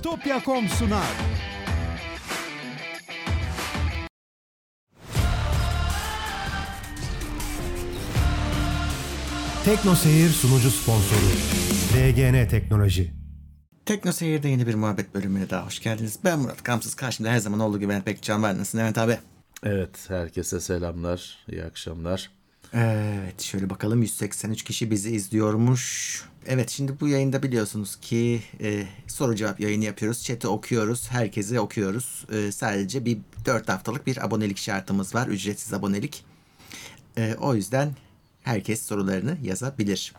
Bitopya.com sunar. Tekno Seyir sunucu sponsoru DGN Teknoloji. Tekno Seyir'de yeni bir muhabbet bölümüne daha hoş geldiniz. Ben Murat Kamsız. Karşımda her zaman olduğu gibi ben Pekcan var. Nasılsın Levent abi? Evet, herkese selamlar, iyi akşamlar. Evet, şöyle bakalım 183 kişi bizi izliyormuş. Evet, şimdi bu yayında biliyorsunuz ki e, soru cevap yayını yapıyoruz. Chat'i okuyoruz, herkese okuyoruz. E, sadece bir 4 haftalık bir abonelik şartımız var, ücretsiz abonelik. E, o yüzden herkes sorularını yazabilir.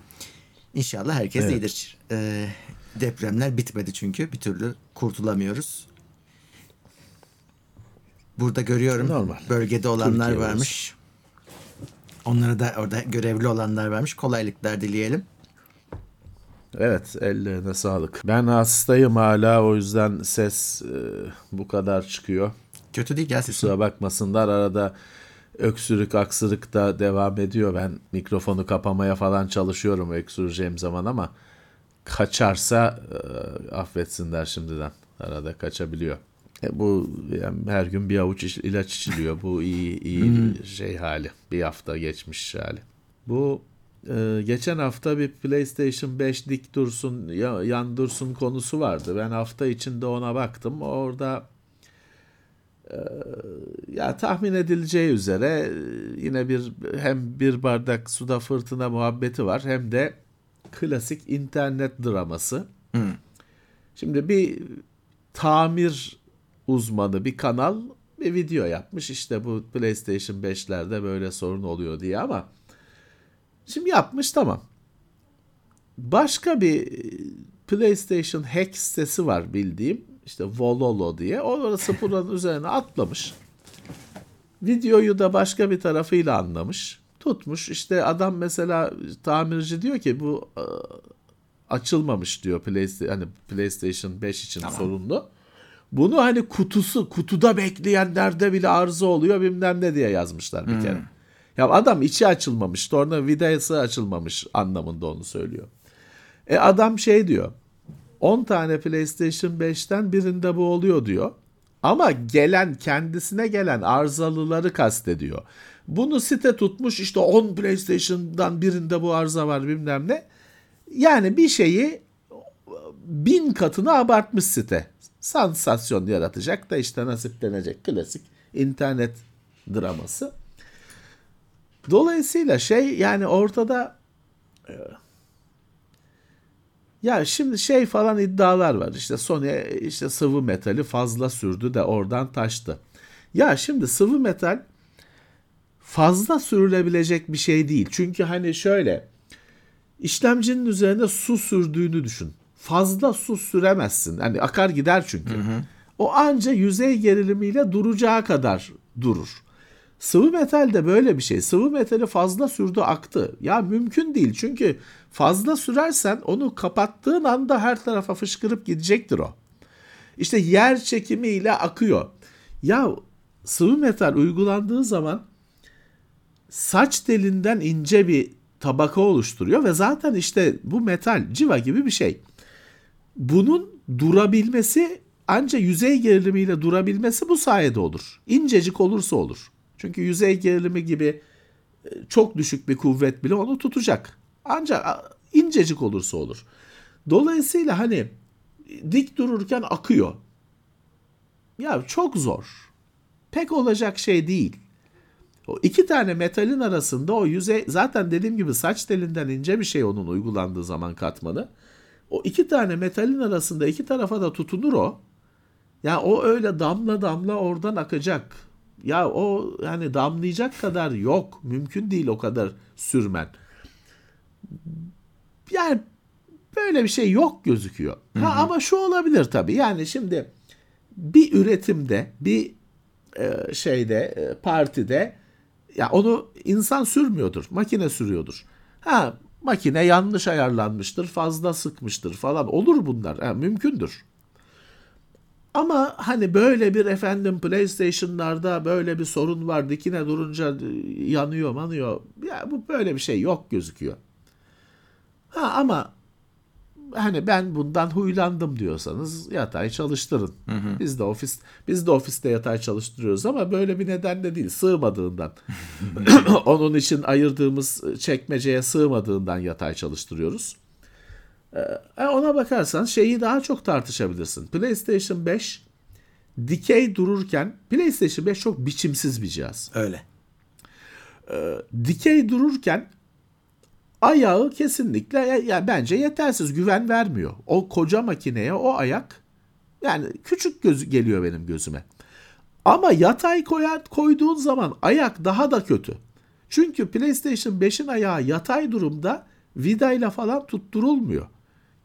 İnşallah herkes Evet. iyidir. E, depremler bitmedi çünkü bir türlü kurtulamıyoruz. Burada görüyorum Normal. bölgede olanlar Türkiye varmış. Onlara da orada görevli olanlar varmış. Kolaylıklar dileyelim. Evet, ellerine sağlık. Ben hastayım hala, o yüzden ses e, bu kadar çıkıyor. Kötü değil gel sesin. Kusura bakmasınlar, arada öksürük, aksırık da devam ediyor. Ben mikrofonu kapamaya falan çalışıyorum öksüreceğim zaman ama kaçarsa e, affetsinler şimdiden. Arada kaçabiliyor. E, bu yani her gün bir avuç iç- ilaç içiliyor. Bu iyi iyi şey hali. Bir hafta geçmiş hali. Bu e, geçen hafta bir PlayStation 5 dik dursun, ya, yan dursun konusu vardı. Ben hafta içinde ona baktım. Orada ya tahmin edileceği üzere e, yine bir hem bir bardak suda fırtına muhabbeti var hem de klasik internet draması. Şimdi bir tamir uzmanı bir kanal bir video yapmış işte bu PlayStation 5'lerde böyle sorun oluyor diye ama şimdi yapmış tamam. Başka bir e, PlayStation hack sitesi var bildiğim. işte Vololo diye. Orası buranın üzerine atlamış. Videoyu da başka bir tarafıyla anlamış. Tutmuş. İşte adam mesela tamirci diyor ki bu e, açılmamış diyor PlayStation, hani PlayStation 5 için sorunlu. Bunu hani kutusu kutuda bekleyenlerde bile arıza oluyor bilmem ne diye yazmışlar bir kere. Ya adam içi açılmamış, torna vidası açılmamış anlamında onu söylüyor. E adam şey diyor. 10 tane PlayStation 5'ten birinde bu oluyor diyor. Ama gelen kendisine gelen arızalıları kastediyor. Bunu site tutmuş işte 10 PlayStation'dan birinde bu arıza var bilmem ne. Yani bir şeyi bin katına abartmış site. Sansasyon yaratacak da işte nasiplenecek klasik internet draması. Dolayısıyla şey yani ortada e, ya şimdi şey falan iddialar var. İşte Sony işte sıvı metali fazla sürdü de oradan taştı. Ya şimdi sıvı metal fazla sürülebilecek bir şey değil. Çünkü hani şöyle işlemcinin üzerine su sürdüğünü düşün. Fazla su süremezsin. Hani akar gider çünkü. O anca yüzey gerilimiyle duracağı kadar durur. Sıvı metal de böyle bir şey. Sıvı metali fazla sürdü aktı. Ya mümkün değil. Çünkü fazla sürersen onu kapattığın anda her tarafa fışkırıp gidecektir o. İşte yer çekimiyle akıyor. Ya sıvı metal uygulandığı zaman saç telinden ince bir tabaka oluşturuyor ve zaten işte bu metal civa gibi bir şey. Bunun durabilmesi ancak yüzey gerilimiyle durabilmesi bu sayede olur. İncecik olursa olur. Çünkü yüzey gerilimi gibi e, çok düşük bir kuvvet bile onu tutacak. Ancak incecik olursa olur. Dolayısıyla hani dik dururken akıyor. Ya çok zor. Pek olacak şey değil. O iki tane metalin arasında o yüzey zaten dediğim gibi saç telinden ince bir şey onun uygulandığı zaman katmanı. O iki tane metalin arasında iki tarafa da tutunur o. Ya o öyle damla damla oradan akacak. Ya o yani damlayacak kadar yok. Mümkün değil o kadar sürmen. Yani böyle bir şey yok gözüküyor. Ha, ama şu olabilir tabii. Yani şimdi bir üretimde, bir e, şeyde, e, partide ya onu insan sürmüyordur, makine sürüyordur. Ha makine yanlış ayarlanmıştır, fazla sıkmıştır falan. Olur bunlar. Ha, mümkündür. Ama hani böyle bir efendim PlayStation'larda böyle bir sorun var. Dikine durunca e, yanıyor manıyor. Ya bu böyle bir şey yok gözüküyor. Ha ama hani ben bundan huylandım diyorsanız yatay çalıştırın. Biz de ofis biz de ofiste yatay çalıştırıyoruz ama böyle bir nedenle değil, sığmadığından. Onun için ayırdığımız çekmeceye sığmadığından yatay çalıştırıyoruz. Ee, ona bakarsan şeyi daha çok tartışabilirsin. PlayStation 5 dikey dururken PlayStation 5 çok biçimsiz bir cihaz. Öyle. Dikey dururken ayağı kesinlikle ya, bence yetersiz güven vermiyor. O koca makineye o ayak yani küçük gözü geliyor benim gözüme. Ama yatay koyar, koyduğun zaman ayak daha da kötü. Çünkü PlayStation 5'in ayağı yatay durumda vidayla falan tutturulmuyor.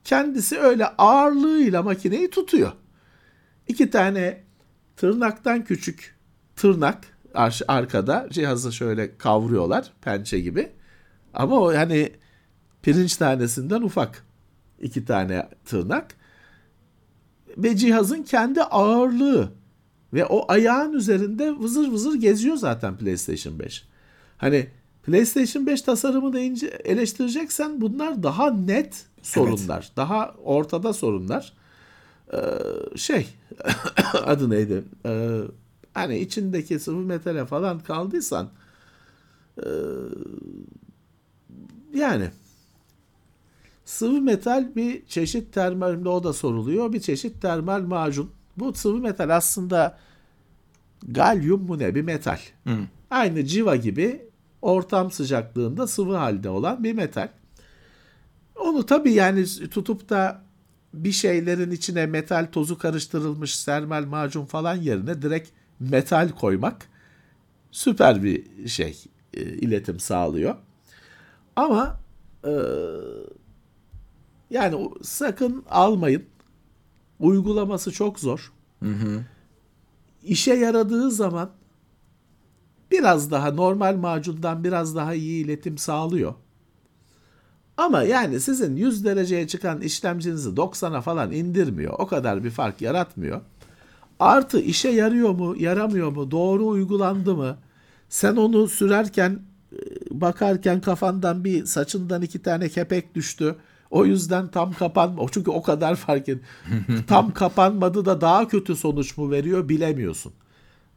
Kendisi öyle ağırlığıyla makineyi tutuyor. İki tane tırnaktan küçük tırnak ar- arkada cihazı şöyle kavruyorlar pençe gibi. Ama o hani pirinç tanesinden ufak iki tane tırnak ve cihazın kendi ağırlığı ve o ayağın üzerinde vızır vızır geziyor zaten PlayStation 5. Hani PlayStation 5 tasarımını ince eleştireceksen bunlar daha net sorunlar. Daha ortada sorunlar. Ee, şey adı neydi? Ee, hani içindeki sıvı metale falan kaldıysan ee, yani sıvı metal bir çeşit termal o da soruluyor. Bir çeşit termal macun. Bu sıvı metal aslında galyum mu ne bir metal. Aynı civa gibi ortam sıcaklığında sıvı halde olan bir metal. Onu tabii yani tutup da bir şeylerin içine metal tozu karıştırılmış termal macun falan yerine direkt metal koymak süper bir şey e, iletim sağlıyor. Ama e, yani sakın almayın. Uygulaması çok zor. İşe yaradığı zaman biraz daha normal macundan biraz daha iyi iletim sağlıyor. Ama yani sizin 100 dereceye çıkan işlemcinizi 90'a falan indirmiyor. O kadar bir fark yaratmıyor. Artı işe yarıyor mu, yaramıyor mu, doğru uygulandı mı? Sen onu sürerken, bakarken kafandan bir saçından iki tane kepek düştü. O yüzden tam kapanma. Çünkü o kadar fark et. tam kapanmadı da daha kötü sonuç mu veriyor bilemiyorsun.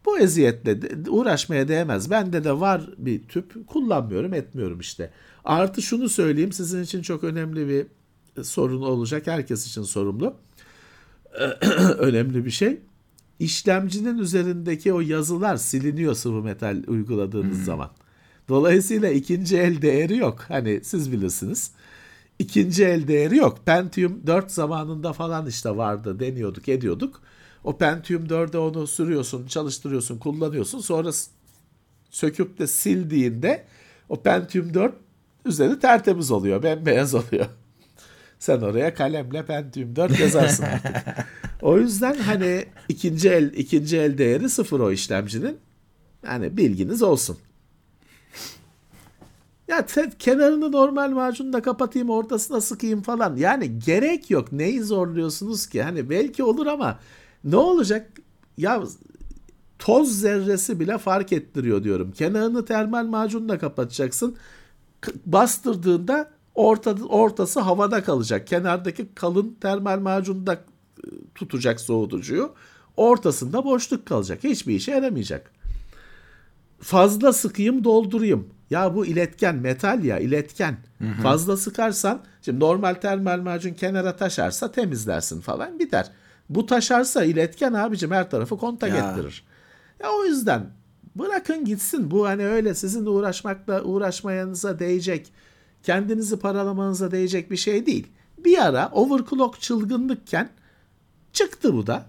Bu eziyetle uğraşmaya değmez. Bende de var bir tüp. Kullanmıyorum, etmiyorum işte. Artı şunu söyleyeyim. Sizin için çok önemli bir sorun olacak. Herkes için sorumlu. önemli bir şey. İşlemcinin üzerindeki o yazılar siliniyor sıvı metal uyguladığınız zaman. Dolayısıyla ikinci el değeri yok. Hani siz bilirsiniz. İkinci el değeri yok. Pentium 4 zamanında falan işte vardı deniyorduk ediyorduk. O Pentium 4'e onu sürüyorsun, çalıştırıyorsun, kullanıyorsun. Sonra söküp de sildiğinde o Pentium 4 üzeri tertemiz oluyor, bembeyaz oluyor. Sen oraya kalemle Pentium 4 yazarsın artık. o yüzden hani ikinci el ikinci el değeri sıfır o işlemcinin. Yani bilginiz olsun. Ya kenarını normal macunla kapatayım ortasına sıkayım falan. Yani gerek yok. Neyi zorluyorsunuz ki? Hani belki olur ama ne olacak? Ya toz zerresi bile fark ettiriyor diyorum. Kenarını termal macunla kapatacaksın. Bastırdığında orta, ortası havada kalacak. Kenardaki kalın termal macunda tutacak soğutucuyu. Ortasında boşluk kalacak. Hiçbir işe yaramayacak. Fazla sıkayım doldurayım. Ya bu iletken metal ya iletken. Hı hı. Fazla sıkarsan şimdi normal termal macun kenara taşarsa temizlersin falan biter. Bu taşarsa iletken abicim her tarafı kontak ya. ettirir. Ya o yüzden bırakın gitsin. Bu hani öyle sizin uğraşmakla uğraşmayanıza değecek, kendinizi paralamanıza değecek bir şey değil. Bir ara overclock çılgınlıkken çıktı bu da.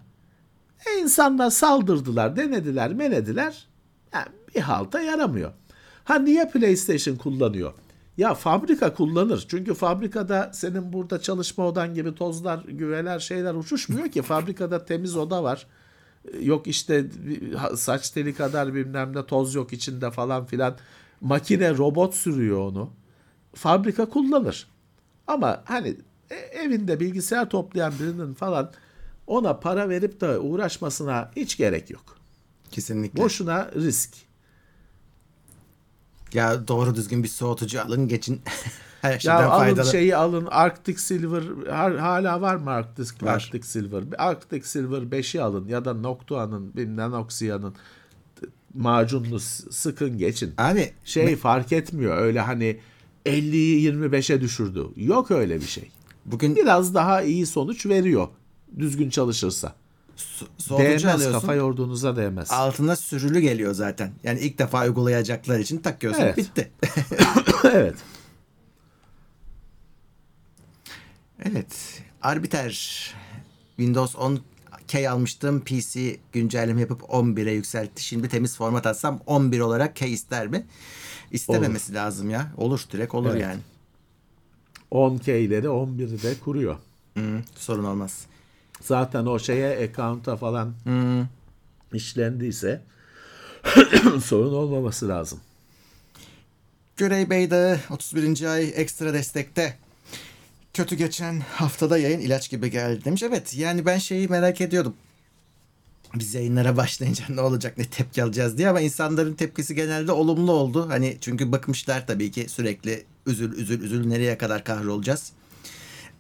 E insanlar saldırdılar, denediler, menediler. Yani bir halta yaramıyor. Ha niye PlayStation kullanıyor? Ya fabrika kullanır. Çünkü fabrikada senin burada çalışma odan gibi tozlar, güveler, şeyler uçuşmuyor ki. Fabrikada temiz oda var. Yok işte saç teli kadar bilmem ne toz yok içinde falan filan. Makine, robot sürüyor onu. Fabrika kullanır. Ama hani evinde bilgisayar toplayan birinin falan ona para verip de uğraşmasına hiç gerek yok. Kesinlikle. Boşuna risk. Ya doğru düzgün bir soğutucu alın geçin. Her Ya alın faydalı. şeyi alın Arctic Silver hala var mı Arctic, Var. Arctic Silver? Arctic Silver 5'i alın ya da Noctua'nın bilmem Noxia'nın macunlu sıkın geçin. Abi Şey fark etmiyor öyle hani 50'yi 25'e düşürdü. Yok öyle bir şey. bugün Biraz daha iyi sonuç veriyor düzgün çalışırsa. Soğutucu Değmez alıyorsun. kafa yorduğunuza değmez. Altına sürülü geliyor zaten. Yani ilk defa uygulayacaklar için takıyorsun Evet. bitti. evet. evet. Arbiter Windows 10 K almıştım. PC güncelleme yapıp 11'e yükseltti. Şimdi temiz format atsam 11 olarak K ister mi? İstememesi lazım ya. Olur direkt olur Evet. yani. 10K'leri 11'i de kuruyor. Hı, sorun olmaz. Zaten o şeye account'a falan Hı. işlendiyse sorun olmaması lazım. Görey Bey de 31. ay ekstra destekte. Kötü geçen haftada yayın ilaç gibi geldi demiş. Evet yani ben şeyi merak ediyordum. Biz yayınlara başlayınca ne olacak ne tepki alacağız diye ama insanların tepkisi genelde olumlu oldu. Hani çünkü bakmışlar tabii ki sürekli üzül üzül üzül nereye kadar kahrolacağız.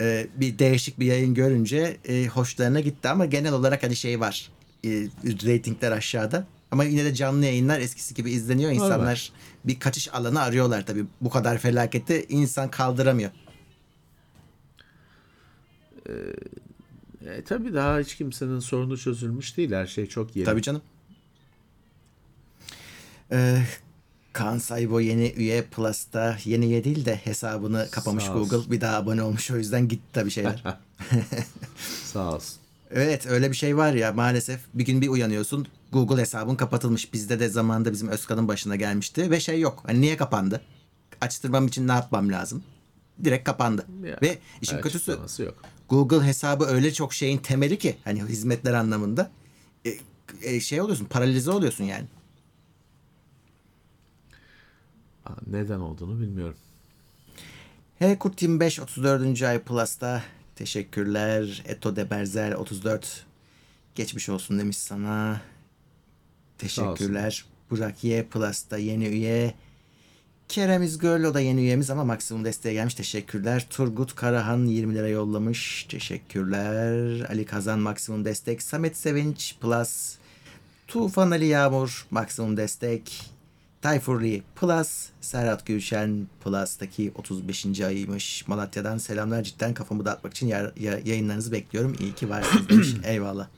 Ee, bir değişik bir yayın görünce e, hoşlarına gitti ama genel olarak hani şey var. E, reytingler aşağıda. Ama yine de canlı yayınlar eskisi gibi izleniyor. İnsanlar bir kaçış alanı arıyorlar tabii. Bu kadar felaketi insan kaldıramıyor. E, tabii daha hiç kimsenin sorunu çözülmüş değil. Her şey çok yeni. Tabii canım. Ee, Kaan Saybo yeni üye Plus'ta yeni üye değil de hesabını kapamış Sağ olsun. Google. Bir daha abone olmuş o yüzden gitti tabii şeyler. Sağ olsun. evet öyle bir şey var ya maalesef bir gün bir uyanıyorsun Google hesabın kapatılmış. Bizde de zamanında bizim Özkan'ın başına gelmişti ve şey yok. Hani niye kapandı? Açtırmam için ne yapmam lazım? Direkt kapandı. Ya, ve işin kötüsü yok. Google hesabı öyle çok şeyin temeli ki hani hizmetler anlamında e, e, şey oluyorsun paralize oluyorsun yani. Aa, Neden olduğunu bilmiyorum. He Kurt 25 34. ay Plus'ta teşekkürler. Eto de Berzel 34 geçmiş olsun demiş sana. Teşekkürler. Burak Y Plus'ta yeni üye. Kerem İzgöl o da yeni üyemiz ama maksimum desteğe gelmiş. Teşekkürler. Turgut Karahan 20 lira yollamış. Teşekkürler. Ali Kazan maksimum destek. Samet Sevinç Plus. Tufan Ali Yağmur maksimum destek. Tayfur Lee Plus, Serhat Gülşen Plus'taki 35. ayıymış. Malatya'dan selamlar. Cidden kafamı dağıtmak için ya- ya- yayınlarınızı bekliyorum. İyi ki varsınız demiş. Eyvallah.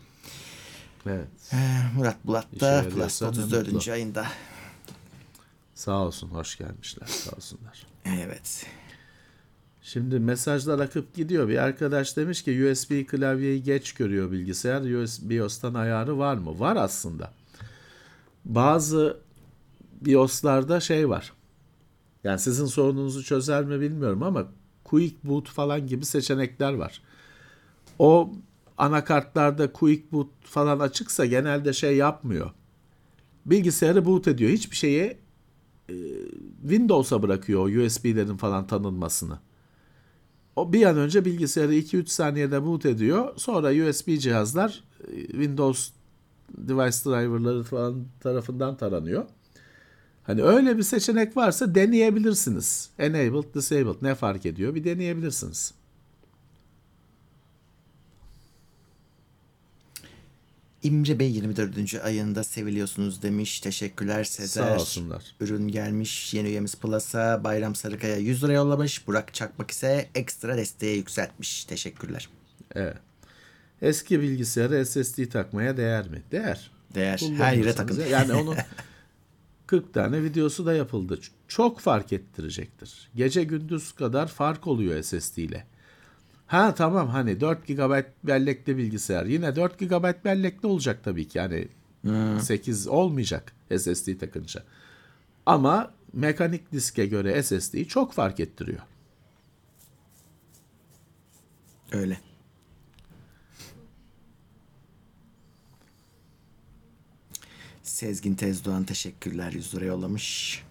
Evet. Ee, Murat Bulat da Plus ne 34. mutlu. ayında. Sağ olsun. Hoş gelmişler. Sağ olsunlar. Evet. Şimdi mesajlar akıp gidiyor. Bir arkadaş demiş ki USB klavyeyi geç görüyor bilgisayar. USB BIOS'tan ayarı var mı? Var aslında. Bazı BIOS'larda şey var. Yani sizin sorununuzu çözer mi bilmiyorum ama Quick Boot falan gibi seçenekler var. O anakartlarda Quick Boot falan açıksa genelde şey yapmıyor. Bilgisayarı boot ediyor. Hiçbir şeyi e, Windows'a bırakıyor USB'lerin falan tanınmasını. O bir an önce bilgisayarı 2-3 saniyede boot ediyor. Sonra USB cihazlar e, Windows device driver'ları falan tarafından taranıyor. Hani öyle bir seçenek varsa deneyebilirsiniz. Enabled, disabled ne fark ediyor? Bir deneyebilirsiniz. İmre Bey 24. ayında seviliyorsunuz demiş. Teşekkürler Sezer. Sağ olsunlar. Ürün gelmiş. Yeni üyemiz Plus'a. Bayram Sarıkaya 100 lira yollamış. Burak Çakmak ise ekstra desteğe yükseltmiş. Teşekkürler. Evet. Eski bilgisayara SSD takmaya değer mi? Değer. Değer. Her yere takın. ya- Yani onu 40 tane videosu da yapıldı. Çok fark ettirecektir. Gece gündüz kadar fark oluyor SSD ile. Ha tamam hani 4 GB bellekli bilgisayar. Yine 4 GB bellekli olacak tabii ki. Yani 8 olmayacak SSD takınca. Ama mekanik diske göre SSD çok fark ettiriyor. Öyle. Sezgin Tezdoğan teşekkürler 100 lira yollamış.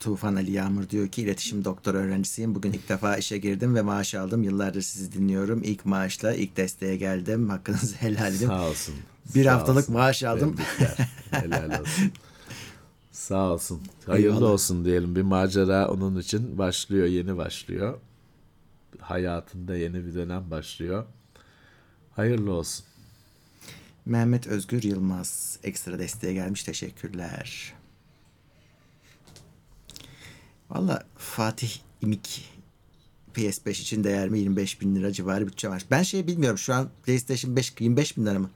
Tufan Ali Yağmur diyor ki iletişim doktor öğrencisiyim. Bugün ilk defa işe girdim ve maaş aldım. Yıllardır sizi dinliyorum. İlk maaşla ilk desteğe geldim. Hakkınızı helal edin. Sağ olsun. Bir Sağ haftalık olsun. maaş aldım. Helal olsun. Sağ olsun. Hayırlı Eyvallah. olsun diyelim. Bir macera onun için başlıyor, yeni başlıyor. Hayatında yeni bir dönem başlıyor. Hayırlı olsun. Mehmet Özgür Yılmaz ekstra desteğe gelmiş. Teşekkürler. Valla Fatih İmik PS5 için değer mi 25 bin lira civarı bütçe var. Ben şey bilmiyorum şu an PlayStation 5 25 bin lira mı?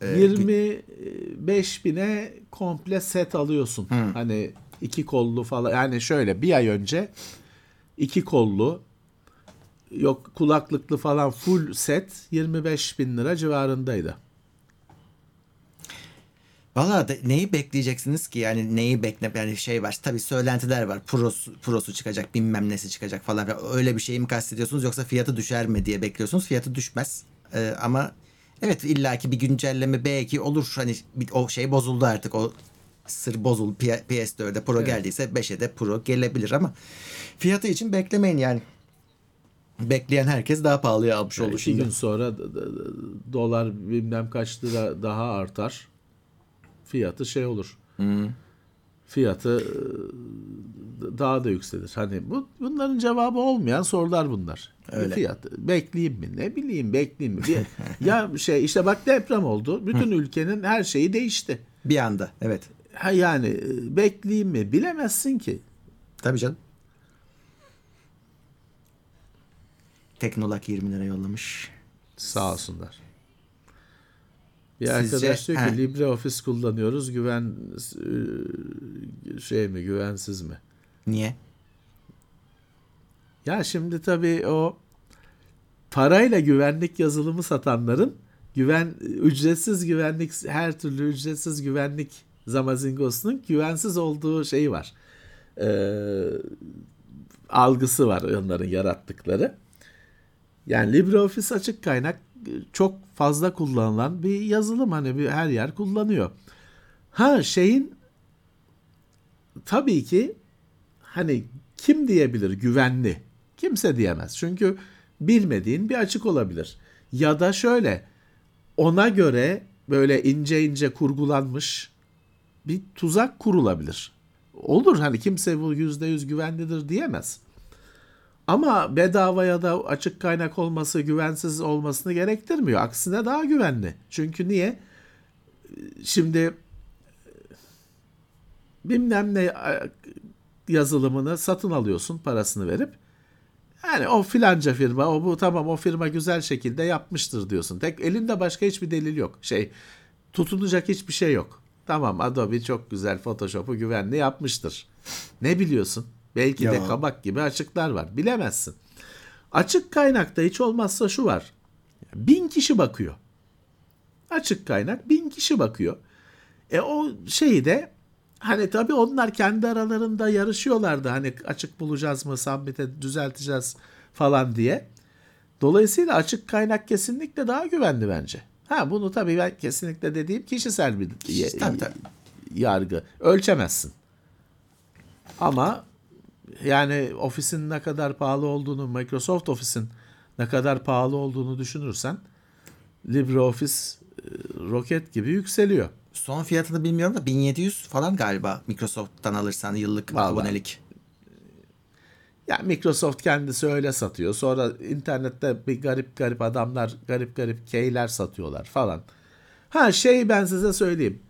Ee, 25 bine komple set alıyorsun. Hani iki kollu falan. Yani şöyle bir ay önce iki kollu yok kulaklıklı falan full set 25 bin lira civarındaydı. Valla neyi bekleyeceksiniz ki? Yani neyi bekle yani şey var tabii söylentiler var. Prosu, prosu çıkacak bilmem nesi çıkacak falan öyle bir şey mi kastediyorsunuz yoksa fiyatı düşer mi diye bekliyorsunuz? Fiyatı düşmez. Ee, ama evet illaki bir güncelleme belki olur. Hani o şey bozuldu artık. O sır bozuldu P- PS4'de Pro geldiyse 5'e de Pro gelebilir ama fiyatı için beklemeyin yani bekleyen herkes daha pahalıya almış oldu İki şimdi. gün sonra dolar bilmem kaç lira daha artar. Fiyatı şey olur. Fiyatı e, daha da yükselir. Hani bu bunların cevabı olmayan sorular bunlar. Öyle. Fiyat bekleyeyim mi? Ne bileyim bekleyeyim mi? Ya şey işte bak deprem oldu. Bütün ülkenin her şeyi değişti. Bir anda evet Ha yani e, bekleyeyim mi? Bilemezsin ki. Tabii canım. Teknolak 20 lira yollamış. Sağ olsunlar. Bir Sizce- arkadaş diyor ki He. LibreOffice kullanıyoruz. Güven e, şey mi güvensiz mi? Niye? Ya şimdi tabii o parayla güvenlik yazılımı satanların güven ücretsiz güvenlik her türlü ücretsiz güvenlik zamazingosunun güvensiz olduğu şeyi var. Ee, algısı var onların yarattıkları. Yani LibreOffice açık kaynak çok fazla kullanılan bir yazılım hani bir her yer kullanıyor. Ha şeyin tabii ki hani kim diyebilir güvenli? Kimse diyemez. Çünkü bilmediğin bir açık olabilir. Ya da şöyle ona göre böyle ince ince kurgulanmış bir tuzak kurulabilir. Olur hani kimse bu yüzde yüz güvenlidir diyemez. Ama bedava ya da açık kaynak olması güvensiz olmasını gerektirmiyor. Aksine daha güvenli. Çünkü niye? Şimdi bilmem ne yazılımını satın alıyorsun parasını verip. Yani o filanca firma, o bu tamam o firma güzel şekilde yapmıştır diyorsun. Tek elinde başka hiçbir delil yok. Şey tutunacak hiçbir şey yok. Tamam Adobe çok güzel Photoshop'u güvenli yapmıştır. Ne biliyorsun? Belki de Ya. kabak gibi açıklar var. Bilemezsin. Açık kaynakta hiç olmazsa şu var. Bin kişi bakıyor. Açık kaynak bin kişi bakıyor. E o şeyi de hani tabii onlar kendi aralarında yarışıyorlardı. Hani açık bulacağız mı, submit'e düzelteceğiz falan diye. Dolayısıyla açık kaynak kesinlikle daha güvenli bence. Ha bunu tabii ben kesinlikle dediğim kişisel bir ye- Tabii, tabii. yargı. Ölçemezsin. Ama yani ofisin ne kadar pahalı olduğunu, Microsoft Office'in ne kadar pahalı olduğunu düşünürsen LibreOffice roket gibi yükseliyor. Son fiyatını bilmiyorum da 1700 falan galiba Microsoft'tan alırsan yıllık Vallahi. abonelik. Ya Microsoft kendisi öyle satıyor. Sonra internette bir garip garip adamlar garip garip keyler satıyorlar falan. Ha şey ben size söyleyeyim.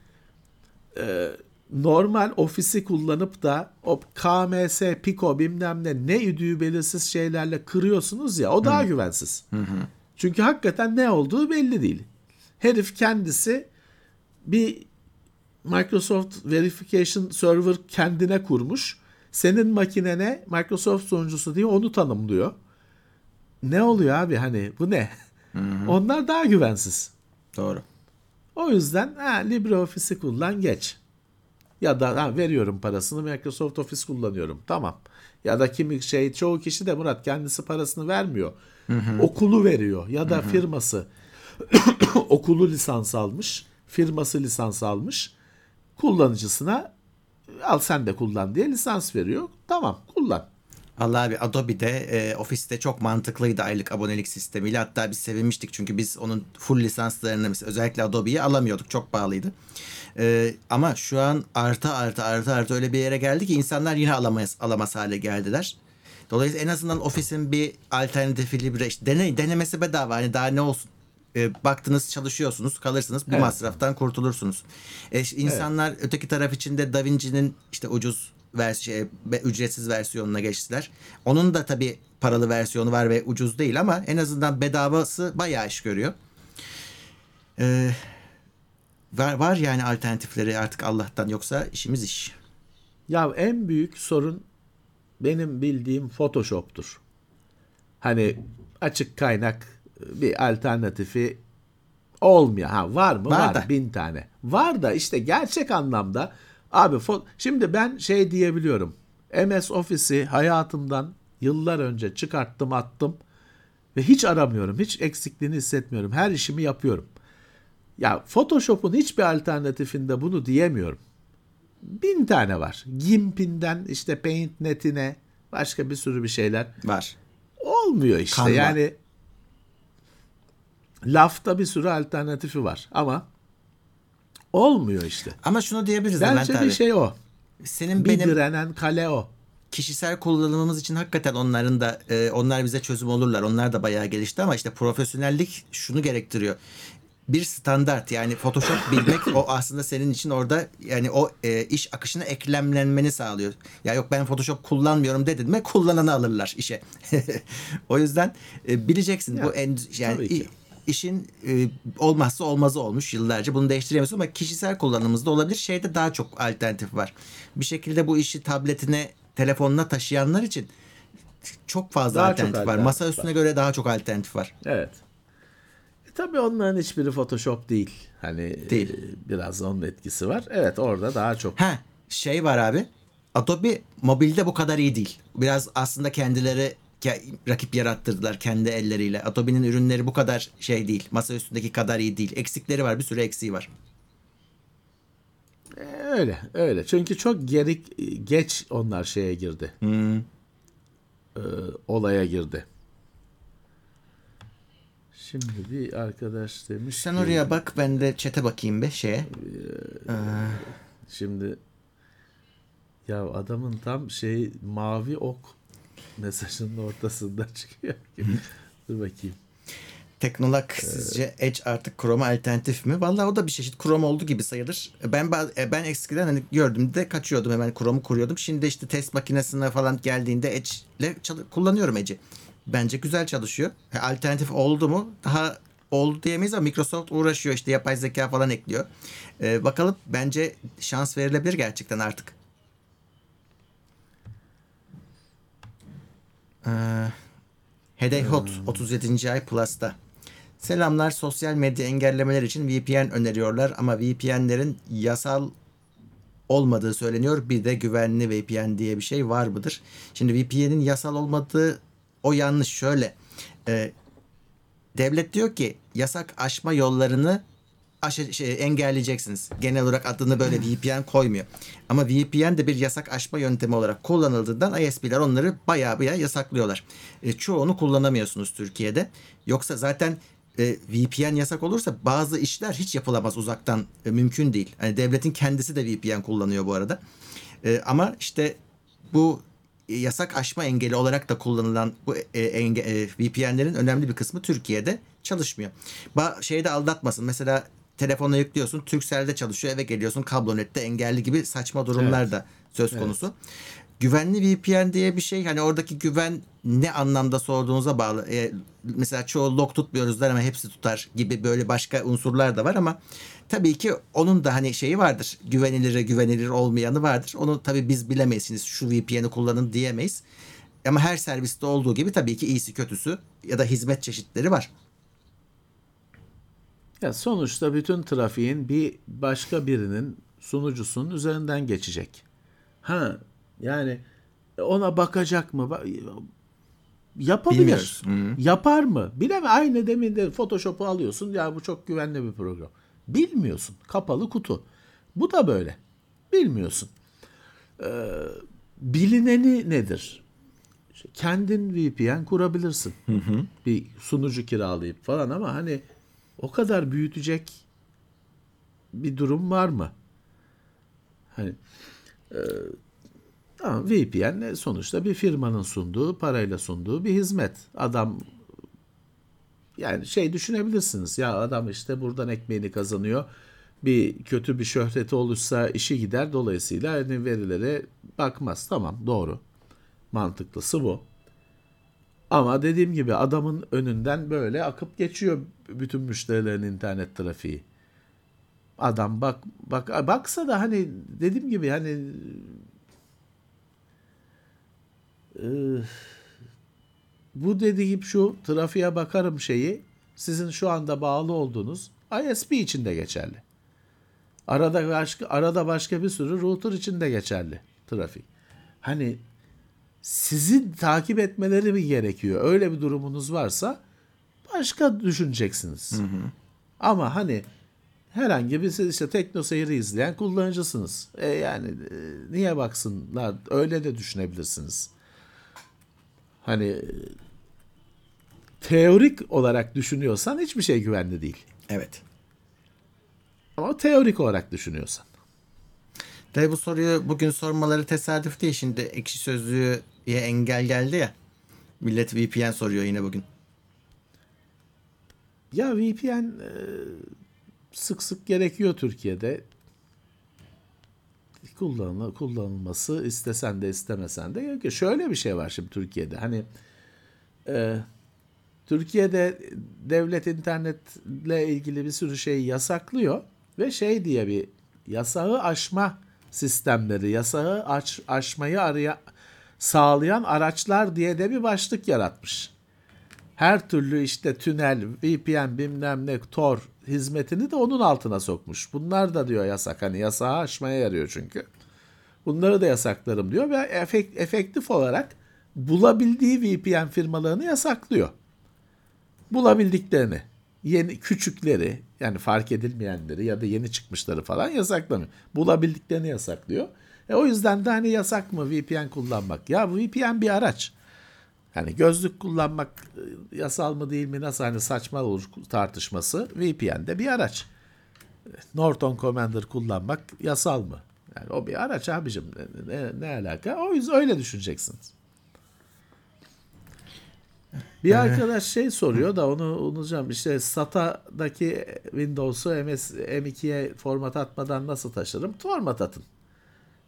Ee, normal ofisi kullanıp da o KMS, Pico bilmem ne ne üdüğü belirsiz şeylerle kırıyorsunuz ya o daha güvensiz. Çünkü hakikaten ne olduğu belli değil. Herif kendisi bir Microsoft Verification Server kendine kurmuş. Senin makinene Microsoft sunucusu diye onu tanımlıyor. Ne oluyor abi hani bu ne? Onlar daha güvensiz. Doğru. O yüzden ha, LibreOffice'i kullan geç. Ya da ha, veriyorum parasını Microsoft Office kullanıyorum. Tamam. Ya da kimi şey çoğu kişi de Murat kendisi parasını vermiyor. Okulu veriyor ya da firması okulu lisans almış, firması lisans almış. Kullanıcısına al sen de kullan diye lisans veriyor. Tamam kullan. Allah abi Adobe'de e, ofiste çok mantıklıydı aylık abonelik sistemiyle. Hatta biz sevinmiştik çünkü biz onun full lisanslarını özellikle Adobe'yi alamıyorduk. Çok pahalıydı. E, ama şu an artı artı artı artı öyle bir yere geldi ki insanlar yine alamaz, alamaz hale geldiler. Dolayısıyla en azından ofisin bir alternatifi bir işte dene, denemesi bedava. Hani daha ne olsun? E, baktınız çalışıyorsunuz kalırsınız bu Evet. masraftan kurtulursunuz. E, insanlar öteki taraf için de DaVinci'nin işte ucuz versiyon ücretsiz versiyonuna geçtiler. Onun da tabii paralı versiyonu var ve ucuz değil ama en azından bedavası bayağı iş görüyor. E, var, var yani alternatifleri artık Allah'tan yoksa işimiz iş. Ya en büyük sorun benim bildiğim Photoshop'tur. Hani açık kaynak bir alternatifi olmuyor. Ha var mı? Var Var, da. bin tane. Var da işte gerçek anlamda abi şimdi ben şey diyebiliyorum. MS Office'i hayatımdan yıllar önce çıkarttım attım ve hiç aramıyorum. Hiç eksikliğini hissetmiyorum. Her işimi yapıyorum. Ya Photoshop'un hiçbir alternatifinde bunu diyemiyorum. Bin tane var. Gimp'inden işte PaintNet'ine başka bir sürü bir şeyler. Var. Olmuyor işte Canva. yani. Lafta bir sürü alternatifi var ama olmuyor işte. Ama şunu diyebiliriz Bence abi. bir şey o. Senin Bir benim direnen kale o. kişisel kullanımımız için hakikaten onların da e, onlar bize çözüm olurlar. Onlar da bayağı gelişti ama işte profesyonellik şunu gerektiriyor. Bir standart yani Photoshop bilmek o aslında senin için orada yani o e, iş akışına eklemlenmeni sağlıyor. Ya yok ben Photoshop kullanmıyorum dedin mi kullananı alırlar işe. o yüzden e, bileceksin Ya, bu en yani i- işin e, olmazsa olmazı olmuş yıllarca. Bunu değiştiremiyorsun ama kişisel kullanımımızda olabilir. Şeyde daha çok alternatif var. Bir şekilde bu işi tabletine, telefonuna taşıyanlar için çok fazla Daha çok alternatif var. alternatif Masa üstüne göre daha çok alternatif var. Evet. E tabii onların hiçbiri Photoshop değil. Hani Değil. e, biraz onun etkisi var. Evet orada daha çok. Ha şey var abi. Adobe mobilde bu kadar iyi değil. Biraz aslında kendileri ke- rakip yarattırdılar kendi elleriyle. Adobe'nin ürünleri bu kadar şey değil. Masa üstündeki kadar iyi değil. Eksikleri var. Bir sürü eksiği var. E, öyle öyle. Çünkü çok geri geç onlar şeye girdi. Hmm. E, olaya girdi. Şimdi bir arkadaş demiş Sen ki- oraya bak ben de çete bakayım bir şeye. Şimdi ya adamın tam şey mavi ok mesajının ortasında çıkıyor. Dur bakayım. Teknolog sizce Edge artık Chrome'a alternatif mi? Vallahi o da bir çeşit Chrome oldu gibi sayılır. Ben e, ben eskiden hani gördüğümde kaçıyordum hemen Chrome'u kuruyordum. Şimdi işte test makinesine falan geldiğinde Edge'le kullanıyorum Edge'i. Bence güzel çalışıyor. Alternatif oldu mu? Daha oldu diyemeyiz ama Microsoft uğraşıyor işte yapay zeka falan ekliyor. Ee, bakalım bence şans verilebilir gerçekten artık. Ee, Hedey Hot 37. ay Plus'ta. Selamlar sosyal medya engellemeler için VPN öneriyorlar ama VPN'lerin yasal olmadığı söyleniyor. Bir de güvenli VPN diye bir şey var mıdır? Şimdi VPN'in yasal olmadığı o yanlış şöyle. e, devlet diyor ki yasak aşma yollarını aşı, şey, engelleyeceksiniz. Genel olarak adını böyle VPN koymuyor. Ama VPN de bir yasak aşma yöntemi olarak kullanıldığından ISP'ler onları bayağı bayağı yasaklıyorlar. E, çoğunu kullanamıyorsunuz Türkiye'de. Yoksa zaten e, VPN yasak olursa bazı işler hiç yapılamaz uzaktan. E, mümkün değil. Hani devletin kendisi de VPN kullanıyor bu arada. E, ama işte bu yasak aşma engeli olarak da kullanılan bu e, enge, e, VPN'lerin önemli bir kısmı Türkiye'de çalışmıyor. Ba şeyde aldatmasın. Mesela telefona yüklüyorsun, Turkcell'de çalışıyor, eve geliyorsun, kablonette engelli gibi saçma durumlar Evet. da söz konusu. Güvenli VPN diye bir şey hani oradaki güven ne anlamda sorduğunuza bağlı. E, mesela çoğu log tutmuyoruzlar ama hepsi tutar gibi böyle başka unsurlar da var ama tabii ki onun da hani şeyi vardır. Güvenilir güvenilir olmayanı vardır. Onu tabii biz bilemezsiniz. Şu VPN'i kullanın diyemeyiz. Ama her serviste olduğu gibi tabii ki iyisi kötüsü ya da hizmet çeşitleri var. Ya sonuçta bütün trafiğin bir başka birinin sunucusunun üzerinden geçecek. Ha yani ona bakacak mı? Yapabilir. Bilmiyoruz. Yapar mı? Bileme. Aynı demin de Photoshop'u alıyorsun. Ya bu çok güvenli bir program. Bilmiyorsun. Kapalı kutu. Bu da böyle. Bilmiyorsun. Ee, bilineni nedir? İşte kendin VPN kurabilirsin. Bir sunucu kiralayıp falan ama hani o kadar büyütecek bir durum var mı? Hani e, tamam VPN sonuçta bir firmanın sunduğu, parayla sunduğu bir hizmet. Adam yani şey düşünebilirsiniz ya adam işte buradan ekmeğini kazanıyor. Bir kötü bir şöhreti olursa işi gider dolayısıyla hani verilere bakmaz. Tamam doğru. Mantıklısı bu. Ama dediğim gibi adamın önünden böyle akıp geçiyor bütün müşterilerin internet trafiği. Adam bak bak baksa da hani dediğim gibi hani e, bu dediğim şu trafiğe bakarım şeyi sizin şu anda bağlı olduğunuz ISP için de geçerli. Arada başka arada başka bir sürü router için de geçerli trafik. Hani sizi takip etmeleri mi gerekiyor? Öyle bir durumunuz varsa başka düşüneceksiniz. Ama hani herhangi bir siz işte tekno seyri izleyen kullanıcısınız. E yani e, niye baksınlar? Öyle de düşünebilirsiniz. Hani teorik olarak düşünüyorsan hiçbir şey güvenli değil. Evet. Ama teorik olarak düşünüyorsan. Tabi bu soruyu bugün sormaları tesadüf değil. Şimdi ekşi sözlüğe engel geldi ya. Millet VPN soruyor yine bugün. Ya VPN e, sık sık gerekiyor Türkiye'de. Kullanıl, kullanılması istesen de istemesen de. Şöyle bir şey var şimdi Türkiye'de. Hani e, Türkiye'de devlet internetle ilgili bir sürü şeyi yasaklıyor ve şey diye bir yasağı aşma sistemleri, yasağı aş, aşmayı araya, sağlayan araçlar diye de bir başlık yaratmış. Her türlü işte tünel, VPN bilmem ne, Tor hizmetini de onun altına sokmuş. Bunlar da diyor yasak. Hani yasağı aşmaya yarıyor çünkü. Bunları da yasaklarım diyor ve efekt, efektif olarak bulabildiği VPN firmalarını yasaklıyor. Bulabildiklerini, yeni küçükleri yani fark edilmeyenleri ya da yeni çıkmışları falan yasaklamıyor. Bulabildiklerini yasaklıyor. E o yüzden de hani yasak mı VPN kullanmak? Ya VPN bir araç. Yani gözlük kullanmak e, yasal mı değil mi nasıl hani saçma olur tartışması VPN de bir araç. Norton Commander kullanmak yasal mı? Yani o bir araç abicim ne, ne alaka? O yüzden öyle düşüneceksiniz. Bir arkadaş şey soruyor da onu unutacağım. İşte SATA'daki Windows'u MS, M2'ye format atmadan nasıl taşırım? Format atın.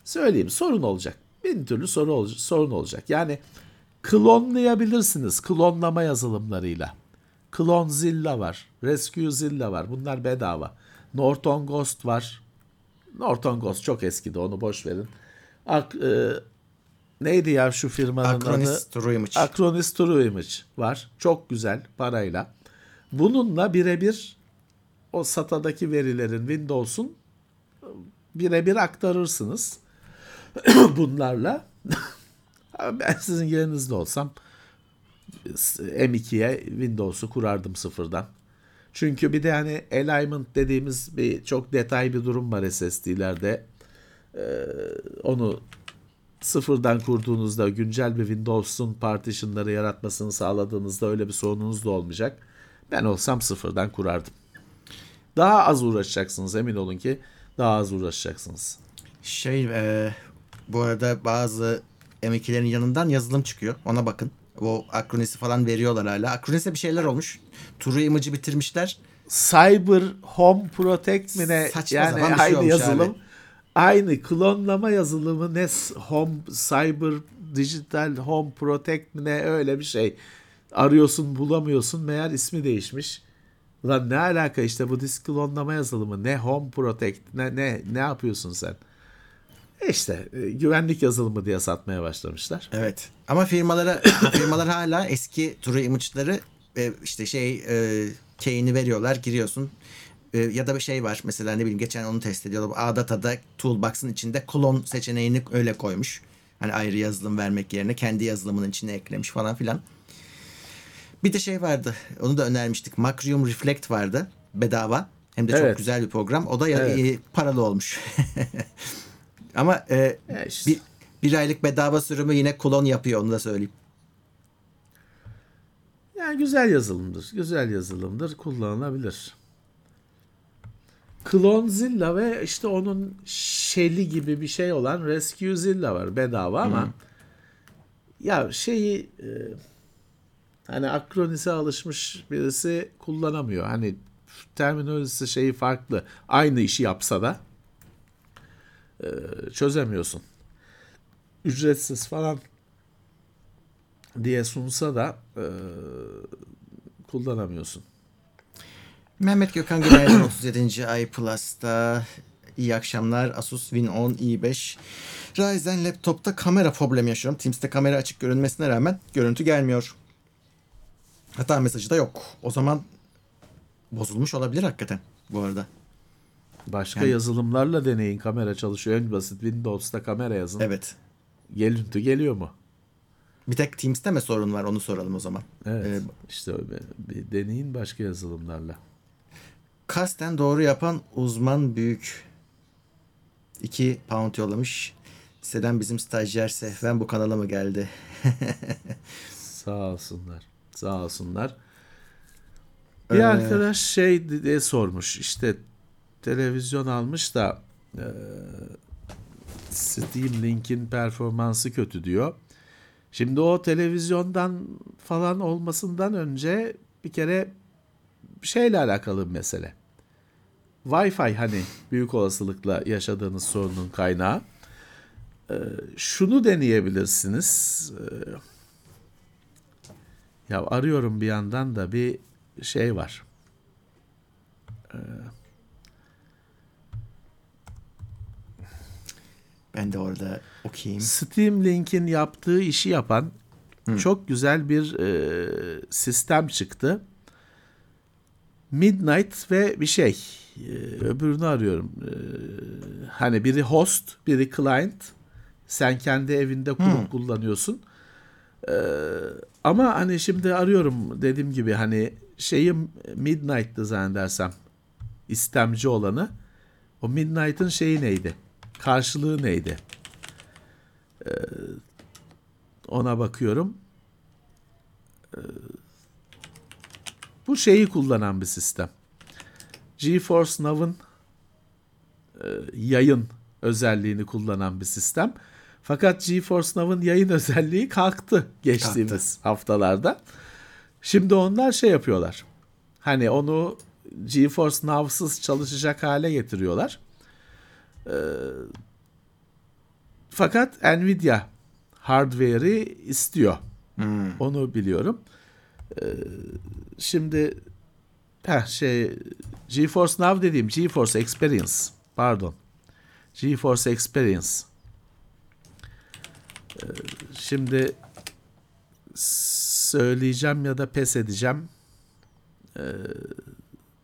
Söyleyeyim sorun olacak. Bin türlü soru ol, sorun olacak. Yani klonlayabilirsiniz klonlama yazılımlarıyla. Clonezilla var. Rescuezilla var. Bunlar bedava. Norton Ghost var. Norton Ghost çok eskidi onu boş verin. Ak, e, neydi ya şu firmanın Acronis adı? Image. Acronis Image var. Çok güzel parayla. Bununla birebir o SATA'daki verilerin Windows'un birebir aktarırsınız. Bunlarla ben sizin yerinizde olsam M2'ye Windows'u kurardım sıfırdan. Çünkü bir de hani alignment dediğimiz bir çok detay bir durum var SSD'lerde. Ee, onu sıfırdan kurduğunuzda güncel bir Windows'un partitionları yaratmasını sağladığınızda öyle bir sorununuz da olmayacak. Ben olsam sıfırdan kurardım. Daha az uğraşacaksınız emin olun ki daha az uğraşacaksınız. Şey e, bu arada bazı M2'lerin yanından yazılım çıkıyor. Ona bakın. O Acronis'i falan veriyorlar hala. Acronis'e bir şeyler olmuş. True Image'i bitirmişler. Cyber Home Protect mi ne? Saçma yani bir şey yazılım. abi. Aynı klonlama yazılımı ne Home Cyber Digital Home Protect ne öyle bir şey. Arıyorsun bulamıyorsun meğer ismi değişmiş. Lan ne alaka işte bu disk klonlama yazılımı ne Home Protect ne ne ne yapıyorsun sen? E İşte e, güvenlik yazılımı diye satmaya başlamışlar. Evet. Ama firmalara firmalar hala eski True Image'ları e, işte şey e, key'ini veriyorlar giriyorsun. E, ya da bir şey var mesela ne bileyim geçen onu test ediyorlar. A'Data'da Toolbox'ın içinde klon seçeneğini öyle koymuş. Hani ayrı yazılım vermek yerine kendi yazılımının içine eklemiş falan filan. Bir de şey vardı. Onu da önermiştik. Macrium Reflect vardı. Bedava. Hem de çok Evet. güzel bir program. O da ya- Evet. e, paralı olmuş. Ama e, E işte. bir, bir aylık bedava sürümü yine klon yapıyor onu da söyleyeyim. Yani güzel yazılımdır. Güzel yazılımdır. Kullanılabilir. Clonezilla ve işte onun Shelly gibi bir şey olan Rescuezilla var bedava ama ya şeyi e, hani akronize alışmış birisi kullanamıyor. Hani terminolojisi şeyi farklı. Aynı işi yapsa da e, çözemiyorsun. Ücretsiz falan diye sunsa da e, kullanamıyorsun. Mehmet Gökhan Günaydın 37. ay Plus'ta. İyi akşamlar. Asus Win 10 i5. Ryzen laptopta kamera problemi yaşıyorum. Teams'te kamera açık görünmesine rağmen görüntü gelmiyor. Hata mesajı da yok. O zaman bozulmuş olabilir hakikaten bu arada. Başka Yani- yazılımlarla deneyin kamera çalışıyor. En basit Windows'ta kamera yazın. Evet. Görüntü geliyor mu? Bir tek Teams'te mi sorun var onu soralım o zaman. Evet. Ee, işte bir deneyin başka yazılımlarla. Kasten doğru yapan uzman büyük. 2 pound yollamış. Siteden bizim stajyer Sehven bu kanala mı geldi? Sağ olsunlar. Sağ olsunlar. Bir Ee, arkadaş şey diye sormuş. İşte televizyon almış da e, Steam Link'in performansı kötü diyor. Şimdi o televizyondan falan olmasından önce bir kere şeyle alakalı bir mesele. Wi-Fi hani büyük olasılıkla yaşadığınız sorunun kaynağı. Ee, şunu deneyebilirsiniz. Ee, ya arıyorum bir yandan da bir şey var. Ben de orada okuyayım. Steam Link'in yaptığı işi yapan çok güzel bir e, sistem çıktı. Midnight ve bir şey. E, öbürünü arıyorum. E, hani biri host, biri client. Sen kendi evinde kurup kullanıyorsun. E, ama hani şimdi arıyorum dediğim gibi hani şeyim Midnight'tı zannedersem. istemci olanı. O Midnight'ın şeyi neydi? Karşılığı neydi? Ona bakıyorum. Ee, bu şeyi kullanan bir sistem. GeForce Now'ın e, yayın özelliğini kullanan bir sistem. Fakat GeForce Now'ın yayın özelliği kalktı geçtiğimiz haftalarda. Şimdi onlar şey yapıyorlar. Hani onu GeForce Now'sız çalışacak hale getiriyorlar. Ee, fakat Nvidia hardware'i istiyor. Onu biliyorum. Ee, şimdi heh, şey GeForce Now dediğim GeForce Experience pardon. GeForce Experience. Ee, şimdi söyleyeceğim ya da pes edeceğim. Ee,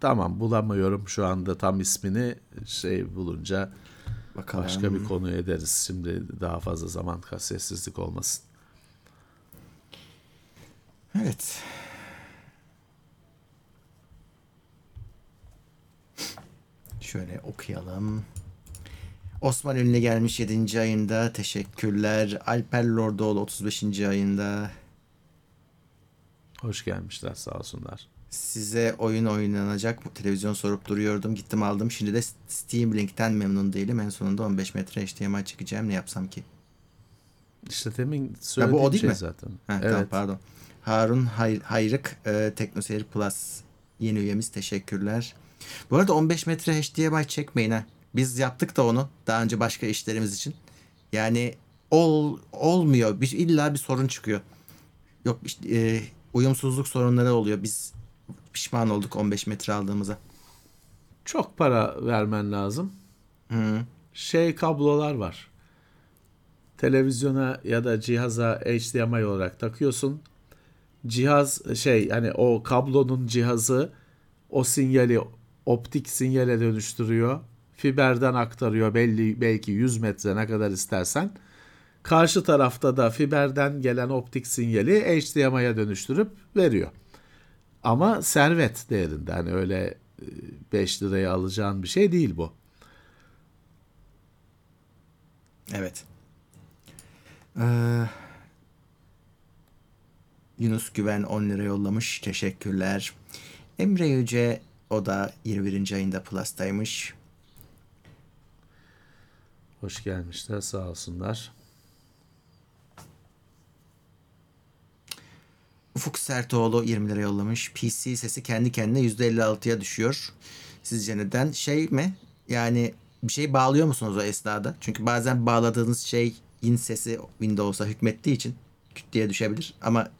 tamam bulamıyorum şu anda tam ismini şey bulunca Bakalım. Başka bir konu ederiz. Şimdi daha fazla zaman sessizlik olmasın. Evet. Şöyle okuyalım. Osman Ünlü gelmiş 7. ayında. Teşekkürler. Alper Lordoğlu 35. ayında. Hoş gelmişler sağ olsunlar. Size oyun oynanacak televizyon sorup duruyordum. Gittim aldım. Şimdi de Steam Link'ten memnun değilim. En sonunda 15 metre HDMI çekeceğim. Ne yapsam ki? İşte temin Ha, söylediğim bu o değil şey mi? zaten. Ha, evet. Tamam pardon. Harun Hay- Hayrık e, Teknoseyir Plus yeni üyemiz teşekkürler. Bu arada 15 metre HDMI çekmeyin ha. Biz yaptık da onu daha önce başka işlerimiz için. Yani ol olmuyor. Bir, illa bir sorun çıkıyor. Yok işte, e, uyumsuzluk sorunları oluyor. Biz pişman olduk 15 metre aldığımıza. Çok para vermen lazım. Hı. Şey kablolar var. Televizyona ya da cihaza HDMI olarak takıyorsun. Cihaz şey hani o kablonun cihazı o sinyali optik sinyale dönüştürüyor. Fiberden aktarıyor belli belki 100 metre ne kadar istersen. Karşı tarafta da fiberden gelen optik sinyali HDMI'ye dönüştürüp veriyor. Ama servet değerinde hani öyle e, 5 liraya alacağın bir şey değil bu. Evet. Ee, Yunus Güven 10 lira yollamış. Teşekkürler. Emre Yüce o da 21. ayında Plus'taymış. Hoş gelmişler sağ olsunlar. Ufuk Sertoğlu 20 lira yollamış. PC sesi kendi kendine %56'ya düşüyor. Sizce neden? Şey mi? Yani bir şey bağlıyor musunuz o esnada? Çünkü bazen bağladığınız şeyin sesi Windows'a hükmettiği için küt diye düşebilir. Ama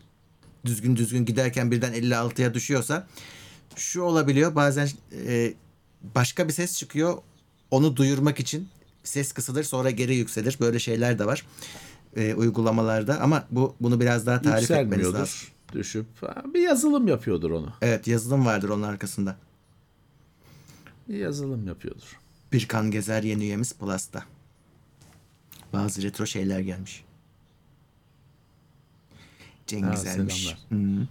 düzgün düzgün giderken birden 56'ya düşüyorsa şu olabiliyor. Bazen e, başka bir ses çıkıyor. Onu duyurmak için ses kısılır sonra geri yükselir. Böyle şeyler de var e, uygulamalarda ama bu bunu biraz daha tarif etmeniz lazım. Düşüp bir yazılım yapıyordur onu. Evet yazılım vardır onun arkasında. Bir yazılım yapıyordur. Birkan Gezer yeni üyemiz Plus'ta. Bazı retro şeyler gelmiş. Cengiz Ha, Ermiş. selamlar. Hı.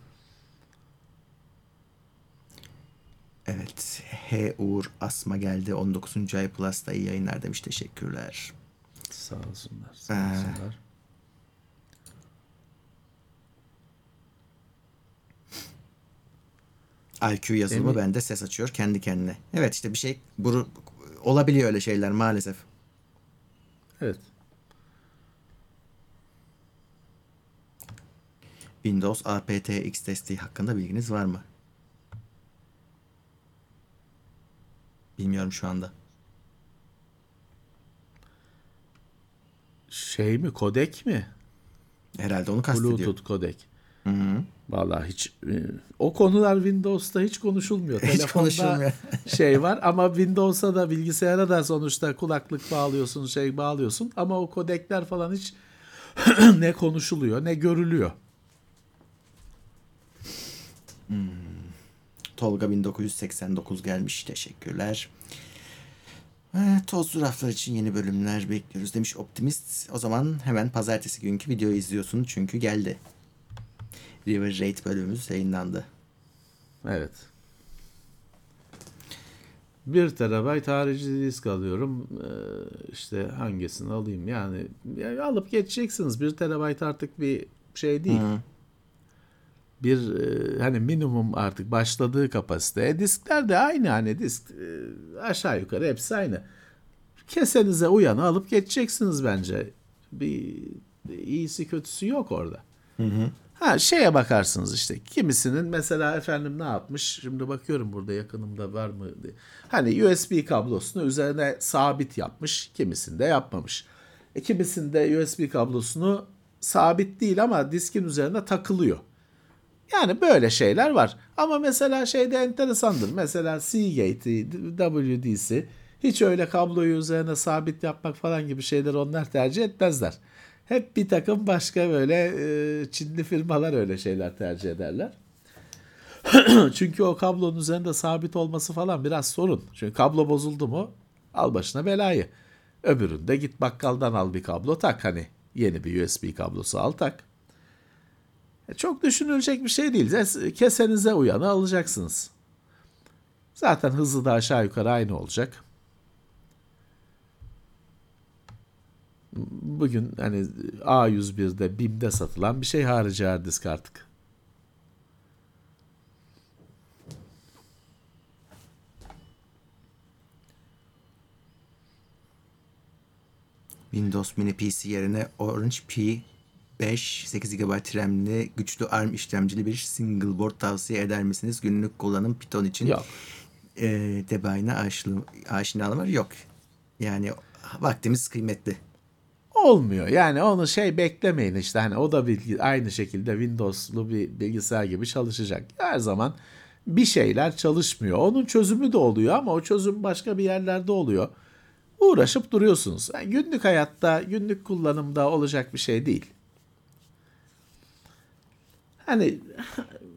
Evet. H. Uğur Asma geldi. 19. ay Plus'ta iyi yayınlar demiş. Teşekkürler. Sağ olsunlar. Sağ Ee, olsunlar. IQ yazılımı Emin- bende ses açıyor kendi kendine. Evet işte bir şey buru, olabiliyor öyle şeyler maalesef. Evet. Windows aptX desteği hakkında bilginiz var mı? Bilmiyorum şu anda. Şey mi kodek mi? Herhalde onu kastediyor. Bluetooth kodek. Hı hı. Vallahi hiç e, o konular Windows'ta hiç konuşulmuyor. Hiç Telefonda konuşulmuyor. şey var ama Windows'a da bilgisayara da sonuçta kulaklık bağlıyorsun, şey bağlıyorsun ama o kodekler falan hiç ne konuşuluyor ne görülüyor. Tolga 1989 gelmiş. Teşekkürler. Ee, Tozlu raflar için yeni bölümler bekliyoruz demiş Optimist. O zaman hemen pazartesi günkü videoyu izliyorsun çünkü geldi. River Raid bölümümüz yayınlandı. Evet. 1 terabayt harici disk alıyorum. Ee, işte hangisini alayım yani ya alıp geçeceksiniz. 1 terabayt artık bir şey değil. Hı. Bir e, hani minimum artık başladığı kapasite. E, diskler de aynı hani disk e, aşağı yukarı hepsi aynı. Kesenize uyanı alıp geçeceksiniz bence. Bir, bir iyisi kötüsü yok orada. Ha şeye bakarsınız işte kimisinin mesela efendim ne yapmış şimdi bakıyorum burada yakınımda var mı diye. Hani USB kablosunu üzerine sabit yapmış kimisinde yapmamış. E, kimisinde USB kablosunu sabit değil ama diskin üzerine takılıyor. Yani böyle şeyler var. Ama mesela şeyde enteresandır. Mesela Seagate, WDC hiç öyle kabloyu üzerine sabit yapmak falan gibi şeyler onlar tercih etmezler. Hep bir takım başka böyle e, Çinli firmalar öyle şeyler tercih ederler. Çünkü o kablonun üzerinde sabit olması falan biraz sorun. Çünkü kablo bozuldu mu al başına belayı. Öbüründe git bakkaldan al bir kablo tak hani yeni bir USB kablosu al tak. Çok düşünülecek bir şey değil. Es- Kesenize uyanı alacaksınız. Zaten hızı da aşağı yukarı aynı olacak. Bugün hani A101'de BİM'de satılan bir şey harici hard disk artık. Windows Mini PC yerine Orange P 5 8 GB RAM'li güçlü ARM işlemcili bir single board tavsiye eder misiniz? Günlük kullanım Python için Yok. e, debayına aşina, aşinalığım var. Yok. Yani vaktimiz kıymetli. Olmuyor. Yani onu şey beklemeyin işte hani o da bilgi, aynı şekilde Windows'lu bir bilgisayar gibi çalışacak. Her zaman bir şeyler çalışmıyor. Onun çözümü de oluyor ama o çözüm başka bir yerlerde oluyor. Uğraşıp duruyorsunuz. Yani günlük hayatta, günlük kullanımda olacak bir şey değil. Hani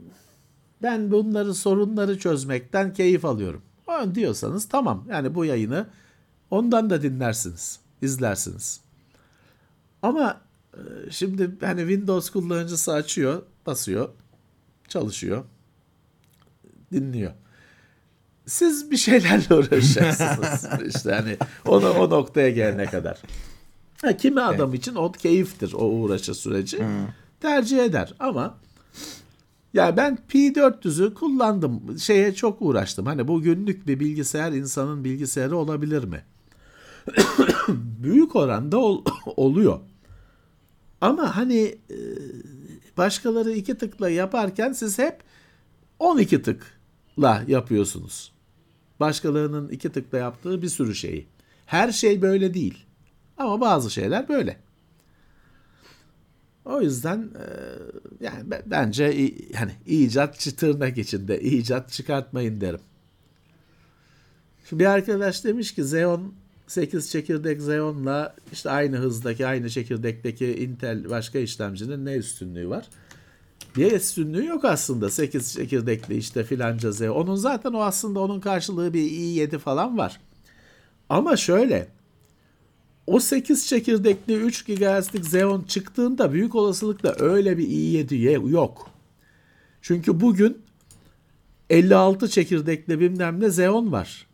ben bunları sorunları çözmekten keyif alıyorum. O diyorsanız tamam. Yani bu yayını ondan da dinlersiniz, izlersiniz. Ama e, şimdi hani Windows kullanıcısı açıyor, basıyor, çalışıyor, dinliyor. Siz bir şeylerle uğraşacaksınız. işte hani onu o noktaya gelene kadar. Ha, kimi adam için o keyiftir o uğraşı süreci. Tercih eder ama Ya ben P400'ü kullandım. Şeye çok uğraştım. Hani bu günlük bir bilgisayar insanın bilgisayarı olabilir mi? Büyük oranda ol- oluyor. Ama hani e, başkaları iki tıkla yaparken siz hep 12 tıkla yapıyorsunuz. Başkalarının iki tıkla yaptığı bir sürü şeyi. Her şey böyle değil. Ama bazı şeyler böyle. O yüzden e, yani be- bence i- hani icatçı tırnak içinde icat çıkartmayın derim. Şimdi bir arkadaş demiş ki Xeon 8 çekirdek Xeon'la işte aynı hızdaki aynı çekirdekteki Intel başka işlemcinin ne üstünlüğü var? Bir üstünlüğü yok aslında 8 çekirdekli işte filanca Xeon. Onun zaten o aslında onun karşılığı bir i7 falan var. Ama şöyle o 8 çekirdekli 3 GHz'lik Xeon çıktığında büyük olasılıkla öyle bir i7 yok. Çünkü bugün 56 çekirdekli bilmem ne Xeon var.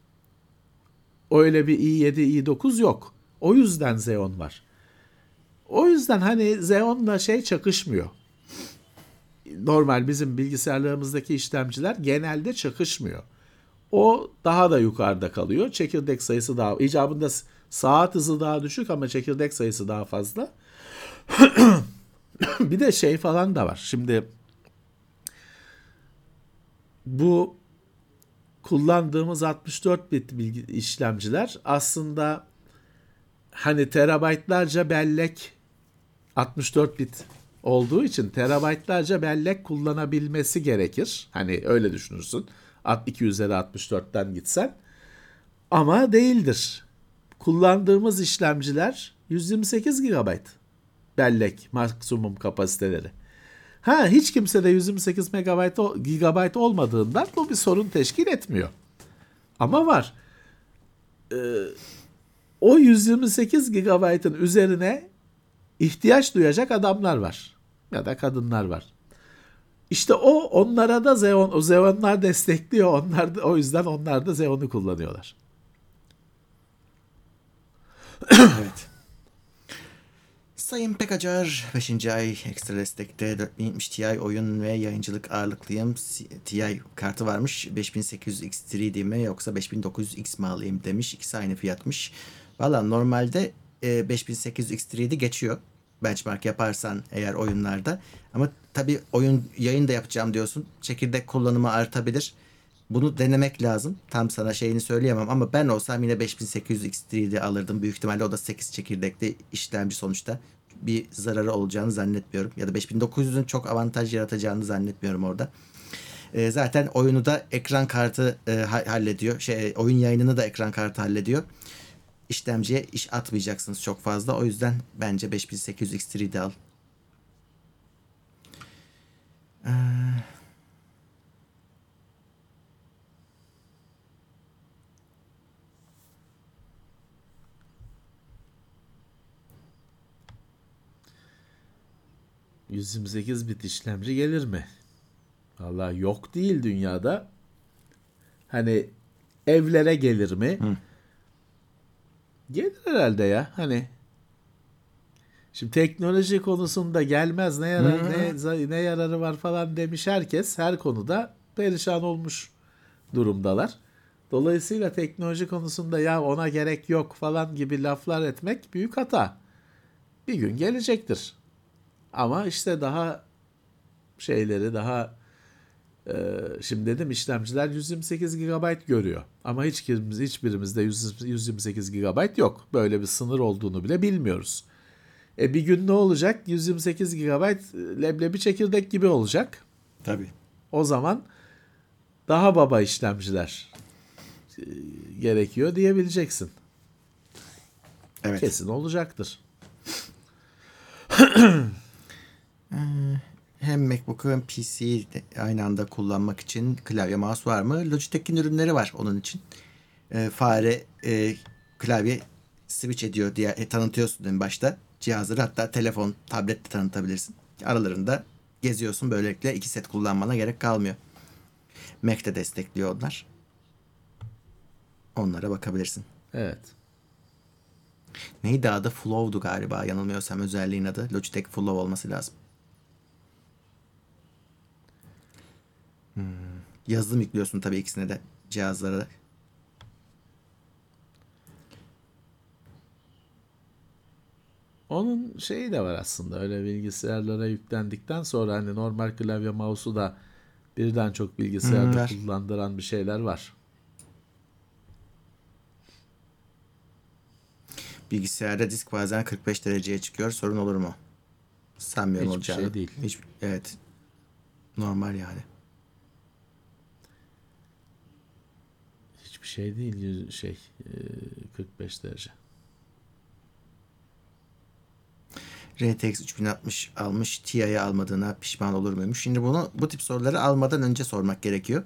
Öyle bir i7, i9 yok. O yüzden Xeon var. O yüzden hani Xeon'la şey çakışmıyor. Normal bizim bilgisayarlarımızdaki işlemciler genelde çakışmıyor. O daha da yukarıda kalıyor. Çekirdek sayısı daha icabında saat hızı daha düşük ama çekirdek sayısı daha fazla. bir de şey falan da var. Şimdi bu kullandığımız 64 bit bilgi işlemciler aslında hani terabaytlarca bellek 64 bit olduğu için terabaytlarca bellek kullanabilmesi gerekir. Hani öyle düşünürsün. 2 üzeri 64'ten gitsen. Ama değildir. Kullandığımız işlemciler 128 GB bellek maksimum kapasiteleri. Ha hiç kimse de 128 MB GB olmadığından bu bir sorun teşkil etmiyor. Ama var. Ee, o 128 GB'ın üzerine ihtiyaç duyacak adamlar var. Ya da kadınlar var. İşte o onlara da Xeon, o Xeon'lar destekliyor. Onlar da, o yüzden onlar da Xeon'u kullanıyorlar. Evet. Sayın Pekacar 5. ay ekstra destekte 4070 Ti oyun ve yayıncılık ağırlıklıyım. Ti kartı varmış. 5800 X3D mi yoksa 5900 X mi alayım demiş. İkisi aynı fiyatmış. Valla normalde e, 5800 X3D geçiyor. Benchmark yaparsan eğer oyunlarda. Ama tabii oyun yayın da yapacağım diyorsun. Çekirdek kullanımı artabilir. Bunu denemek lazım. Tam sana şeyini söyleyemem ama ben olsam yine 5800 X3'de alırdım. Büyük ihtimalle o da 8 çekirdekli işlemci sonuçta. Bir zararı olacağını zannetmiyorum. Ya da 5900'ün çok avantaj yaratacağını zannetmiyorum orada. Ee, zaten oyunu da ekran kartı e, ha- hallediyor. Şey oyun yayınını da ekran kartı hallediyor. İşlemciye iş atmayacaksınız çok fazla. O yüzden bence 5800 X3'de al. Ee, 128 bit işlemci gelir mi? Vallahi yok değil dünyada. Hani evlere gelir mi? Gelir herhalde ya. Hani Şimdi teknoloji konusunda gelmez ne yarar ne, ne yararı var falan demiş herkes her konuda perişan olmuş durumdalar. Dolayısıyla teknoloji konusunda ya ona gerek yok falan gibi laflar etmek büyük hata. Bir gün gelecektir. Ama işte daha şeyleri daha e, şimdi dedim işlemciler 128 GB görüyor. Ama hiç kimimiz hiçbirimizde 100 128 GB yok. Böyle bir sınır olduğunu bile bilmiyoruz. E bir gün ne olacak? 128 GB leblebi çekirdek gibi olacak. tabii. O zaman daha baba işlemciler e, gerekiyor diyebileceksin. Evet. Kesin olacaktır. Hem MacBook'u hem PC'yi aynı anda kullanmak için klavye mouse var mı? Logitech'in ürünleri var onun için. Ee, fare e, klavye switch ediyor diye e, tanıtıyorsun en başta. Cihazları hatta telefon, tablet de tanıtabilirsin. Aralarında geziyorsun. Böylelikle iki set kullanmana gerek kalmıyor. Mac de destekliyor onlar. Onlara bakabilirsin. Evet. Neydi adı? Flow'du galiba yanılmıyorsam özelliğin adı. Logitech Flow olması lazım. Yazılım yüklüyorsun tabii ikisine de cihazlara. da. Onun şeyi de var aslında öyle bilgisayarlara yüklendikten sonra hani normal klavye mouse'u da birden çok bilgisayarda Hmm, kullandıran bir şeyler var. Bilgisayarda disk bazen 45 dereceye çıkıyor. Sorun olur mu? Sanmıyorum Hiçbir olacağını. şey değil. Hiç, evet. Normal yani. Hiçbir şey değil yüz- şey e, 45 derece. RTX 3060 almış Ti'yi almadığına pişman olur muymuş? Şimdi bunu bu tip soruları almadan önce sormak gerekiyor.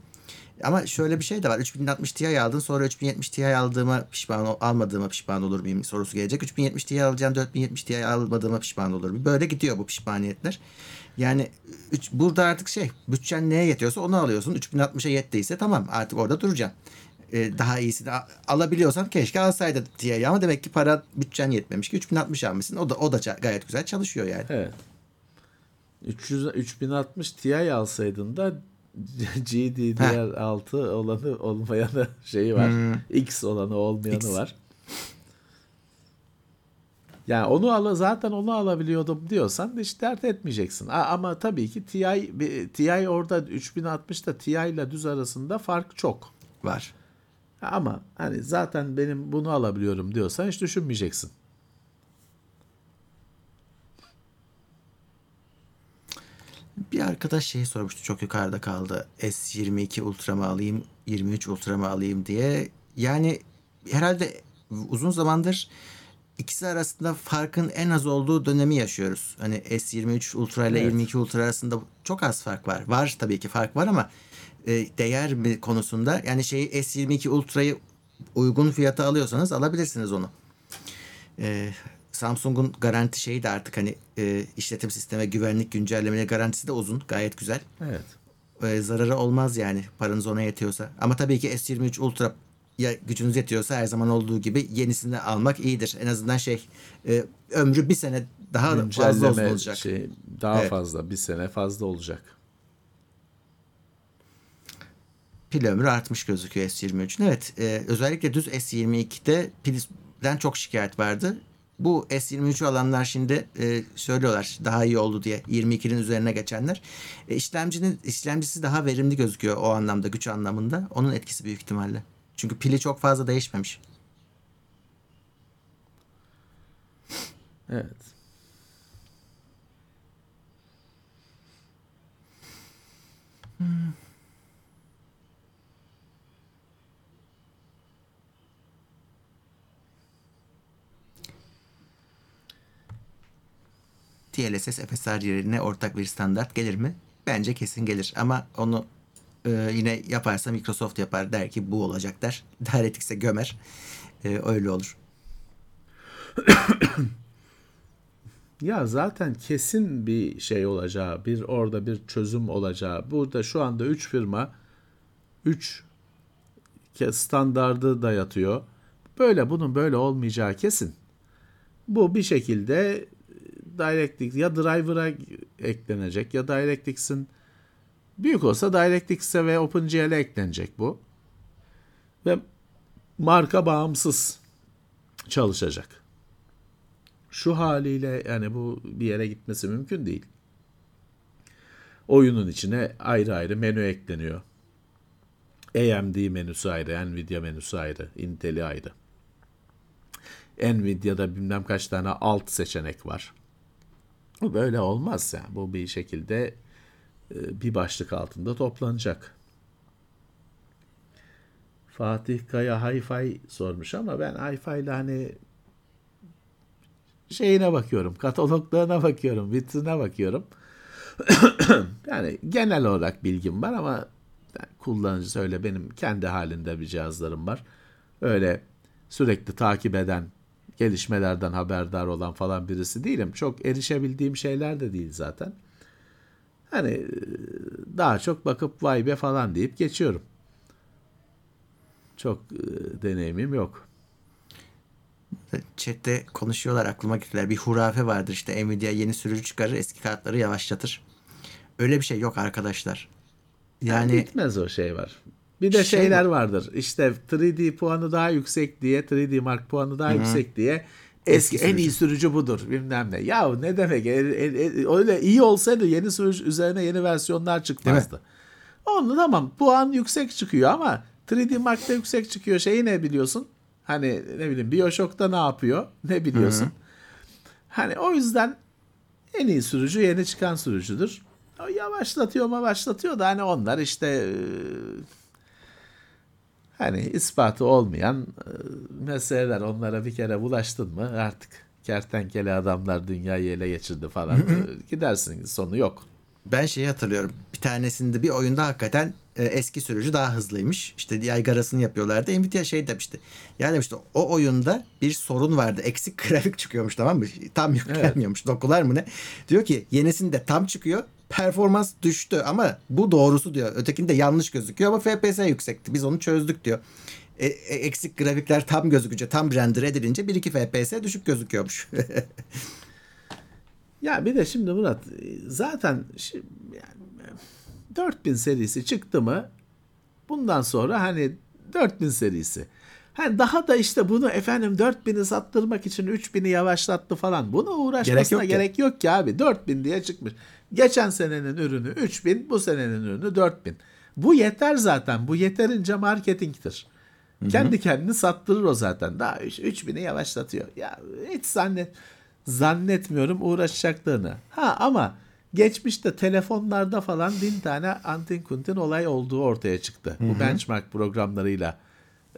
Ama şöyle bir şey de var. 3060 Ti aldın sonra 3070 Ti aldığıma pişman almadığıma pişman olur muyum sorusu gelecek. 3070 Ti alacağım 4070 Ti almadığıma pişman olur muyum? Böyle gidiyor bu pişmaniyetler. Yani üç, burada artık şey bütçen neye yetiyorsa onu alıyorsun. 3060'a yettiyse tamam artık orada duracaksın. Ee, daha iyisini alabiliyorsan keşke alsaydın Ti'yi ama demek ki para bütçen yetmemiş ki 3060 almışsın. O da o da gayet güzel çalışıyor yani. Evet. 300 3060 Ti alsaydın da GDDR6 olanı olmayanı şeyi var. X olanı olmayanı X. var. Yani onu al zaten onu alabiliyordum diyorsan hiç dert etmeyeceksin. A- Ama tabii ki Ti Ti orada 3060'da Ti ile düz arasında fark çok. Var. Ama hani zaten benim bunu alabiliyorum diyorsan hiç düşünmeyeceksin. Bir arkadaş şey sormuştu çok yukarıda kaldı. S22 Ultra mı alayım, 23 Ultra mı alayım diye. Yani herhalde uzun zamandır ikisi arasında farkın en az olduğu dönemi yaşıyoruz. Hani S23 Ultra ile Evet. 22 Ultra arasında çok az fark var. Var tabii ki fark var ama e, değer mi konusunda yani şeyi S22 Ultra'yı uygun fiyata alıyorsanız alabilirsiniz onu. Ee, Samsung'un garanti şeyi de artık hani e, işletim sisteme güvenlik güncellemeleri garantisi de uzun. Gayet güzel. Evet. Ee, zararı olmaz yani paranız ona yetiyorsa. Ama tabii ki S23 Ultra ya gücünüz yetiyorsa her zaman olduğu gibi yenisini almak iyidir. En azından şey e, ömrü bir sene daha fazla olacak. şey daha Evet. fazla bir sene fazla olacak. Pil ömrü artmış gözüküyor S23'ün. Evet e, özellikle düz S22'de pilden çok şikayet vardı. Bu S23'ü alanlar şimdi e, söylüyorlar daha iyi oldu diye 22'nin üzerine geçenler. E, işlemcinin işlemcisi daha verimli gözüküyor o anlamda güç anlamında. Onun etkisi büyük ihtimalle. Çünkü pili çok fazla değişmemiş. Evet. DLSS FSR yerine ortak bir standart gelir mi? Bence kesin gelir ama onu e, yine yaparsa Microsoft yapar der ki bu olacak der. DirectX'e gömer. E, öyle olur. Ya zaten kesin bir şey olacağı, bir orada bir çözüm olacağı. Burada şu anda 3 firma 3 standardı dayatıyor. Böyle bunun böyle olmayacağı kesin. Bu bir şekilde DirectX ya driver'a eklenecek ya DirectX'in büyük olsa DirectX'e ve OpenGL'e eklenecek bu. Ve marka bağımsız çalışacak şu haliyle yani bu bir yere gitmesi mümkün değil. Oyunun içine ayrı ayrı menü ekleniyor. AMD menüsü ayrı, Nvidia menüsü ayrı, Intel'i ayrı. Nvidia'da bilmem kaç tane alt seçenek var. Bu böyle olmaz yani. Bu bir şekilde e, bir başlık altında toplanacak. Fatih Kaya Hi-Fi sormuş ama ben Hi-Fi ile hani şeyine bakıyorum, kataloglarına bakıyorum, vitrine bakıyorum. yani genel olarak bilgim var ama yani kullanıcısı öyle benim kendi halinde bir cihazlarım var. Öyle sürekli takip eden, gelişmelerden haberdar olan falan birisi değilim. Çok erişebildiğim şeyler de değil zaten. Hani e, daha çok bakıp vay be falan deyip geçiyorum. Çok e, deneyimim yok. Chat'te konuşuyorlar aklıma getirdiler. Bir hurafe vardır işte Nvidia yeni sürücü çıkarır eski kartları yavaşlatır. Öyle bir şey yok arkadaşlar. Yani Bitmez o şey var. Bir de Şey şeyler vardır. İşte 3D puanı daha yüksek diye, 3D Mark puanı daha yüksek diye eski, Eski en iyi sürücü budur bilmem ne. Ya ne demek? E- e- e- öyle iyi olsaydı yeni sürücü üzerine yeni versiyonlar çıkmazdı. Onu tamam puan yüksek çıkıyor ama 3D Mark'ta yüksek çıkıyor. Şeyi ne biliyorsun? Hani ne bileyim BioShock'ta ne yapıyor? Ne biliyorsun? Hani o yüzden en iyi sürücü yeni çıkan sürücüdür. O yavaşlatıyor mu başlatıyor da hani onlar işte e, hani ispatı olmayan e, meseleler onlara bir kere bulaştın mı artık kertenkele adamlar dünyayı ele geçirdi falan E, gidersin sonu yok. Ben şeyi hatırlıyorum. Bir tanesinde bir oyunda hakikaten e, eski sürücü daha hızlıymış. İşte yaygarasını yapıyorlardı. Nvidia şey demişti. Yani demişti o oyunda bir sorun vardı. Eksik grafik çıkıyormuş tamam mı? Tam yüklenmiyormuş. Dokular mı ne? Diyor ki yenisinde tam çıkıyor. Performans düştü ama bu doğrusu diyor. Ötekinde yanlış gözüküyor ama FPS yüksekti. Biz onu çözdük diyor. E, e, eksik grafikler tam gözükünce, tam render edilince 1-2 FPS düşük gözüküyormuş. Ya bir de şimdi Murat zaten şi- yani, e, 4000 serisi çıktı mı bundan sonra hani 4000 serisi. Hani daha da işte bunu efendim 4000'i sattırmak için 3000'i yavaşlattı falan. Buna uğraşmasına Gerek gerek yok yok, ki. ki abi. 4000 diye çıkmış. Geçen senenin ürünü 3000, bu senenin ürünü 4000. Bu yeter zaten. Bu yeterince marketingtir. Kendi kendini sattırır o zaten. Daha 3000'i yavaşlatıyor. Ya hiç zannet zannetmiyorum uğraşacaklarını. Ha ama geçmişte telefonlarda falan bin tane antin kuntin olay olduğu ortaya çıktı. Bu benchmark programlarıyla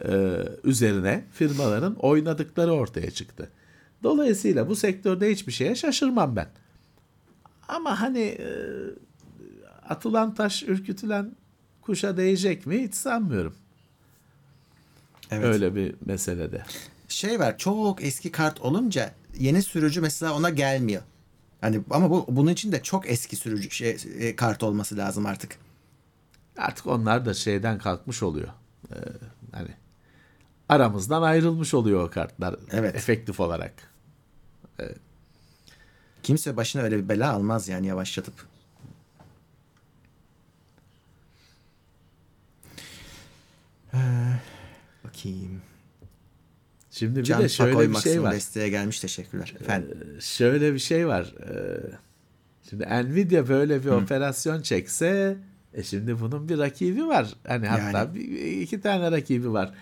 e, üzerine firmaların oynadıkları ortaya çıktı. Dolayısıyla bu sektörde hiçbir şeye şaşırmam ben. Ama hani e, atılan taş ürkütülen kuşa değecek mi hiç sanmıyorum. Evet. Öyle bir meselede. şey var çok eski kart olunca yeni sürücü mesela ona gelmiyor. Hani ama bu bunun için de çok eski sürücü şey e, kart olması lazım artık. Artık onlar da şeyden kalkmış oluyor. Ee, hani aramızdan ayrılmış oluyor o kartlar Evet. efektif olarak. Kimse başına öyle bir bela almaz yani yavaşlatıp. Ee, bakayım. Şimdi bir Can de şöyle Pakoy bir şey var. desteğe gelmiş teşekkürler. Efendim. Şöyle bir şey var. Ee, Şimdi Nvidia böyle bir operasyon çekse e şimdi bunun bir rakibi var. Hani hatta Yani. bir, iki tane rakibi var.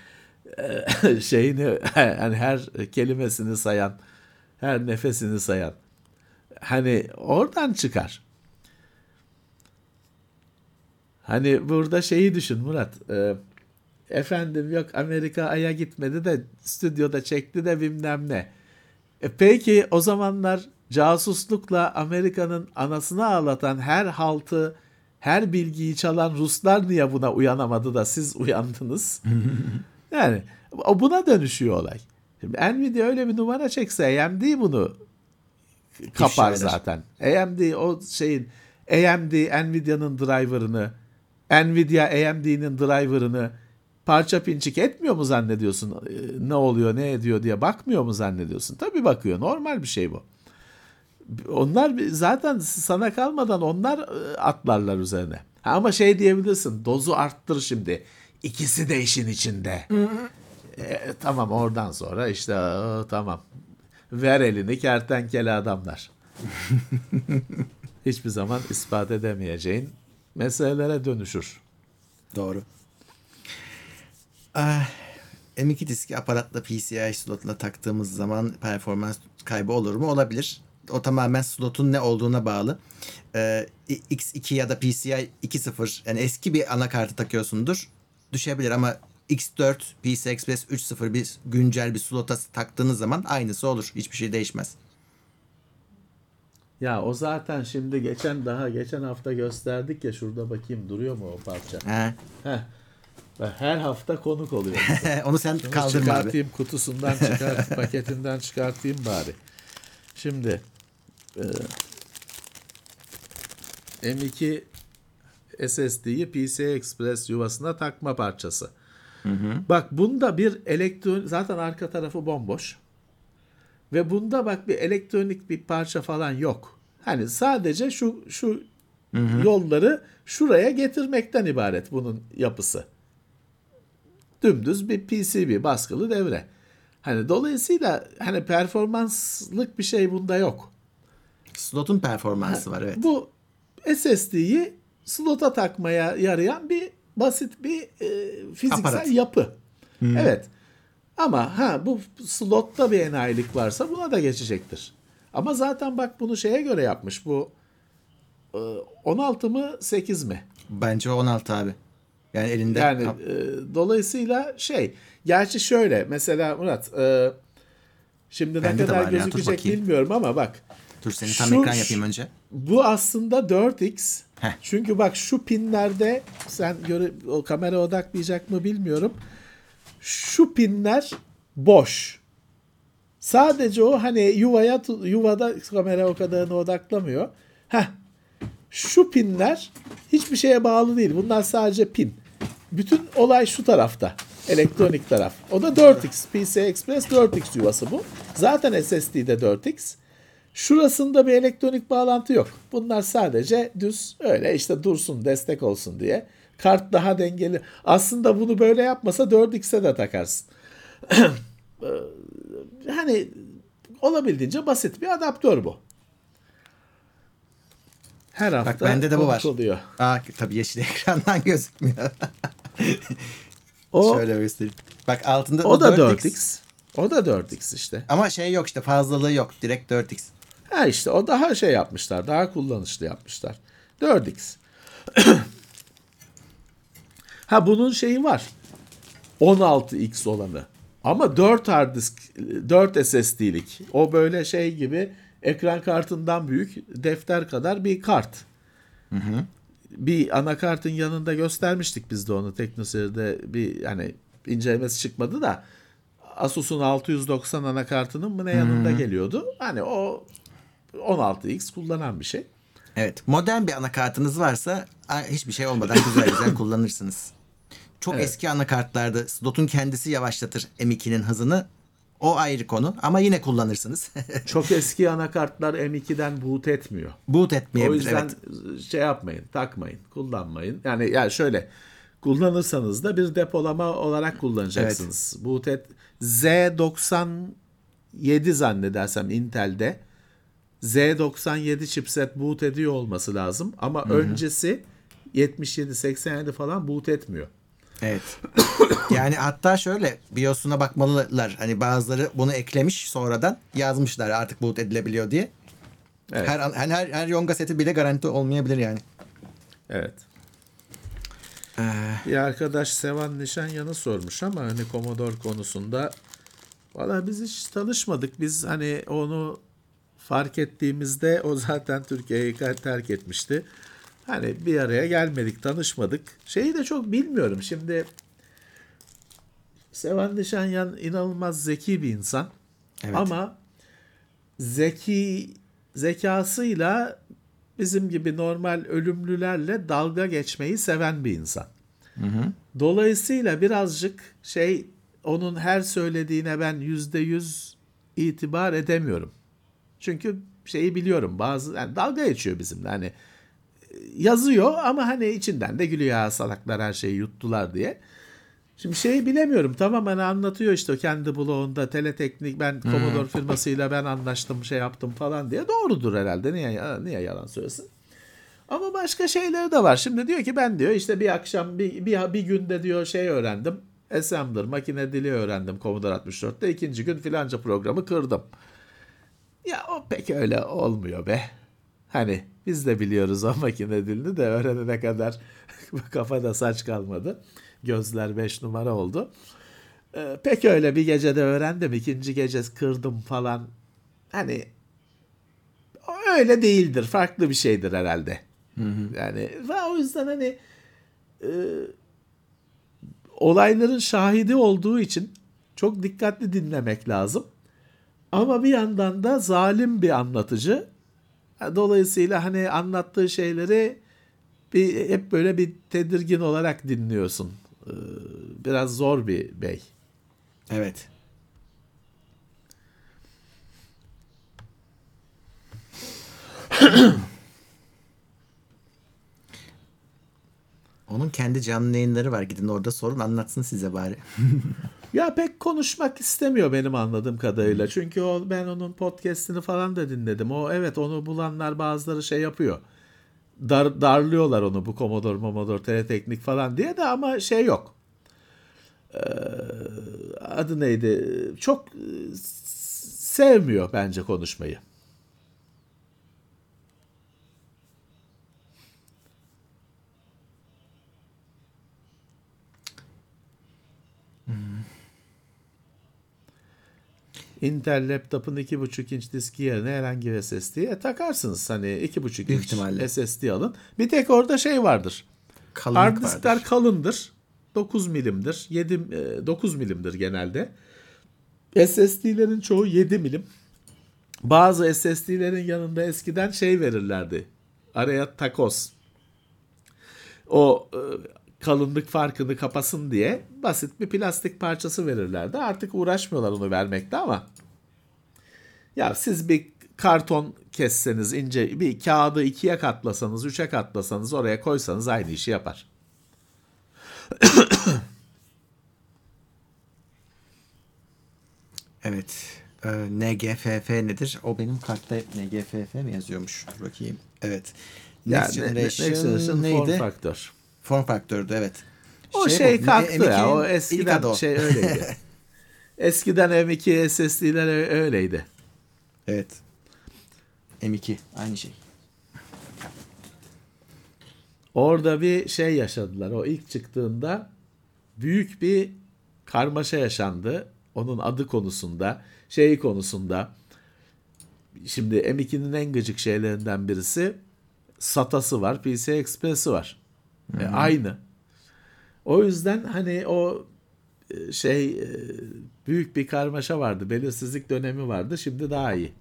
Ee, Şeyini hani her kelimesini sayan, her nefesini sayan. Hani oradan çıkar. Hani burada şeyi düşün Murat. e, efendim yok Amerika Ay'a gitmedi de stüdyoda çekti de bilmem ne. E peki o zamanlar casuslukla Amerika'nın anasını ağlatan her haltı, her bilgiyi çalan Ruslar niye buna uyanamadı da siz uyandınız? yani buna dönüşüyor olay. Şimdi Nvidia öyle bir numara çekse AMD bunu kapar eder. zaten. AMD o şeyin AMD Nvidia'nın driver'ını Nvidia AMD'nin driver'ını parça pinçik etmiyor mu zannediyorsun? Ee, Ne oluyor, ne ediyor diye bakmıyor mu zannediyorsun? Tabii bakıyor. Normal bir şey bu. Onlar zaten sana kalmadan onlar e, atlarlar üzerine. Ama şey diyebilirsin. Dozu arttır şimdi. İkisi de işin içinde. E, tamam oradan sonra işte aa, tamam. Ver elini kertenkele adamlar. Hiçbir zaman ispat edemeyeceğin meselelere dönüşür. Doğru. Ah, M2 diski aparatla PCI slotla taktığımız zaman performans kaybı olur mu? Olabilir. O tamamen slotun ne olduğuna bağlı. Ee, X2 ya da PCI 2.0 yani eski bir anakartı takıyorsundur. Düşebilir ama X4, PCI Express 3.0 bir güncel bir slota taktığınız zaman aynısı olur. Hiçbir şey değişmez. Ya o zaten şimdi geçen daha geçen hafta gösterdik ya şurada bakayım duruyor mu o parça? He. Heh. Her hafta konuk oluyor. Onu sen Bunu kaldırma abi. çıkartayım kutusundan çıkart paketinden çıkartayım bari. Şimdi e, M2 SSD'yi PCI Express yuvasına takma parçası. Bak bunda bir elektron zaten arka tarafı bomboş. Ve bunda bak bir elektronik bir parça falan yok. Hani sadece şu şu yolları şuraya getirmekten ibaret bunun yapısı. Dümdüz bir PCB baskılı devre. Hani dolayısıyla hani performanslık bir şey bunda yok. Slot'un performansı var evet. Bu SSD'yi slota takmaya yarayan bir basit bir e, fiziksel Aparat. yapı. Evet. Ama ha bu slotta bir enayilik varsa buna da geçecektir. Ama zaten bak bunu şeye göre yapmış. Bu e, 16 mı 8 mi? Bence 16 abi. Yani elinde Yani e, dolayısıyla şey. Gerçi şöyle mesela Murat e, şimdi ne Bende de kadar ya, gözükecek bakayım. bilmiyorum ama bak dur seni tam şu- ekran yapayım önce. Bu aslında 4x. Heh. Çünkü bak şu pinlerde sen göre o kamera odaklayacak mı bilmiyorum. Şu pinler boş. Sadece o hani yuvaya yuvada kamera o kadarını odaklamıyor. Heh. Şu pinler hiçbir şeye bağlı değil. Bunlar sadece pin. Bütün olay şu tarafta. Elektronik taraf. O da 4x. PCI Express 4x yuvası bu. Zaten SSD'de 4x. Şurasında bir elektronik bağlantı yok. Bunlar sadece düz öyle işte dursun destek olsun diye. Kart daha dengeli. Aslında bunu böyle yapmasa 4x'e de takarsın. Ee, hani olabildiğince basit bir adaptör bu. Her hafta bende de bu var. konuşuluyor. Aa tabii yeşil ekrandan gözükmüyor. O, Şöyle göstereyim. Bak altında o da 4x. 4x. O da 4x işte. Ama şey yok işte fazlalığı yok. Direkt 4x. Ha işte o daha şey yapmışlar. Daha kullanışlı yapmışlar. 4x. ha bunun şeyi var. 16x olanı. Ama 4 hard disk, 4 SSD'lik. O böyle şey gibi ekran kartından büyük defter kadar bir kart. Bir anakartın yanında göstermiştik biz de onu teknoseyirde bir hani incelemesi çıkmadı da Asus'un 690 anakartının mı ne yanında geliyordu. Hani o 16x kullanan bir şey. Evet. Modern bir anakartınız varsa hiçbir şey olmadan güzel güzel kullanırsınız. Çok eski anakartlarda slotun kendisi yavaşlatır M2'nin hızını. O ayrı konu ama yine kullanırsınız. Çok eski anakartlar M2'den boot etmiyor. Boot O etmeyebilir yüzden evet. şey yapmayın, takmayın, kullanmayın. Yani yani şöyle kullanırsanız da bir depolama olarak kullanacaksınız. Boot et Z97 zannedersem Intel'de Z97 chipset boot ediyor olması lazım ama öncesi 77 87 falan boot etmiyor. Evet. Yani hatta şöyle BIOS'una bakmalılar. Hani bazıları bunu eklemiş sonradan yazmışlar artık boot edilebiliyor diye. Evet. Her, her, her, her Yonga seti bile garanti olmayabilir yani. Evet. Ee, Bir arkadaş Sevan Nişanyan'ı sormuş ama hani Commodore konusunda valla biz hiç tanışmadık. Biz hani onu fark ettiğimizde o zaten Türkiye'yi terk etmişti. Hani bir araya gelmedik, tanışmadık. Şeyi de çok bilmiyorum. Şimdi Sevan Nişanyan inanılmaz zeki bir insan. Evet. Ama zeki zekasıyla bizim gibi normal ölümlülerle dalga geçmeyi seven bir insan. Dolayısıyla birazcık şey onun her söylediğine ben yüzde yüz itibar edemiyorum. Çünkü şeyi biliyorum bazı yani dalga geçiyor bizimle hani yazıyor ama hani içinden de gülüyor ya salaklar her şeyi yuttular diye. Şimdi şeyi bilemiyorum tamam hani anlatıyor işte kendi blogunda teleteknik ben Commodore firmasıyla ben anlaştım şey yaptım falan diye doğrudur herhalde niye niye yalan söylesin. Ama başka şeyleri de var. Şimdi diyor ki ben diyor işte bir akşam bir, bir, bir günde diyor şey öğrendim. Assembler makine dili öğrendim Commodore 64'te. ikinci gün filanca programı kırdım. Ya o pek öyle olmuyor be. Hani biz de biliyoruz o makine dilini de öğrenene kadar kafada saç kalmadı. Gözler 5 numara oldu. Ee, pek öyle bir gecede öğrendim. ikinci gece kırdım falan. Hani öyle değildir. Farklı bir şeydir herhalde. Yani ve o yüzden hani e, olayların şahidi olduğu için çok dikkatli dinlemek lazım. Ama bir yandan da zalim bir anlatıcı. Dolayısıyla hani anlattığı şeyleri bir hep böyle bir tedirgin olarak dinliyorsun. Ee, Biraz zor bir bey. evet. Onun kendi canlı yayınları var. Gidin orada sorun anlatsın size bari. Ya pek konuşmak istemiyor benim anladığım kadarıyla. Çünkü o ben onun podcast'ini falan da dinledim. O evet onu bulanlar bazıları şey yapıyor. Dar, darlıyorlar onu bu Commodore, Commodore, Teleteknik falan diye de ama şey yok. Ee, adı neydi? Çok e, sevmiyor bence konuşmayı. Intel laptopun 2.5 inç diski yerine herhangi bir SSD'ye takarsınız. Hani 2.5 Büyük inç ihtimalle. SSD alın. Bir tek orada şey vardır. Kalınlık Hard diskler vardır. kalındır. 9 milimdir. 7 e, 9 milimdir genelde. SSD'lerin çoğu 7 milim. Bazı SSD'lerin yanında eskiden şey verirlerdi. Araya takoz. O e, kalınlık farkını kapasın diye basit bir plastik parçası verirlerdi. Artık uğraşmıyorlar onu vermekte ama ya siz bir karton kesseniz ince bir kağıdı ikiye katlasanız, üçe katlasanız oraya koysanız aynı işi yapar. Evet. Ee, NGFF nedir? O benim kartta hep NGFF mi yazıyormuş? Bakayım. Evet. Next Yani Generation, Next Generation neydi? Form Factor. Form Factor'du evet. O şey, bu, kalktı M2'nin ya. O eskiden o. şey öyleydi. eskiden M2 SSD'ler öyleydi. Evet. M2 aynı şey. Orada bir şey yaşadılar. O ilk çıktığında büyük bir karmaşa yaşandı. Onun adı konusunda, şeyi konusunda. Şimdi M2'nin en gıcık şeylerinden birisi SATA'sı var, PCI Express'i var. E, aynı. O yüzden hani o e, şey e, büyük bir karmaşa vardı. Belirsizlik dönemi vardı. Şimdi daha iyi.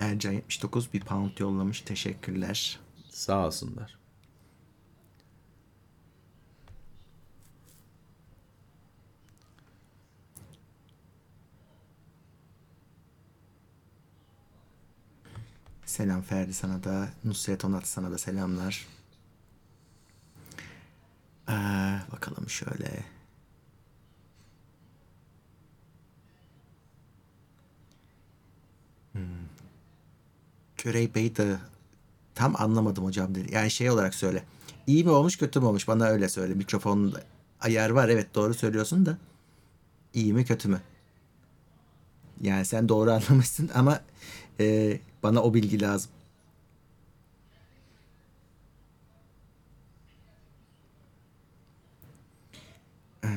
Ercan 79 bir pound yollamış. Teşekkürler. Sağ olsunlar. Selam Ferdi sana da. Nusret Onat sana da selamlar. Ee, bakalım şöyle. Hmm. Körey Bey de tam anlamadım hocam dedi. Yani şey olarak söyle. İyi mi olmuş kötü mü olmuş bana öyle söyle. Mikrofonun ayar var evet doğru söylüyorsun da. İyi mi kötü mü? Yani sen doğru anlamışsın ama e, bana o bilgi lazım. Ee,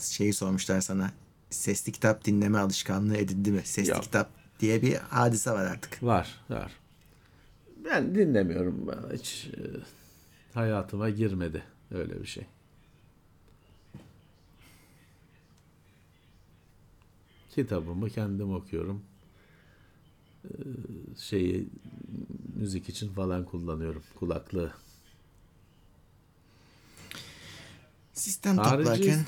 Şeyi sormuşlar sana. Sesli kitap dinleme alışkanlığı edindi mi? Sesli Yok. kitap diye bir hadise var artık. Var, var. Ben dinlemiyorum. Ben hiç e, hayatıma girmedi öyle bir şey. Kitabımı kendim okuyorum. Ee, şeyi müzik için falan kullanıyorum kulaklığı. Sistem Harici toplarken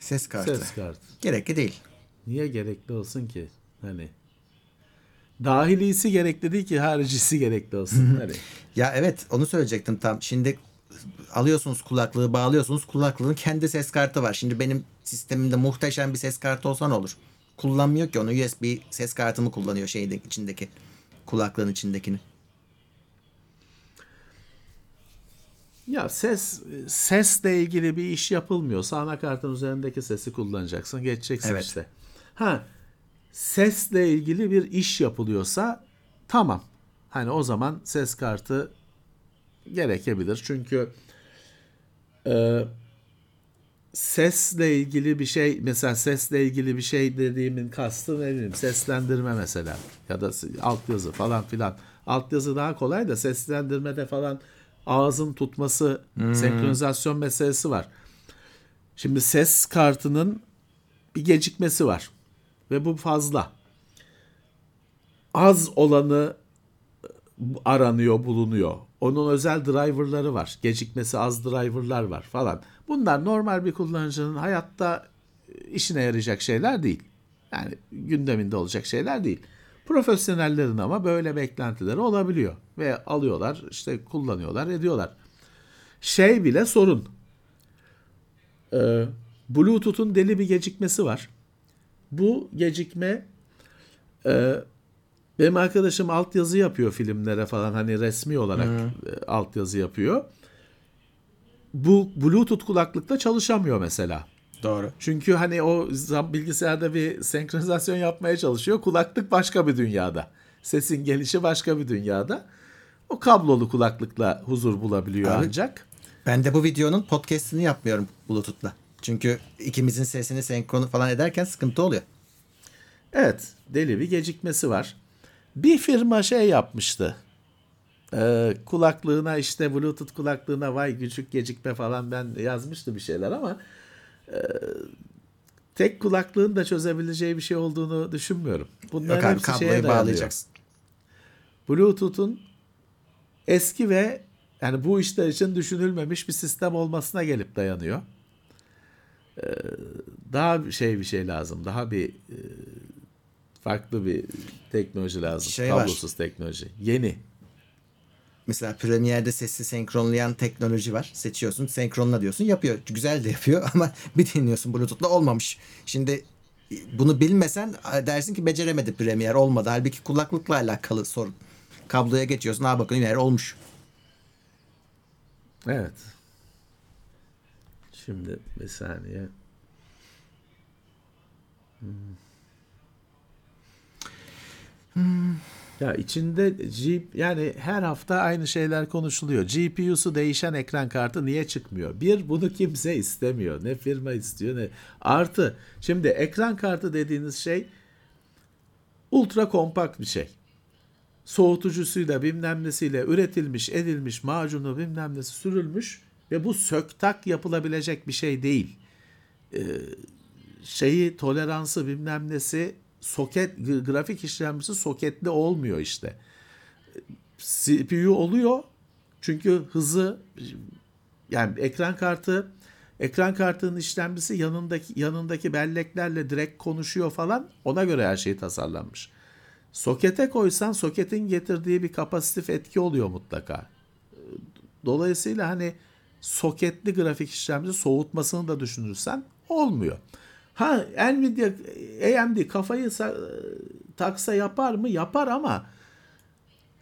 ses kartı. Ses kartı. Gerekli değil. Niye gerekli olsun ki? Hani dahilisi gerekli değil ki haricisi gerekli olsun. Hani Ya evet onu söyleyecektim tam. Şimdi alıyorsunuz kulaklığı bağlıyorsunuz kulaklığın kendi ses kartı var. Şimdi benim sistemimde muhteşem bir ses kartı olsa ne olur? Kullanmıyor ki onu USB ses kartımı kullanıyor şeyin içindeki kulaklığın içindekini. Ya ses sesle ilgili bir iş yapılmıyorsa anakartın üzerindeki sesi kullanacaksın. Geçeceksin Evet. işte. Ha sesle ilgili bir iş yapılıyorsa tamam. Hani o zaman ses kartı gerekebilir. Çünkü e, sesle ilgili bir şey mesela sesle ilgili bir şey dediğimin kastı ne bileyim seslendirme mesela ya da altyazı falan filan. Altyazı daha kolay da seslendirmede falan ağzın tutması senkronizasyon meselesi var. Şimdi ses kartının bir gecikmesi var ve bu fazla. Az olanı aranıyor, bulunuyor. Onun özel driverları var. Gecikmesi az driverlar var falan. Bunlar normal bir kullanıcının hayatta işine yarayacak şeyler değil. Yani gündeminde olacak şeyler değil. Profesyonellerin ama böyle beklentileri olabiliyor ve alıyorlar, işte kullanıyorlar, ediyorlar. Şey bile sorun. Ee, Bluetooth'un deli bir gecikmesi var. Bu gecikme e, benim arkadaşım altyazı yapıyor filmlere falan hani resmi olarak e, altyazı yapıyor. Bu Bluetooth kulaklıkta çalışamıyor mesela. Doğru. Çünkü hani o bilgisayarda bir senkronizasyon yapmaya çalışıyor. Kulaklık başka bir dünyada. Sesin gelişi başka bir dünyada. O kablolu kulaklıkla huzur bulabiliyor Abi- ancak. Ben de bu videonun podcast'ini yapmıyorum Bluetooth'la. Çünkü ikimizin sesini senkronu falan ederken sıkıntı oluyor. Evet, deli bir gecikmesi var. Bir firma şey yapmıştı. Ee, kulaklığına işte Bluetooth kulaklığına vay küçük gecikme falan ben yazmıştım bir şeyler ama e, tek kulaklığın da çözebileceği bir şey olduğunu düşünmüyorum. Bunların Yok abi hepsi şeye bağlayacaksın. Bluetooth'un eski ve yani bu işler için düşünülmemiş bir sistem olmasına gelip dayanıyor. Ee, daha şey bir şey lazım. Daha bir e, farklı bir teknoloji lazım. Şey var. Kablosuz teknoloji. Yeni. Mesela Premiere'de sesi senkronlayan teknoloji var. Seçiyorsun, senkronla diyorsun. Yapıyor. Güzel de yapıyor ama bir dinliyorsun Bluetooth'la olmamış. Şimdi bunu bilmesen dersin ki beceremedi Premiere olmadı. Halbuki kulaklıkla alakalı sorun. Kabloya geçiyorsun. Ha bakın meğer olmuş. Evet. Şimdi bir saniye. Hmm. Ya içinde G, yani her hafta aynı şeyler konuşuluyor. GPU'su değişen ekran kartı niye çıkmıyor? Bir bunu kimse istemiyor. Ne firma istiyor ne. Artı şimdi ekran kartı dediğiniz şey ultra kompakt bir şey soğutucusuyla bilmem nesiyle üretilmiş, edilmiş, macunu bilmem nesi sürülmüş ve bu söktak yapılabilecek bir şey değil. Ee, şeyi toleransı bilmem nesi soket grafik işlemcisi soketli olmuyor işte. CPU oluyor çünkü hızı yani ekran kartı ekran kartının işlemcisi yanındaki yanındaki belleklerle direkt konuşuyor falan ona göre her şey tasarlanmış. Sokete koysan soketin getirdiği bir kapasitif etki oluyor mutlaka. Dolayısıyla hani soketli grafik işlemci soğutmasını da düşünürsen olmuyor. Ha Nvidia AMD kafayı taksa yapar mı? Yapar ama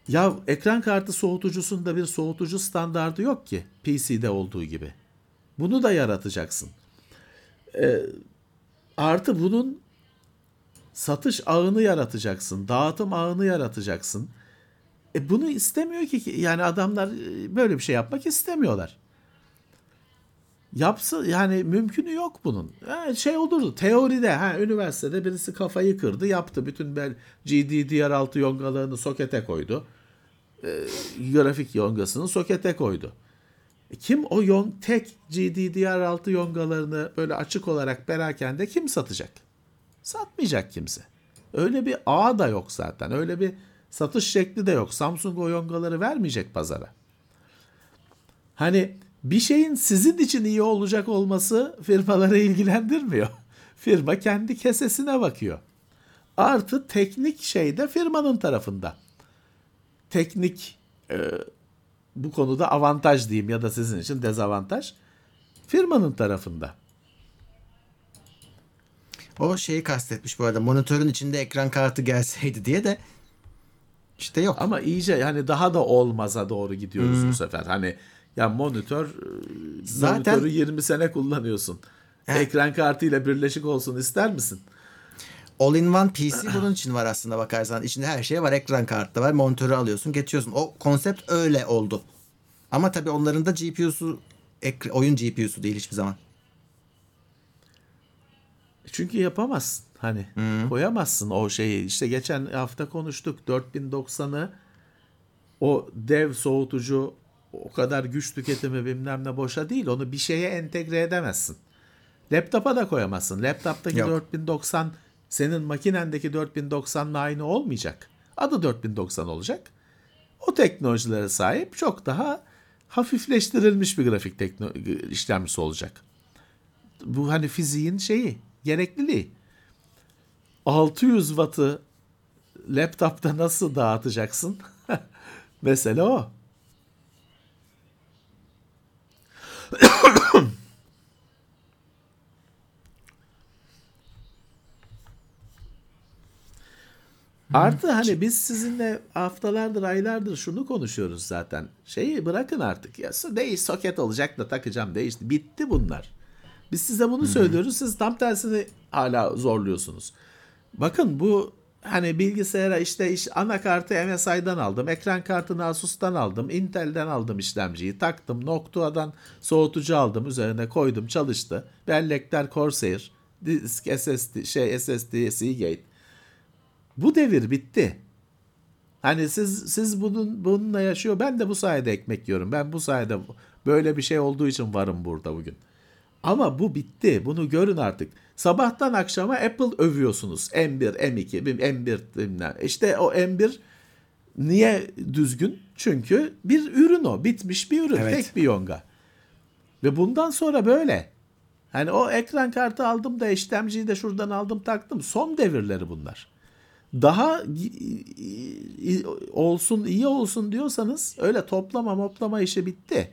ya ekran kartı soğutucusunda bir soğutucu standardı yok ki PC'de olduğu gibi. Bunu da yaratacaksın. Ee, artı bunun satış ağını yaratacaksın, dağıtım ağını yaratacaksın. E bunu istemiyor ki yani adamlar böyle bir şey yapmak istemiyorlar. Yapsa yani mümkünü yok bunun. Yani şey olurdu teoride ha üniversitede birisi kafayı kırdı yaptı bütün bel GDDR6 yongalarını sokete koydu. E, grafik yongasını sokete koydu. E, kim o yon tek GDDR6 yongalarını böyle açık olarak perakende kim satacak? Satmayacak kimse. Öyle bir ağ da yok zaten. Öyle bir satış şekli de yok. Samsung o yongaları vermeyecek pazara. Hani bir şeyin sizin için iyi olacak olması firmaları ilgilendirmiyor. Firma kendi kesesine bakıyor. Artı teknik şey de firmanın tarafında. Teknik e, bu konuda avantaj diyeyim ya da sizin için dezavantaj firmanın tarafında. O şeyi kastetmiş bu arada. Monitörün içinde ekran kartı gelseydi diye de işte yok. Ama iyice yani daha da olmaza doğru gidiyoruz bu sefer. Hani ya monitör Zaten- monitörü 20 sene kullanıyorsun. Evet. Ekran kartıyla birleşik olsun ister misin? All-in-one PC bunun için var aslında bakarsan. İçinde her şey var. Ekran kartı var. Monitörü alıyorsun, geçiyorsun. O konsept öyle oldu. Ama tabii onların da GPU'su oyun GPU'su değil hiçbir zaman. Çünkü yapamazsın. Hani koyamazsın o şeyi. İşte geçen hafta konuştuk 4090'ı o dev soğutucu o kadar güç tüketimi bilmem ne boşa değil. Onu bir şeye entegre edemezsin. Laptopa da koyamazsın. Laptoptaki Yok. 4090 senin makinendeki 4090'la aynı olmayacak. Adı 4090 olacak. O teknolojilere sahip çok daha hafifleştirilmiş bir grafik tekno işlemcisi olacak. Bu hani fiziğin şeyi, gerekliliği. 600 wattı laptopta nasıl dağıtacaksın? Mesele o. Artı hani biz sizinle haftalardır, aylardır şunu konuşuyoruz zaten. Şeyi bırakın artık ya. Değiş soket olacak da takacağım değişti. Bitti bunlar. Biz size bunu söylüyoruz. Siz tam tersini hala zorluyorsunuz. Bakın bu hani bilgisayara işte iş, anakartı MSI'dan aldım. Ekran kartını Asus'tan aldım. Intel'den aldım işlemciyi. Taktım. Noctua'dan soğutucu aldım. Üzerine koydum. Çalıştı. Bellekler Corsair. Disk SSD, şey SSD, Seagate. Bu devir bitti. Hani siz siz bunun bununla yaşıyor. Ben de bu sayede ekmek yiyorum. Ben bu sayede böyle bir şey olduğu için varım burada bugün. Ama bu bitti. Bunu görün artık. Sabahtan akşama Apple övüyorsunuz. M1, M2, M1 bilmem. İşte o M1 niye düzgün? Çünkü bir ürün o. Bitmiş bir ürün. Evet. Tek bir yonga. Ve bundan sonra böyle. Hani o ekran kartı aldım da işlemciyi de şuradan aldım taktım. Son devirleri bunlar. Daha olsun iyi olsun diyorsanız öyle toplama moplama işi bitti.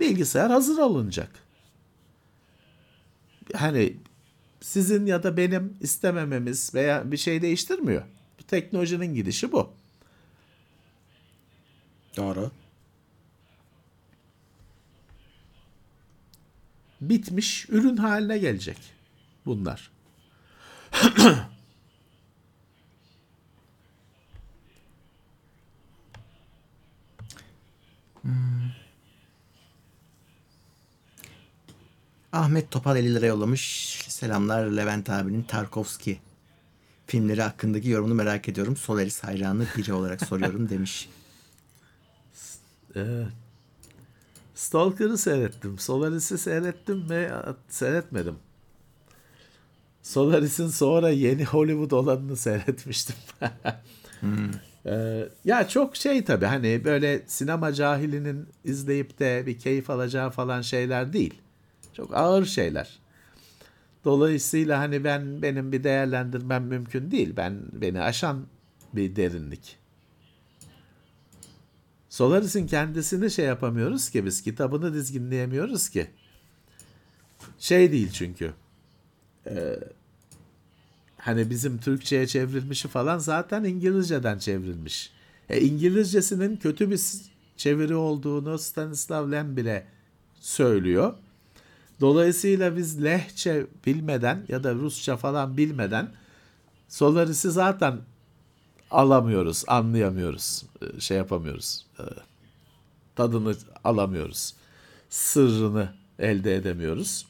Bilgisayar hazır alınacak. Hani sizin ya da benim istemememiz veya bir şey değiştirmiyor. Bu teknolojinin gidişi bu. Doğru. Bitmiş ürün haline gelecek bunlar. Ahmet Topal 50 lira yollamış. Selamlar Levent abinin Tarkovski filmleri hakkındaki yorumunu merak ediyorum. Solaris hayranı biri olarak soruyorum demiş. Evet. Stalker'ı seyrettim. Solaris'i seyrettim ve seyretmedim. Solaris'in sonra yeni Hollywood olanını seyretmiştim. hmm. ee, ya çok şey tabii hani böyle sinema cahilinin izleyip de bir keyif alacağı falan şeyler değil. Çok ağır şeyler. Dolayısıyla hani ben benim bir değerlendirmem mümkün değil. Ben beni aşan bir derinlik. Solaris'in kendisini şey yapamıyoruz ki biz kitabını dizginleyemiyoruz ki. Şey değil çünkü. Ee, hani bizim Türkçe'ye çevrilmişi falan zaten İngilizce'den çevrilmiş. E, İngilizcesinin kötü bir çeviri olduğunu Stanislav Lem bile söylüyor. Dolayısıyla biz lehçe bilmeden ya da Rusça falan bilmeden Solaris'i zaten alamıyoruz, anlayamıyoruz, şey yapamıyoruz, tadını alamıyoruz, sırrını elde edemiyoruz.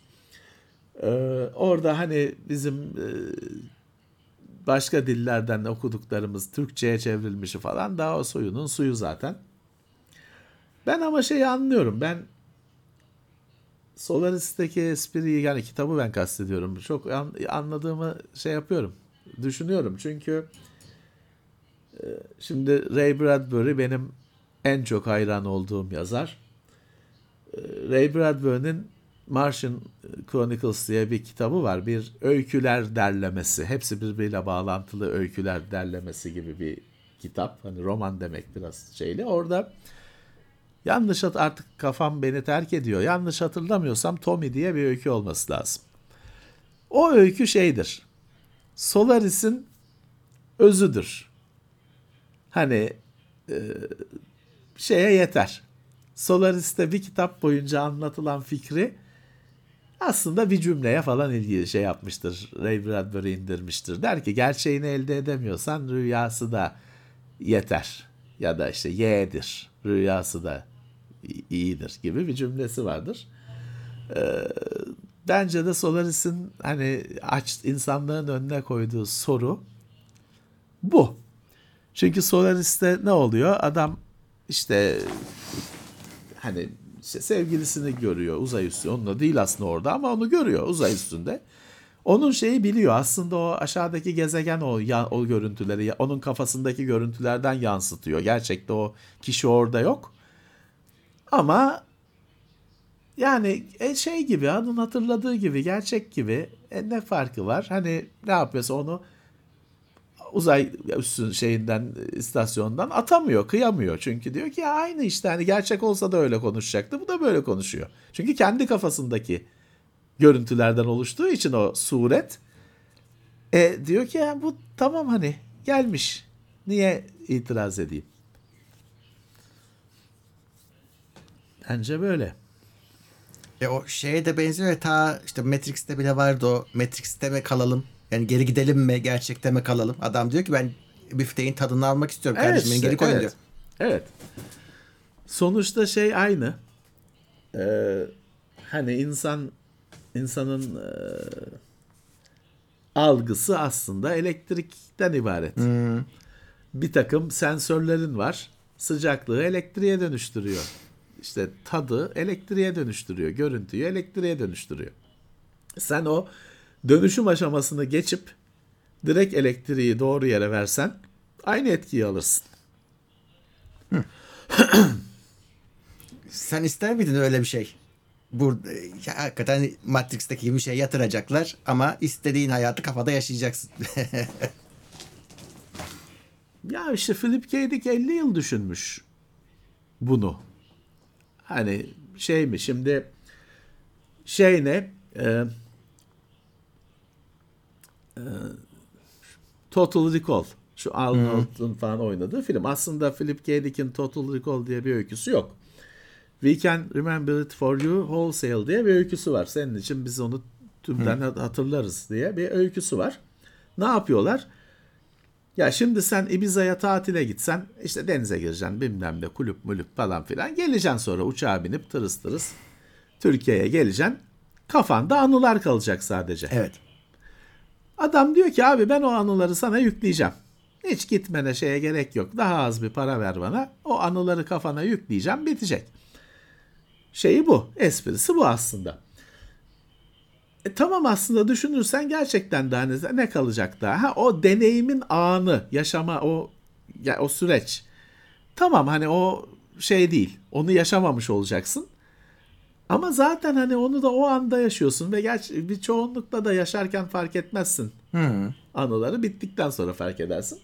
Orada hani bizim başka dillerden okuduklarımız Türkçe'ye çevrilmişi falan daha o suyunun suyu zaten. Ben ama şeyi anlıyorum. Ben Solaris'teki espriyi yani kitabı ben kastediyorum. Çok an, anladığımı şey yapıyorum. Düşünüyorum çünkü e, şimdi Ray Bradbury benim en çok hayran olduğum yazar. E, Ray Bradbury'nin Martian Chronicles diye bir kitabı var. Bir öyküler derlemesi. Hepsi birbiriyle bağlantılı öyküler derlemesi gibi bir kitap. Hani roman demek biraz şeyli. Orada Yanlış hat artık kafam beni terk ediyor. Yanlış hatırlamıyorsam Tommy diye bir öykü olması lazım. O öykü şeydir. Solaris'in özüdür. Hani e, şeye yeter. Solaris'te bir kitap boyunca anlatılan fikri aslında bir cümleye falan ilgili şey yapmıştır. Ray Bradbury indirmiştir. Der ki gerçeğini elde edemiyorsan rüyası da yeter. Ya da işte ye'dir. Rüyası da iyidir gibi bir cümlesi vardır. Ee, bence de Solaris'in hani aç insanların önüne koyduğu soru bu. Çünkü Solaris'te ne oluyor? Adam işte hani işte sevgilisini görüyor uzay üstü. Onunla değil aslında orada ama onu görüyor uzay üstünde. Onun şeyi biliyor aslında o aşağıdaki gezegen o o görüntüleri onun kafasındaki görüntülerden yansıtıyor. Gerçekte o kişi orada yok. Ama yani e, şey gibi adın hatırladığı gibi gerçek gibi e, ne farkı var? Hani ne yapıyorsa onu uzay üstün şeyinden istasyondan atamıyor, kıyamıyor. Çünkü diyor ki ya aynı işte hani gerçek olsa da öyle konuşacaktı. Bu da böyle konuşuyor. Çünkü kendi kafasındaki görüntülerden oluştuğu için o suret e, diyor ki ya bu tamam hani gelmiş. Niye itiraz edeyim? Bence böyle. E o şeye de benziyor ya ta işte Matrix'te bile vardı o Matrix'te mi kalalım? Yani geri gidelim mi gerçekte mi kalalım? Adam diyor ki ben bifteğin tadını almak istiyorum kardeşim beni işte, geri koyun evet. diyor. Evet. Sonuçta şey aynı. Ee, hani insan insanın e, algısı aslında elektrikten ibaret. Bir takım sensörlerin var. Sıcaklığı elektriğe dönüştürüyor. İşte tadı elektriğe dönüştürüyor. Görüntüyü elektriğe dönüştürüyor. Sen o dönüşüm aşamasını geçip direkt elektriği doğru yere versen aynı etkiyi alırsın. Sen ister miydin öyle bir şey? Burada ya, hakikaten Matrix'teki gibi bir şey yatıracaklar ama istediğin hayatı kafada yaşayacaksın. Ya işte Philip K. Dick 50 yıl düşünmüş bunu. Hani şey mi şimdi şey ne e, e, Total Recall şu Arnold'un falan oynadığı film. Aslında Philip K. Dick'in Total Recall diye bir öyküsü yok. We Can Remember It For You Wholesale diye bir öyküsü var. Senin için biz onu tümden hatırlarız diye bir öyküsü var. Ne yapıyorlar? Ya şimdi sen Ibiza'ya tatile gitsen işte denize gireceksin bilmem ne kulüp mulüp falan filan. Geleceksin sonra uçağa binip tırıs tırıs Türkiye'ye geleceksin. Kafanda anılar kalacak sadece. evet. Adam diyor ki abi ben o anıları sana yükleyeceğim. Hiç gitmene şeye gerek yok. Daha az bir para ver bana. O anıları kafana yükleyeceğim bitecek. Şeyi bu. Esprisi bu aslında. E, tamam aslında düşünürsen gerçekten de hani ne kalacak daha? Ha, o deneyimin anı, yaşama o ya, o süreç. Tamam hani o şey değil. Onu yaşamamış olacaksın. Ama zaten hani onu da o anda yaşıyorsun ve gerçi bir çoğunlukla da yaşarken fark etmezsin. Anıları bittikten sonra fark edersin.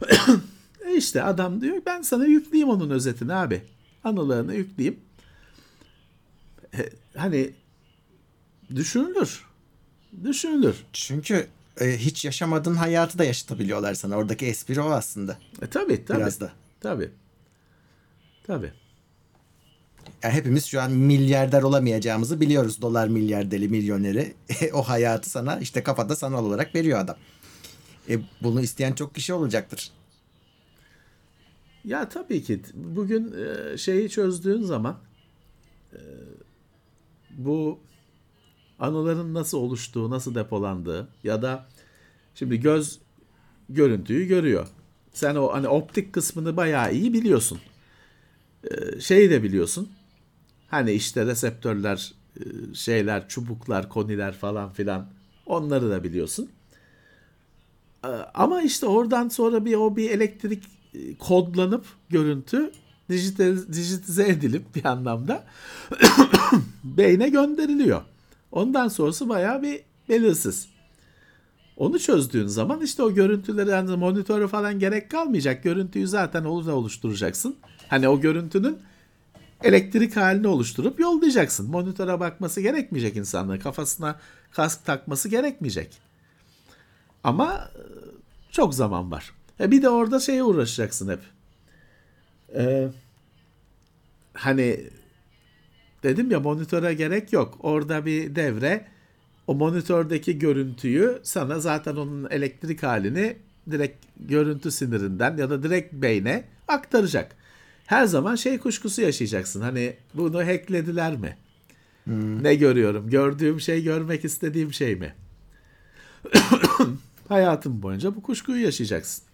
e işte adam diyor ben sana yükleyeyim onun özetini abi. Anılarını yükleyeyim. E, hani düşünülür. Düşünülür. Çünkü e, hiç yaşamadığın hayatı da yaşatabiliyorlar sana. Oradaki espri o aslında. E tabi tabi. Biraz da. Tabi. Tabi. Yani hepimiz şu an milyarder olamayacağımızı biliyoruz. Dolar milyarderi, milyoneri. o hayatı sana işte kafada sanal olarak veriyor adam. E, bunu isteyen çok kişi olacaktır. Ya tabii ki bugün e, şeyi çözdüğün zaman e, bu anıların nasıl oluştuğu, nasıl depolandığı ya da şimdi göz görüntüyü görüyor. Sen o hani optik kısmını bayağı iyi biliyorsun. E, şeyi de biliyorsun. Hani işte reseptörler, e, şeyler, çubuklar, koniler falan filan onları da biliyorsun. E, Ama işte oradan sonra bir o bir elektrik e, kodlanıp görüntü dijite, dijitize edilip bir anlamda beyne gönderiliyor. Ondan sonrası bayağı bir belirsiz. Onu çözdüğün zaman işte o görüntüleri yani monitörü falan gerek kalmayacak. Görüntüyü zaten orada oluşturacaksın. Hani o görüntünün elektrik halini oluşturup yollayacaksın. Monitöre bakması gerekmeyecek insanların. Kafasına kask takması gerekmeyecek. Ama e, çok zaman var. E bir de orada şeye uğraşacaksın hep. Ee, hani dedim ya monitöre gerek yok. Orada bir devre o monitördeki görüntüyü sana zaten onun elektrik halini direkt görüntü sinirinden ya da direkt beyne aktaracak. Her zaman şey kuşkusu yaşayacaksın. Hani bunu hacklediler mi? Ne görüyorum? Gördüğüm şey görmek istediğim şey mi? Hayatın boyunca bu kuşkuyu yaşayacaksın.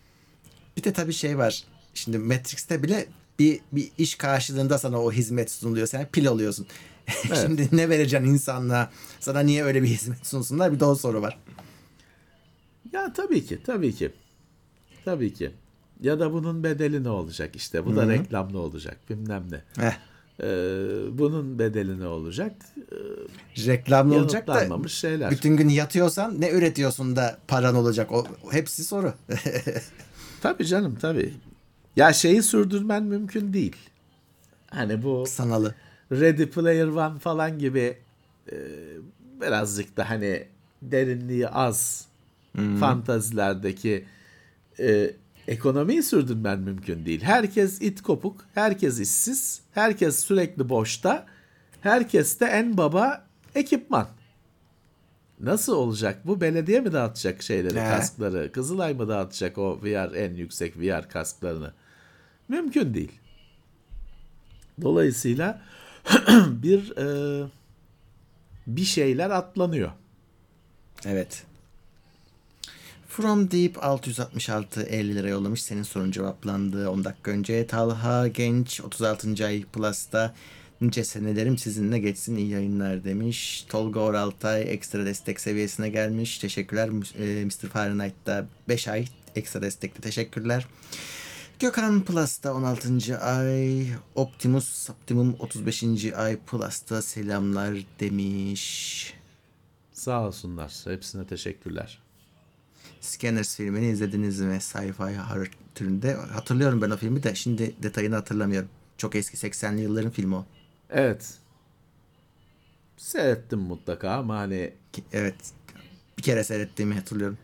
Bir de tabii şey var. Şimdi Matrix'te bile bir, bir iş karşılığında sana o hizmet sunuluyor. Sen pil oluyorsun. Şimdi ne vereceksin insanlığa? Sana niye öyle bir hizmet sunsunlar? Bir de o soru var. Ya tabii ki, tabii ki. Tabii ki. Ya da bunun bedeli ne olacak işte. Bu da reklamlı olacak bilmem ne. Heh. Ee, bunun bedeli ne olacak? Reklamlı olacak da şeyler. bütün gün yatıyorsan ne üretiyorsun da paran olacak? O hepsi soru. Tabii canım tabii. Ya şeyi sürdürmen mümkün değil. Hani bu Sanalı. Ready Player One falan gibi e, birazcık da hani derinliği az fantazilerdeki e, ekonomiyi sürdürmen mümkün değil. Herkes it kopuk, herkes işsiz, herkes sürekli boşta, herkes de en baba ekipman. Nasıl olacak bu? Belediye mi dağıtacak şeyleri, Ne? kaskları? Kızılay mı dağıtacak o VR en yüksek VR kasklarını? Mümkün değil. Dolayısıyla bir e, bir şeyler atlanıyor. Evet. From Deep 666 50 lira yollamış. Senin sorun cevaplandı 10 dakika önce. Talha Genç 36. ay Plus'ta nice senelerim sizinle geçsin iyi yayınlar demiş. Tolga Oraltay ekstra destek seviyesine gelmiş. Teşekkürler. E, Mr. Fahrenheit'ta 5 ay ekstra destekli teşekkürler. Gökhan Plus'ta 16. ay, Optimus Optimum 35. ay Plus'ta selamlar demiş. Sağ olsunlar. Hepsine teşekkürler. Scanners filmini izlediniz mi? Sci-fi horror türünde. Hatırlıyorum ben o filmi de şimdi detayını hatırlamıyorum. Çok eski 80'li yılların filmi o. Evet. Seyrettim mutlaka ama hani Evet. Bir kere seyrettiğimi hatırlıyorum.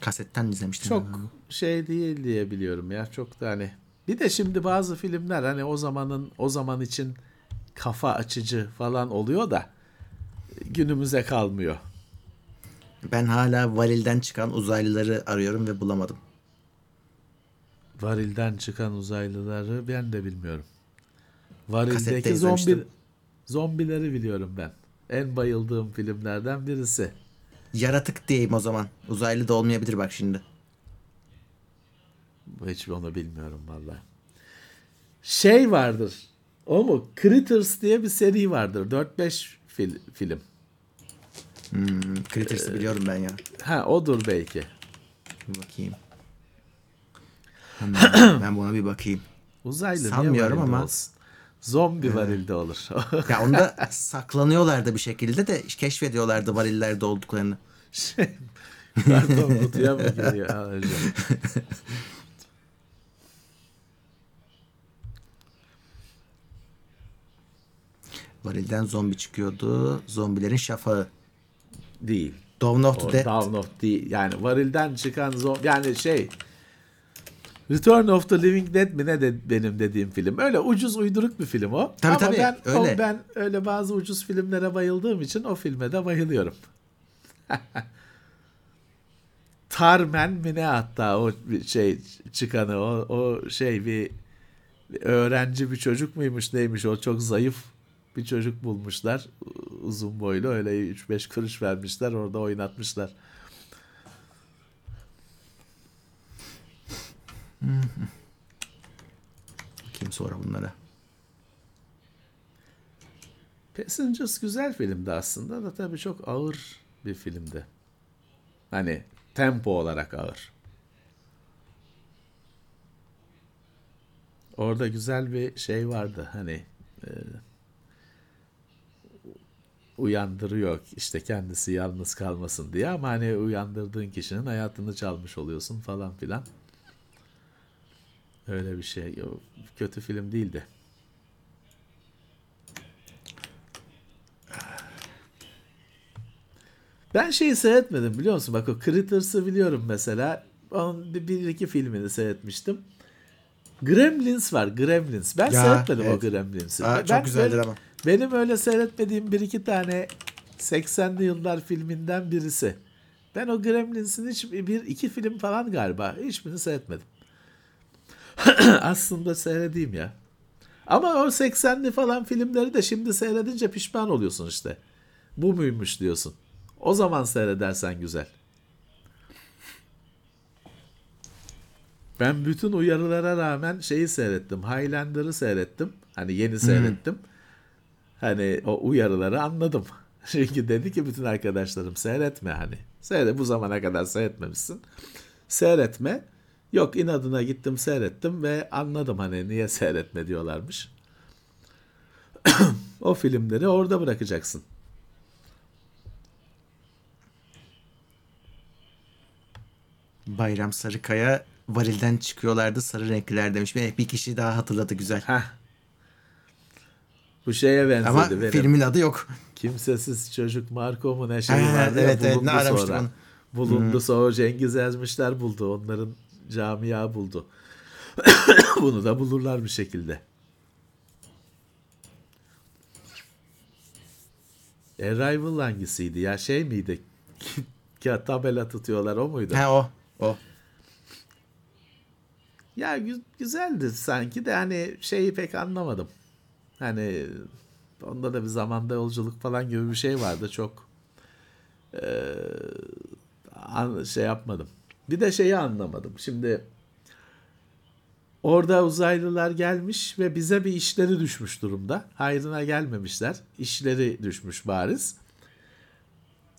Kasetten izlemiştim. çok ben şey değil diye biliyorum ya. Çok da hani bir de şimdi bazı filmler hani o zamanın o zaman için kafa açıcı falan oluyor da günümüze kalmıyor. Ben hala varilden çıkan uzaylıları arıyorum ve bulamadım. Varilden çıkan uzaylıları ben de bilmiyorum. Varildeki zombi zombileri biliyorum ben. En bayıldığım filmlerden birisi. Yaratık diyeyim o zaman. Uzaylı da olmayabilir bak şimdi. Hiç onu bilmiyorum vallahi. Şey vardır. O mu? Critters diye bir seri vardır. 4-5 fil- film. Hmm, Critters'ı biliyorum ben ya. Ha odur belki. Bir bakayım. Hemen ben buna bir bakayım. Uzaylı Sanmıyorum ama- olsun? Zombi varilde olur. Ya onda saklanıyorlardı bir şekilde de keşfediyorlardı varillerde olduklarını. Şey, karton kutuya mı giriyor? Ha. Varilden zombi çıkıyordu. Zombilerin şafağı. Değil. Dawn of the O Dead. Dawn of the yani varilden çıkan zombi yani şey Return of the Living Dead mi ne de benim dediğim film. Öyle ucuz uyduruk bir film o. Tabii, Ama tabii, ben, o- öyle. ben öyle bazı ucuz filmlere bayıldığım için o filme de bayılıyorum. Tarmen mi ne hatta o şey çıkanı o, o şey bir, bir öğrenci bir çocuk muymuş neymiş o çok zayıf bir çocuk bulmuşlar uzun boylu öyle 3-5 kuruş vermişler orada oynatmışlar. Bakayım sonra bunlara. Passengers güzel filmdi aslında da tabii çok ağır bir filmdi. Hani tempo olarak ağır. Orada güzel bir şey vardı hani e, uyandırıyor işte kendisi yalnız kalmasın diye ama hani uyandırdığın kişinin hayatını çalmış oluyorsun falan filan. Öyle bir şey. Kötü film değildi. Ben şeyi seyretmedim biliyor musun? Bak o Critters'ı biliyorum mesela. Onun bir, bir iki filmini seyretmiştim. Gremlins var Gremlins. Ben Ya, seyretmedim evet. o Gremlins'i. Aa, Ben- çok güzeldir benim, ama. Benim öyle seyretmediğim bir iki tane 80'li yıllar filminden birisi. Ben o Gremlins'in hiç bir iki film falan galiba hiçbirini seyretmedim. Aslında seyredeyim ya. Ama o 80'li falan filmleri de şimdi seyredince pişman oluyorsun işte. Bu muymuş diyorsun. O zaman seyredersen güzel. Ben bütün uyarılara rağmen şeyi seyrettim. Highlander'ı seyrettim. Hani yeni seyrettim. Hani o uyarıları anladım. Çünkü dedi ki bütün arkadaşlarım seyretme hani. Seyret bu zamana kadar seyretmemişsin. Seyretme. Yok inadına gittim seyrettim ve anladım hani niye seyretme diyorlarmış. o filmleri orada bırakacaksın. Bayram Sarıkaya varilden çıkıyorlardı sarı renkliler demiş. Bir, bir kişi daha hatırladı güzel. Heh. Bu şeye benzedi Ama benim. filmin adı yok. Kimsesiz çocuk Marco mu ne şey vardı evet, ya evet, bulundu ne aramıştım sonra. onu. Bulundu sonra Cengiz Ermişler buldu. Onların camia buldu. Bunu da bulurlar bir şekilde. Arrival hangisiydi ya şey miydi? ya tabela tutuyorlar o muydu? Ha o. O. Ya gü- güzeldi sanki de hani şeyi pek anlamadım. Hani onda da bir zamanda yolculuk falan gibi bir şey vardı çok eee, an- şey yapmadım. Bir de şeyi anlamadım. Şimdi orada uzaylılar gelmiş ve bize bir işleri düşmüş durumda. Hayrına gelmemişler. İşleri düşmüş bariz.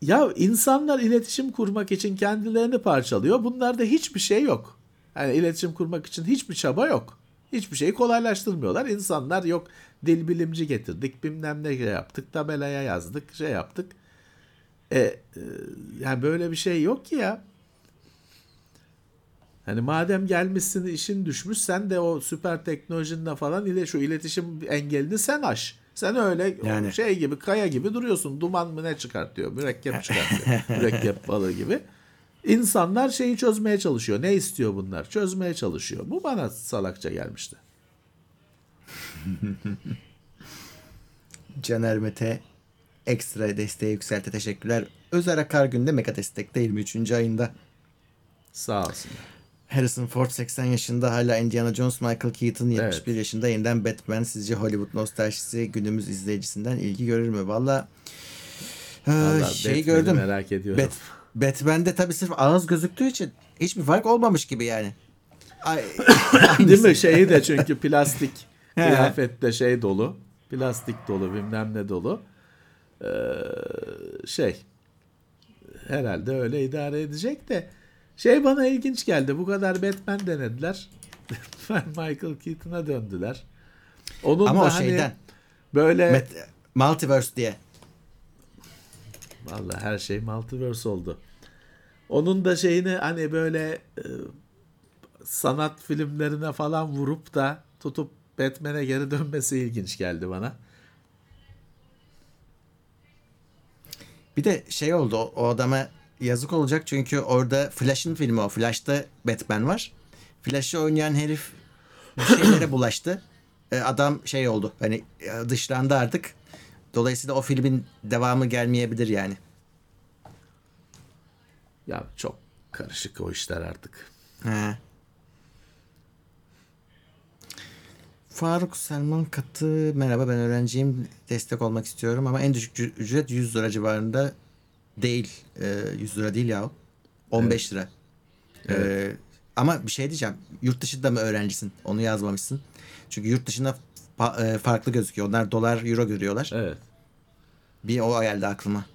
Ya insanlar iletişim kurmak için kendilerini parçalıyor. Bunlarda hiçbir şey yok. Yani iletişim kurmak için hiçbir çaba yok. Hiçbir şeyi kolaylaştırmıyorlar. İnsanlar yok dil bilimci getirdik, bilmem ne yaptık, tabelaya yazdık, şey yaptık. E, e, yani böyle bir şey yok ki ya. Hani madem gelmişsin işin düşmüş sen de o süper teknolojinle falan ile şu iletişim engelini sen aş. Sen öyle Yani. şey gibi kaya gibi duruyorsun. Duman mı ne çıkartıyor? Mürekkep çıkartıyor. Mürekkep balığı gibi. İnsanlar şeyi çözmeye çalışıyor. Ne istiyor bunlar? Çözmeye çalışıyor. Bu bana salakça gelmişti. Caner Mete ekstra desteği yükseltti. Teşekkürler. Özer Akar günde mega destekte 23. ayında. Sağ olsun. Harrison Ford 80 yaşında hala Indiana Jones, Michael Keaton 71 Evet. yaşında yeniden Batman. Sizce Hollywood nostaljisi günümüz izleyicisinden ilgi görür mü? Valla şeyi Batman'i gördüm. merak ediyorum. Bat, Batman'de tabii sırf ağız gözüktüğü için hiçbir fark olmamış gibi yani. Ay, Değil mi? Şeyi de çünkü plastik kıyafette şey dolu. Plastik dolu bilmem ne dolu. Ee, şey herhalde öyle idare edecek de şey bana ilginç geldi. Bu kadar Batman denediler. Michael Keaton'a döndüler. Onun Ama da o hani şeyden. böyle Met- Multiverse diye. Vallahi her şey multiverse oldu. Onun da şeyini hani böyle e, sanat filmlerine falan vurup da tutup Batman'e geri dönmesi ilginç geldi bana. Bir de şey oldu o, o adama yazık olacak çünkü orada Flash'ın filmi o. Flash'ta Batman var. Flash'ı oynayan herif şeylere bulaştı. E, adam şey oldu hani e, dışlandı artık. Dolayısıyla o filmin devamı gelmeyebilir yani. Ya çok karışık o işler artık. He. Faruk Selman Katı merhaba ben öğrenciyim destek olmak istiyorum ama en düşük ücret 100 lira civarında değil. Ee, 100 lira değil ya 15 lira. Ee, ama bir şey diyeceğim. Yurt dışında mı öğrencisin? Onu yazmamışsın. Çünkü yurt dışında fa- e, farklı gözüküyor. Onlar dolar euro görüyorlar. Evet. bir o geldi aklıma.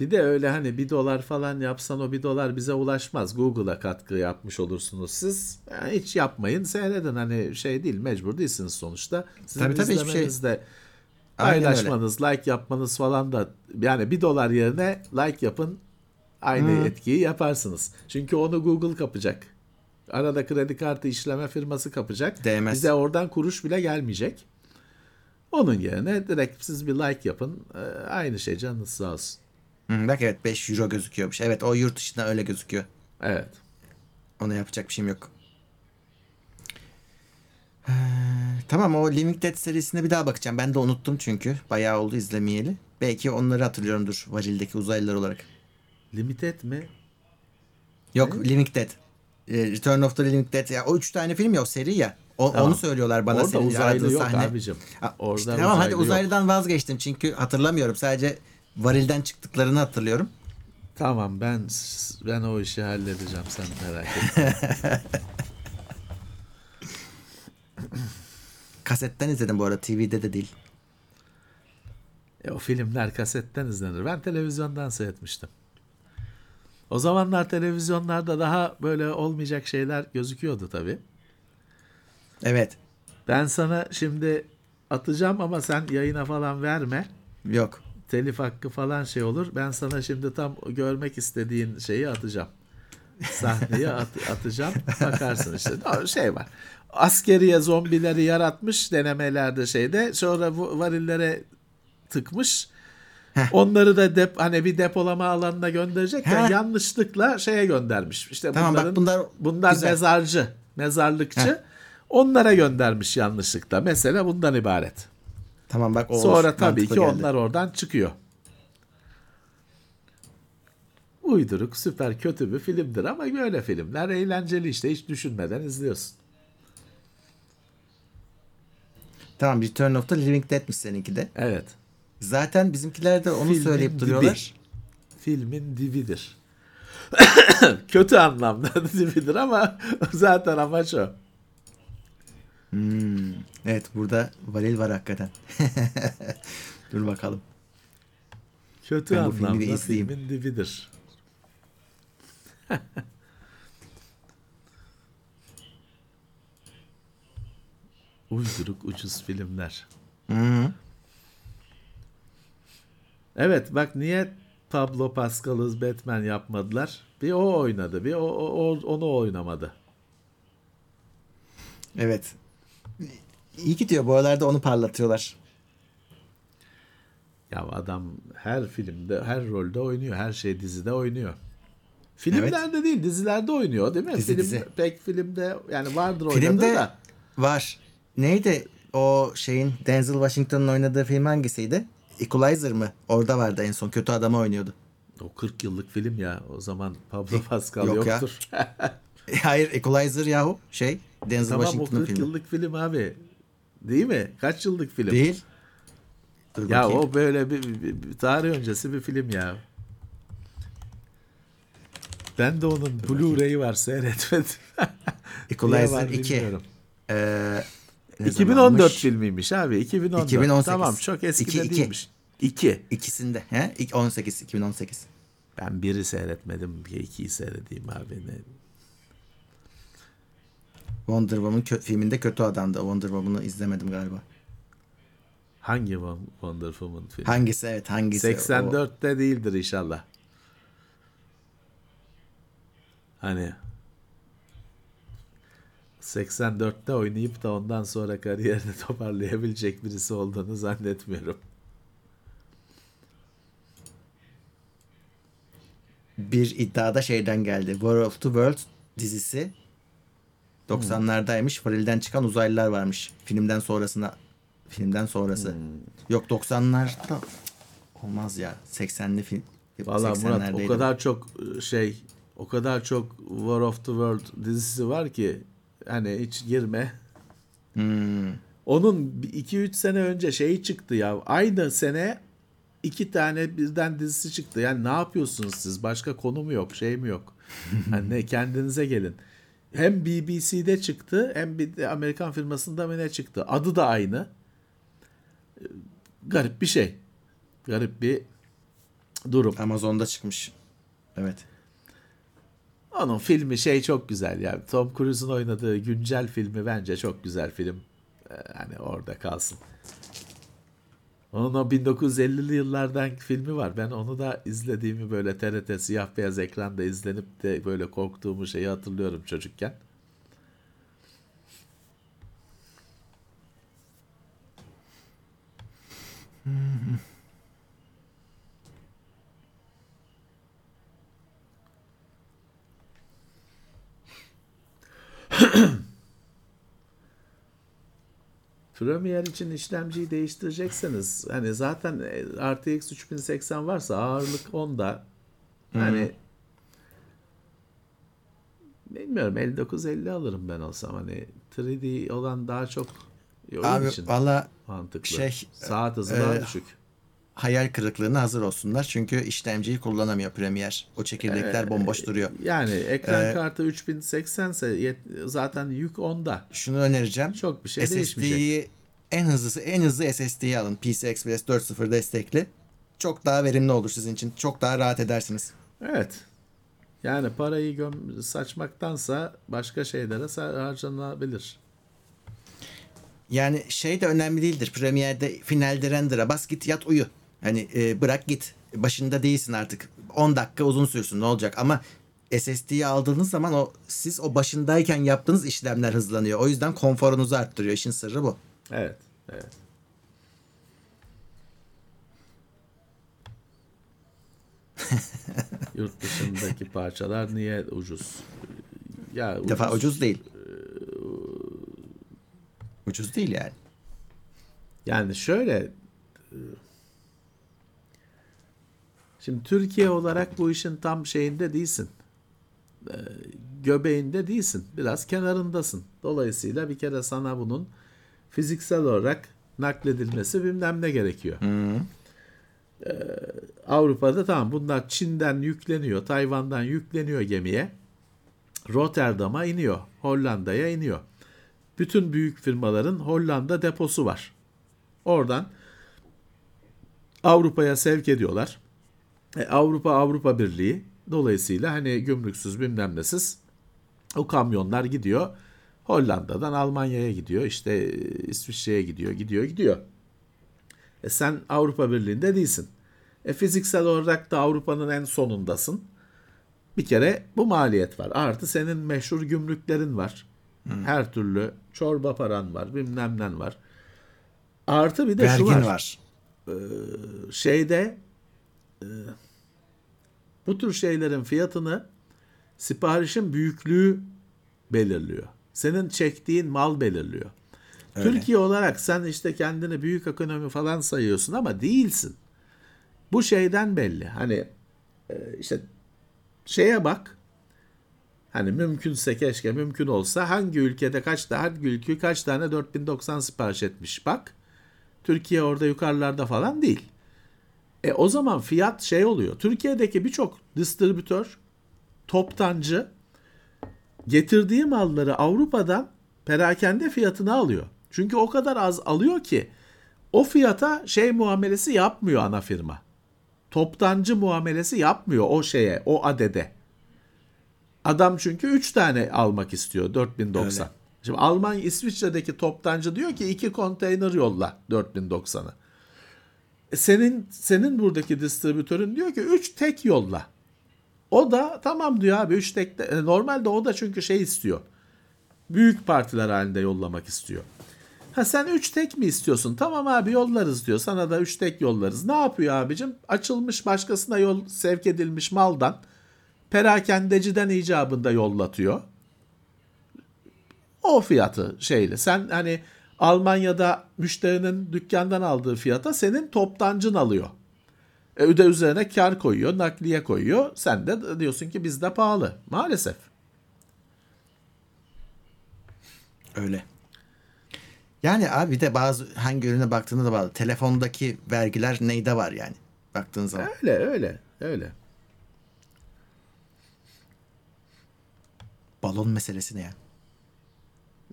Bir de öyle hani bir dolar falan yapsan o bir dolar bize ulaşmaz. Google'a katkı yapmış olursunuz siz. Yani hiç yapmayın seyredin. Hani şey değil mecbur değilsiniz sonuçta. Sizin Tabii tabii, şey- izlemeniz de Aynen öyle. paylaşmanız, like yapmanız falan da yani bir dolar yerine like yapın aynı etkiyi yaparsınız. Çünkü onu Google kapacak. Arada kredi kartı işleme firması kapacak. Değmez. Bize oradan kuruş bile gelmeyecek. Onun yerine direkt siz bir like yapın. Ee, Aynı şey canınız sağ olsun. Hı, bak evet 5 euro gözüküyormuş evet o yurt dışında öyle gözüküyor Evet. Ona yapacak bir şeyim yok. Ee, tamam o Living Dead serisine bir daha bakacağım. Ben de unuttum çünkü. Bayağı oldu izlemeyeli. Belki onları hatırlıyorumdur varildeki uzaylılar olarak. Limited mi? Yok Living Dead. Ee, Return of the Living Dead. Ya, o üç tane film ya o seri ya. O, Tamam. Onu söylüyorlar bana. Orada senin uzaylı yok sahne. abicim. Orada işte tamam hadi uzaylı yok. uzaylıdan vazgeçtim çünkü hatırlamıyorum. Sadece varilden çıktıklarını hatırlıyorum. Tamam ben ben o işi halledeceğim sen merak etme. Kasetten izledim bu arada. TV'de de değil. E, o filmler kasetten izlenir. Ben televizyondan seyretmiştim. O zamanlar televizyonlarda daha böyle olmayacak şeyler gözüküyordu tabii. Evet. Ben sana şimdi atacağım ama sen yayına falan verme. Yok. Telif hakkı falan şey olur. Ben sana şimdi tam görmek istediğin şeyi atacağım. Sahneyi at- atacağım. Bakarsın işte. Şey var. Askeriye zombileri yaratmış denemelerde şeyde. Sonra bu varillere tıkmış. Onları da dep hani bir depolama alanına gönderecekken Heh. yanlışlıkla şeye göndermiş. İşte Tamam, bak bunların, bunlar bunlar güzel. mezarcı, mezarlıkçı. Onlara göndermiş yanlışlıkla. Mesela bundan ibaret. Tamam bak o Sonra tabii mantıklı ki geldi. onlar oradan çıkıyor. Uyduruk, süper kötü bir filmdir ama böyle filmler eğlenceli işte hiç düşünmeden izliyorsun. Tamam Return of the Living Dead'miş seninki de. Evet. Zaten bizimkiler de onu Filmin söyleyip dibi. duruyorlar. Filmin dibidir. kötü anlamda dibidir ama zaten amaç o. Hmm. Evet burada varil var hakikaten. Dur bakalım. Kötü Ben anlamda filmin dibidir. Uyduruk ucuz filmler. Hı. Evet bak niye Pablo Pascal'ı Batman yapmadılar? Bir o oynadı, bir o, o- onu oynamadı. Evet. İyi gidiyor bu aralarda onu parlatıyorlar. Ya adam her filmde, her rolde oynuyor, her şey dizide oynuyor. Filmlerde değil, dizilerde oynuyor değil mi? Dizi, Film dizi. pek filmde yani vardır Filmde da. var. Neydi o şeyin Denzel Washington'ın oynadığı film hangisiydi? Equalizer mı? Orada vardı en son. Kötü adamı oynuyordu. O 40 yıllık film ya. O zaman Pablo Pascal yok ya. yoktur. E, Hayır Equalizer yahu şey Denzel tamam o Washington'ın 40 filmi. yıllık film abi. Değil mi? Kaç yıllık film? Değil. Dur Ya bakayım. o böyle bir, bir- bir tarih öncesi bir film ya. Ben de onun Blu-ray'i var seyretmedim. Equalizer var 2. bilmiyorum. Ee, ne 2014 zamanmış? filmiymiş abi. 2014. 2018. Tamam çok eski İki, de iki. değilmiş. 2. İkisinde. He? İlk 18 2018. Ben biri seyretmedim. Bir ikiyi seyredeyim abi. Ne? Wonder Woman kö- filminde kötü adamdı. Wonder Woman'ı izlemedim galiba. Hangi Won- Wonder Woman filmi? Hangisi evet hangisi? O- 84'te değildir inşallah. Hani 84'te oynayıp da ondan sonra kariyerini toparlayabilecek birisi olduğunu zannetmiyorum. bir iddiada şeyden geldi. War of the World dizisi 90'lardaymış. Varilden çıkan uzaylılar varmış. Filmden sonrasına filmden sonrası. Yok 90'larda olmaz ya. 80'li film. Valla Murat o 80'lerdeydi. kadar çok e, şey o kadar çok War of the World dizisi var ki hani hiç girme. Hmm. Onun 2-3 sene önce şeyi çıktı ya. Aynı sene iki tane birden dizisi çıktı. Yani ne yapıyorsunuz siz? Başka konu mu yok? Şey mi yok? Hani ne kendinize gelin. Hem BBC'de çıktı hem bir de Amerikan firmasında mı ne çıktı? Adı da aynı. Ee, Garip bir şey. Garip bir durum. Amazon'da çıkmış. Evet. Onun filmi şey çok güzel ya. Tom Cruise'un oynadığı güncel filmi bence çok güzel film. Ee, Hani orada kalsın. Onun o 1950'li yıllardan filmi var. Ben onu da izlediğimi böyle TRT siyah beyaz ekranda izlenip de böyle korktuğumu şeyi hatırlıyorum çocukken. Premiere için işlemciyi değiştirecekseniz hani zaten e, RTX 3080 varsa ağırlık 10'da hani bilmiyorum 5950 alırım ben olsam hani 3D olan daha çok oyun Abi için valla mantıklı. şey, Saat hızı daha e, düşük. Hayal kırıklığına hazır olsunlar. Çünkü işlemciyi kullanamıyor Premiere. O çekirdekler bomboş duruyor. Yani ekran Ee, kartı 3080 ise yet- zaten yük 10'da. Şunu önereceğim. Çok bir şey değişmeyecek. SSD'yi en hızlısı en hızlı SSD'yi alın. PCI Express 4.0 destekli. Çok daha verimli olur sizin için. Çok daha rahat edersiniz. Evet. Yani parayı göm saçmaktansa başka şeylere harcanabilir. Yani şey de önemli değildir. Premier'de finalde render'a bas git yat uyu. Hani e, bırak git. Başında değilsin artık. 10 dakika uzun sürsün ne olacak ama SSD'yi aldığınız zaman o siz o başındayken yaptığınız işlemler hızlanıyor. O yüzden konforunuzu arttırıyor. İşin sırrı bu. Evet. Evet. Yurt dışındaki parçalar niye ucuz? Ya Bir defa ucuz değil. Ucuz değil yani. Yani şöyle e, Şimdi Türkiye olarak bu işin tam şeyinde değilsin. E, Göbeğinde değilsin. Biraz kenarındasın. Dolayısıyla bir kere sana bunun fiziksel olarak nakledilmesi bilmem ne gerekiyor. E, Avrupa'da tamam bunlar Çin'den yükleniyor, Tayvan'dan yükleniyor gemiye. Rotterdam'a iniyor, Hollanda'ya iniyor. Bütün büyük firmaların Hollanda deposu var. Oradan Avrupa'ya sevk ediyorlar. E, Avrupa Avrupa Birliği dolayısıyla hani gümrüksüz bilmem nesiz o kamyonlar gidiyor. Hollanda'dan Almanya'ya gidiyor. işte e, İsviçre'ye gidiyor, gidiyor, gidiyor. E sen Avrupa Birliği'nde değilsin. E fiziksel olarak da Avrupa'nın en sonundasın. Bir kere bu maliyet var. Artı senin meşhur gümrüklerin var. Her türlü çorba paran var, bilmem ne var. Artı bir de şu Vergin var. var. Şeyde e, bu tür şeylerin fiyatını siparişin büyüklüğü belirliyor. Senin çektiğin mal belirliyor. Türkiye olarak sen işte kendini büyük ekonomi falan sayıyorsun ama değilsin. Bu şeyden belli. Hani e, işte şeye bak. Hani mümkünse keşke mümkün olsa hangi ülkede kaç tane hangi ülke kaç tane 4090 sipariş etmiş bak. Türkiye orada yukarılarda falan değil. E o zaman fiyat şey oluyor. Türkiye'deki birçok distribütör, toptancı getirdiği malları Avrupa'dan perakende fiyatına alıyor. Çünkü o kadar az alıyor ki o fiyata şey muamelesi yapmıyor ana firma. Toptancı muamelesi yapmıyor o şeye, o adede. Adam çünkü 3 tane almak istiyor 4090. Öyle. Şimdi Almanya İsviçre'deki toptancı diyor ki 2 konteyner yolla 4090'ı. Senin senin buradaki distribütörün diyor ki 3 tek yolla. O da tamam diyor abi 3 tek de, e, normalde o da çünkü şey istiyor. Büyük partiler halinde yollamak istiyor. Ha sen 3 tek mi istiyorsun? Tamam abi yollarız diyor. Sana da 3 tek yollarız. Ne yapıyor abicim? Açılmış başkasına yol sevk edilmiş maldan perakendeciden icabında yollatıyor. O fiyatı şeyle. Sen hani Almanya'da müşterinin dükkandan aldığı fiyata senin toptancın alıyor. E, öde üzerine kar koyuyor, nakliye koyuyor. Sen de diyorsun ki bizde pahalı. Maalesef. Öyle. Yani abi de bazı hangi ürüne baktığına da bağlı. Telefondaki vergiler neyde var yani baktığın zaman. Öyle öyle öyle. Balon meselesi ne ya?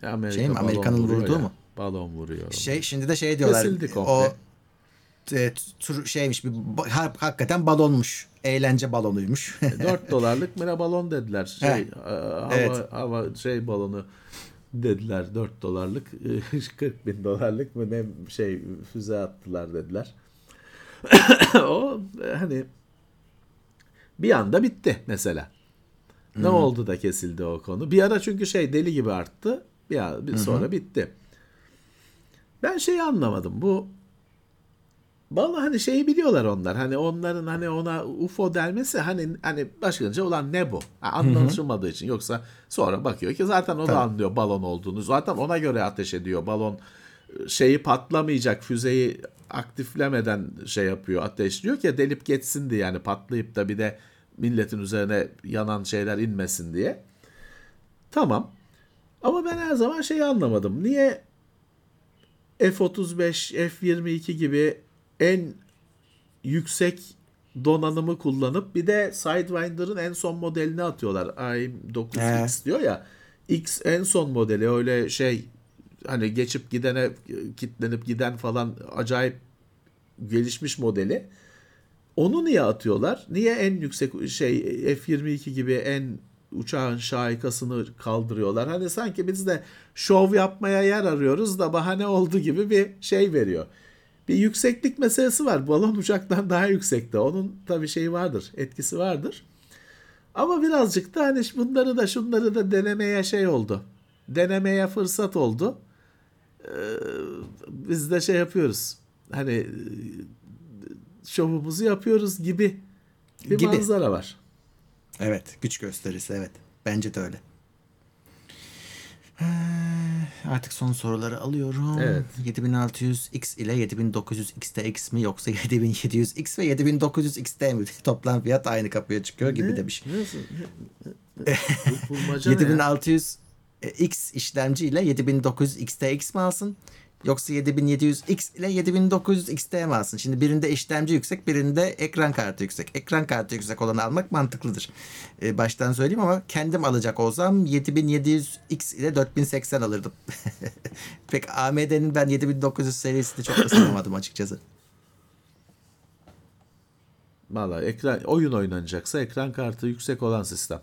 Ya Amerika Şey mi, Amerika'nın vurduğu ya. mu? Balon vuruyor. Şey şimdi de şey diyorlar. Kesildi komple. O e, tur şeymiş bir ha- hakikaten balonmuş. Eğlence balonuymuş. 4 dolarlık mira balon dediler. Şey, He. e, hava, Evet. hava şey balonu dediler 4 dolarlık 40 bin dolarlık mı ne şey füze attılar dediler. o e, hani bir anda bitti mesela. Ne oldu da kesildi o konu? Bir ara çünkü şey deli gibi arttı. Bir, ara- bir sonra bitti. Ben şeyi anlamadım. Bu Vallahi hani şeyi biliyorlar onlar. Hani onların hani ona UFO delmesi hani hani başkaca olan ne bu? Ha, anlaşılmadığı için. Yoksa sonra bakıyor ki zaten o da Tabii. anlıyor balon olduğunu. Zaten ona göre ateş ediyor. Balon e, şeyi patlamayacak füzeyi aktiflemeden şey yapıyor ateşliyor ki delip geçsin diye yani patlayıp da bir de milletin üzerine yanan şeyler inmesin diye. Tamam. Ama ben her zaman şeyi anlamadım. Niye F-35, F-22 gibi en yüksek donanımı kullanıp bir de Sidewinder'ın en son modelini atıyorlar. AIM-9X diyor ya. X en son modeli öyle şey hani geçip gidene kitlenip giden falan acayip gelişmiş modeli. Onu niye atıyorlar? Niye en yüksek şey F-22 gibi en uçağın şahikasını kaldırıyorlar. Hani sanki biz de şov yapmaya yer arıyoruz da bahane oldu gibi bir şey veriyor. Bir yükseklik meselesi var. Balon uçaktan daha yüksekte. Onun tabii şeyi vardır, etkisi vardır. Ama birazcık da hani bunları da şunları da denemeye şey oldu. Denemeye fırsat oldu. Ee, biz de şey yapıyoruz. Hani e, şovumuzu yapıyoruz gibi bir Gibi. manzara var. Evet, güç gösterisi evet. Bence de öyle. Ee, Artık son soruları alıyorum. Evet. 7600 X ile 7900 XTX mi yoksa 7700 X ve 7900 XT mi? Toplam fiyat aynı kapıya çıkıyor gibi demiş. Nasıl? Bu bulmaca ne ya? 7600 e, X işlemci ile 7900 XTX mi alsın? Yoksa 7700 X ile 7900 XT mi alsın? Şimdi birinde işlemci yüksek, birinde ekran kartı yüksek. Ekran kartı yüksek olanı almak mantıklıdır. Ee, baştan söyleyeyim ama kendim alacak olsam 7700 X ile 4080 alırdım. Pek AMD'nin ben 7900 serisini çok ısınamadım açıkçası. Valla ekran oyun oynanacaksa ekran kartı yüksek olan sistem.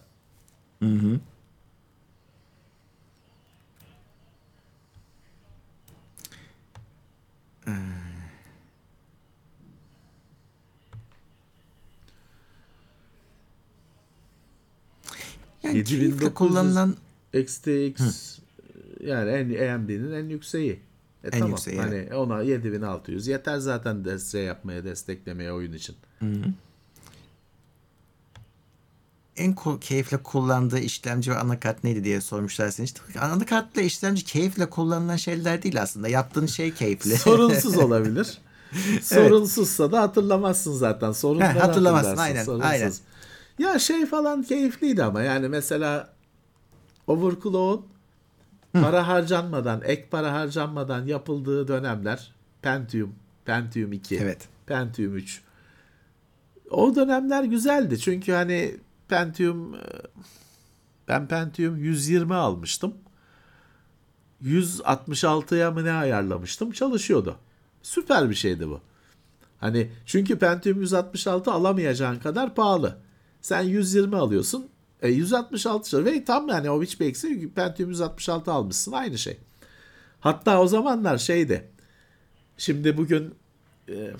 Yani 7900 keyifle kullanılan XTX yani en AMD'nin en yükseği. E tamam. yükseği, Hani ona 7600 yeter zaten destek yapmaya, desteklemeye oyun için. en ko- keyifle kullandığı işlemci ve anakart neydi diye sormuşlar seni. İşte anakartla işlemci keyifle kullanılan şeyler değil aslında. Yaptığın şey keyifli. Sorunsuz olabilir. Sorunsuzsa da hatırlamazsın zaten. Sorunları Heh, hatırlamazsın, aynen, sorunsuz. aynen. Ya şey falan keyifliydi ama yani mesela overclock'un para harcanmadan, ek para harcanmadan yapıldığı dönemler Pentium, Pentium 2, Evet. Pentium 3. O dönemler güzeldi çünkü hani Pentium e, ben Pentium 120 almıştım. 166'ya mı ne ayarlamıştım çalışıyordu. Süper bir şeydi bu. Hani çünkü Pentium 166 alamayacağın kadar pahalı. Sen 120 alıyorsun. E 166 ve tam yani o hiçbir eksi. Pentium 166 almışsın aynı şey. Hatta o zamanlar şeydi. Şimdi bugün e,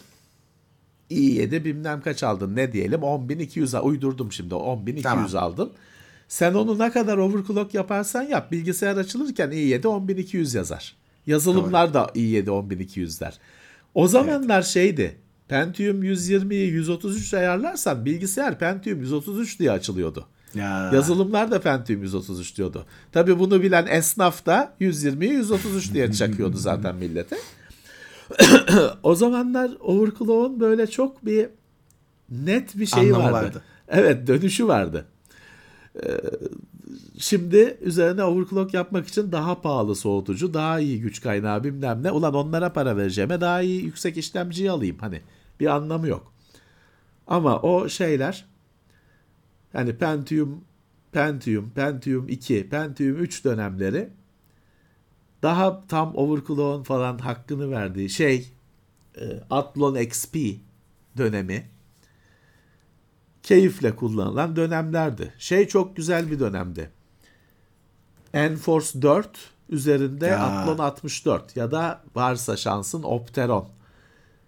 i7 bilmem kaç aldın ne diyelim 10.200 uydurdum şimdi 10.200 Tamam. aldın. Sen onu ne kadar overclock yaparsan yap bilgisayar açılırken i7 10.200 yazar. Yazılımlar da i7 10.200'ler. O zamanlar şeydi Pentium 120'yi 133 ayarlarsan bilgisayar Pentium 133 diye açılıyordu. Ya. Yazılımlar da Pentium 133 diyordu. Tabi bunu bilen esnaf da 120'yi 133 diye çakıyordu zaten millete. o zamanlar overclock'un böyle çok bir net bir şeyi Anlamı vardı. vardı. Evet dönüşü vardı. Ee, Şimdi üzerine overclock yapmak için daha pahalı soğutucu, daha iyi güç kaynağı bilmem ne. Ulan onlara para vereceğime daha iyi yüksek işlemciyi alayım. Hani bir anlamı yok. Ama o şeyler hani Pentium, Pentium, Pentium 2, Pentium 3 dönemleri daha tam overclock'un falan hakkını verdiği şey e, Athlon XP dönemi keyifle kullanılan dönemlerdi. Şey çok güzel bir dönemdi. Enforce 4 üzerinde Ya. Athlon 64 ya da varsa şansın Opteron.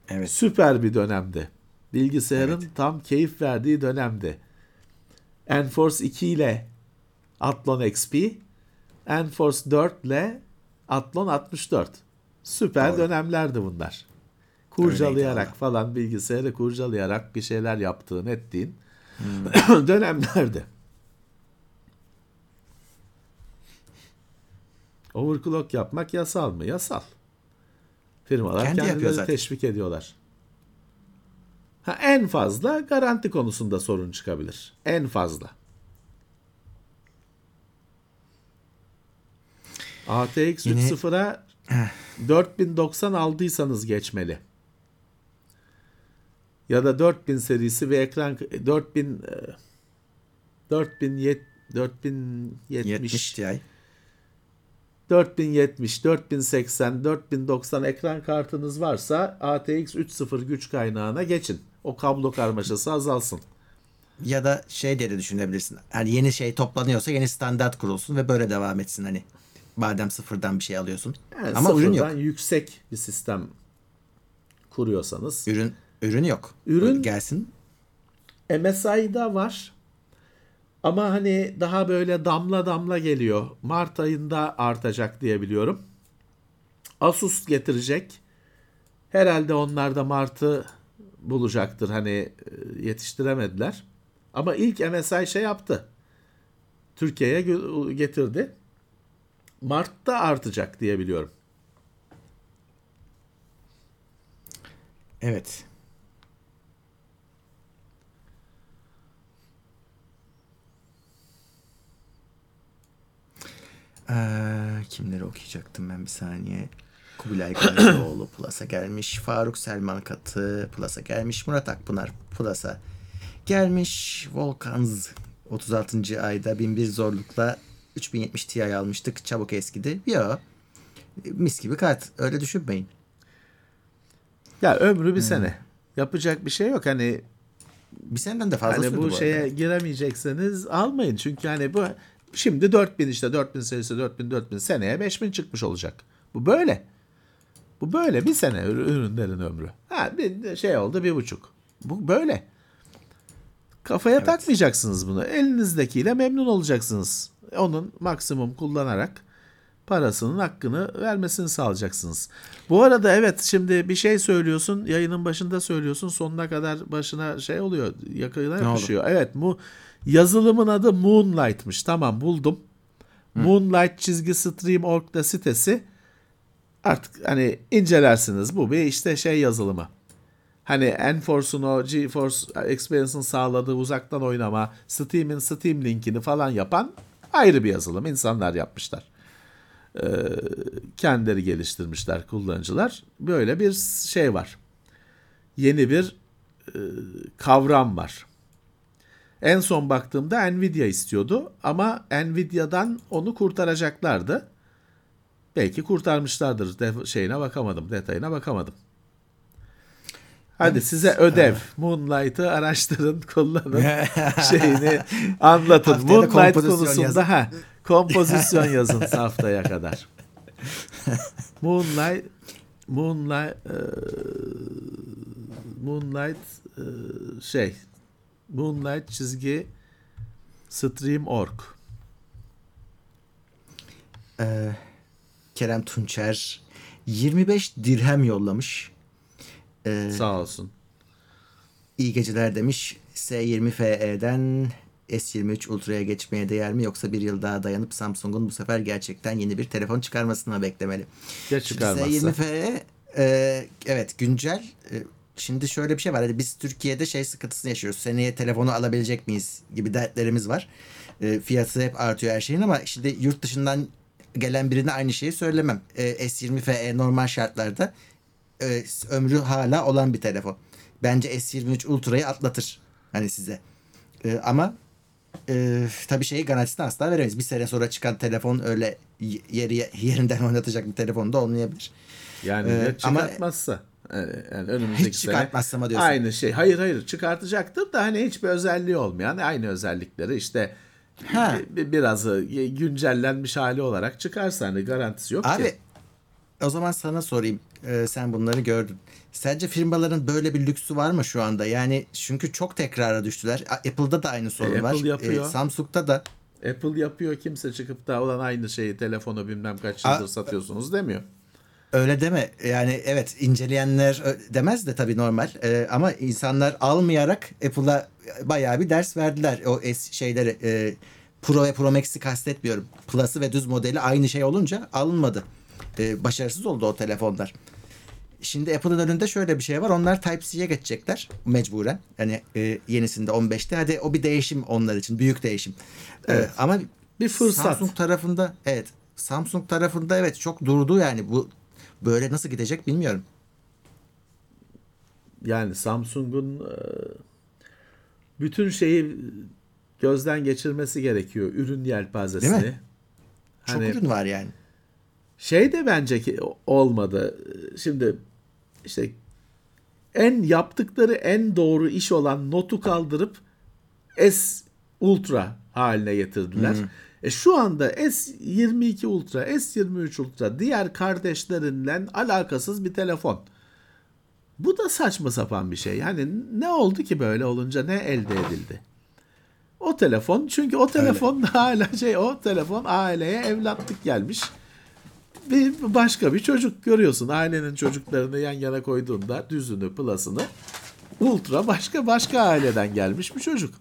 Evet. Süper bir dönemdi. Bilgisayarın Evet. tam keyif verdiği dönemdi. Enforce 2 ile Athlon XP, Enforce 4 ile Athlon 64. Süper Doğru. dönemlerdi bunlar. Kurcalayarak falan bilgisayarı kurcalayarak bir şeyler yaptığın ettiğin Hmm. dönemlerdi. Overclock yapmak yasal mı? Yasal. Firmalar Kendi kendileri teşvik ediyorlar. Ha, en fazla garanti konusunda sorun çıkabilir. En fazla. ATX Yine- 3.0'a 4090 aldıysanız geçmeli. Ya da 4000 serisi ve ekran 4000 e, 4070 4070 70 Ti. 4070, 4080, 4090 ekran kartınız varsa ATX 3.0 güç kaynağına geçin. O kablo karmaşası azalsın. Ya da şey diye de düşünebilirsin. Hani yeni şey toplanıyorsa yeni standart kurulsun ve böyle devam etsin hani. Madem sıfırdan bir şey alıyorsun. Yani Ama ürün yok. yüksek bir sistem kuruyorsanız. Ürün ürün yok. Ürün- gelsin. MSI'da var. Ama hani daha böyle damla damla geliyor. Mart ayında artacak diye biliyorum. Asus getirecek. Herhalde onlar da Mart'ı bulacaktır. Hani e, yetiştiremediler. Ama ilk MSI şey yaptı. Türkiye'ye getirdi. Mart'ta artacak diye biliyorum. Evet. Ee, kimleri okuyacaktım ben bir saniye. Kubilay Kılıçdaroğlu Plus'a gelmiş. Faruk Selman Katı Plus'a gelmiş. Murat Akpınar Plus'a gelmiş. Volkanz 36. ayda 1001 zorlukla 3070 Ti almıştık. Çabuk eskidi. Yo. Mis gibi kart. Öyle düşünmeyin. Ya ömrü bir sene. Yapacak bir şey yok. Hani Bir seneden de fazla Hani bu bu şeye arada. giremeyecekseniz almayın. Çünkü hani bu şimdi 4000 işte 4000 serisi 4000 4000 seneye 5000 çıkmış olacak. Bu böyle. Bu böyle bir sene ür- ürünlerin ömrü. Ha bir şey oldu bir buçuk. Bu böyle. Kafaya takmayacaksınız bunu. Elinizdekiyle memnun olacaksınız. Onun maksimum kullanarak parasının hakkını vermesini sağlayacaksınız. Bu arada evet şimdi bir şey söylüyorsun yayının başında söylüyorsun sonuna kadar başına şey oluyor yakına yapışıyor. Evet bu yazılımın adı Moonlight'mış tamam buldum. Moonlight çizgi stream.org'da sitesi artık hani incelersiniz bu bir işte şey yazılımı. Hani Enforce'un o GeForce Experience'ın sağladığı uzaktan oynama, Steam'in Steam linkini falan yapan ayrı bir yazılım. İnsanlar yapmışlar. Ee, kendileri geliştirmişler kullanıcılar. Böyle bir şey var. Yeni bir e, kavram var. En son baktığımda Nvidia istiyordu ama Nvidia'dan onu kurtaracaklardı. Belki kurtarmışlardır. De- şeyine bakamadım, detayına bakamadım. Hadi size ödev. Moonlight'ı araştırın, kullanın. şeyini anlatın. Moonlight konusunda yazın. ha kompozisyon yazın haftaya kadar. Moonlight Moonlight e, Moonlight e, şey Moonlight çizgi stream.org Ee, Kerem Tunçer 25 dirhem yollamış. Ee, sağ olsun. iyi geceler demiş. S20 FE'den S23 Ultra'ya geçmeye değer mi yoksa bir yıl daha dayanıp Samsung'un bu sefer gerçekten yeni bir telefon çıkarmasını mı beklemeli? Ya çıkarmazsa. S20 FE e, evet güncel. E, şimdi şöyle bir şey var. Hadi biz Türkiye'de şey sıkıntısını yaşıyoruz. Seneye telefonu alabilecek miyiz gibi dertlerimiz var. E, fiyatı hep artıyor her şeyin ama şimdi yurt dışından gelen birine aynı şeyi söylemem. E, S20 FE normal şartlarda e, ömrü hala olan bir telefon. Bence S23 Ultra'yı atlatır. Hani size. E, ama e, tabii şeyi garantisini asla veremeyiz. Bir sene sonra çıkan telefon öyle yeri yerinden oynatacak bir telefon da olmayabilir. Yani Ee, ama- çıkartmazsa. Yani, yani önümüzdeki Hiç sene çıkartmazsa mı diyorsun? Aynı şey. Hayır hayır çıkartacaktır da hani hiçbir özelliği olmayan aynı özellikleri işte Ha. bi- birazı güncellenmiş hali olarak çıkarsa hani garantisi yok Abi ki. o zaman sana sorayım. Ee, sen bunları gördün. Sence firmaların böyle bir lüksü var mı şu anda? Yani çünkü çok tekrara düştüler. A- Apple'da da aynı sorun E, var. Apple yapıyor. Ee, Samsung'da da. Apple yapıyor kimse çıkıp da olan aynı şeyi telefonu bilmem kaç A- yıldır satıyorsunuz demiyor. Öyle deme. Yani evet inceleyenler demez de tabii normal. Ee, ama insanlar almayarak Apple'a bayağı bir ders verdiler. O es şeyleri e, Pro ve Pro Max'i kastetmiyorum. Plus'ı ve düz modeli aynı şey olunca alınmadı. Ee, başarısız oldu o telefonlar. Şimdi Apple'ın önünde şöyle bir şey var. Onlar Type-C'ye geçecekler mecburen. Yani e, yenisinde 15'te. Hadi o bir değişim onlar için. Büyük değişim. Ee, Evet. ama Bir fırsat. Samsung tarafında evet. Samsung tarafında evet çok durdu yani. Bu böyle nasıl gidecek bilmiyorum. Yani Samsung'un e, bütün şeyi gözden geçirmesi gerekiyor. Ürün yelpazesini. Değil mi? Çok Hani- ürün var yani. Şey de bence ki olmadı. Şimdi işte en yaptıkları en doğru iş olan notu kaldırıp S Ultra haline getirdiler. E şu anda S22 Ultra, S23 Ultra diğer kardeşlerinden alakasız bir telefon. Bu da saçma sapan bir şey. Yani ne oldu ki böyle olunca ne elde edildi? O telefon çünkü o telefon da hala şey o telefon aileye evlatlık gelmiş. Bir başka bir çocuk görüyorsun. Ailenin çocuklarını yan yana koyduğunda düzünü, plasını ultra başka başka aileden gelmiş bir çocuk.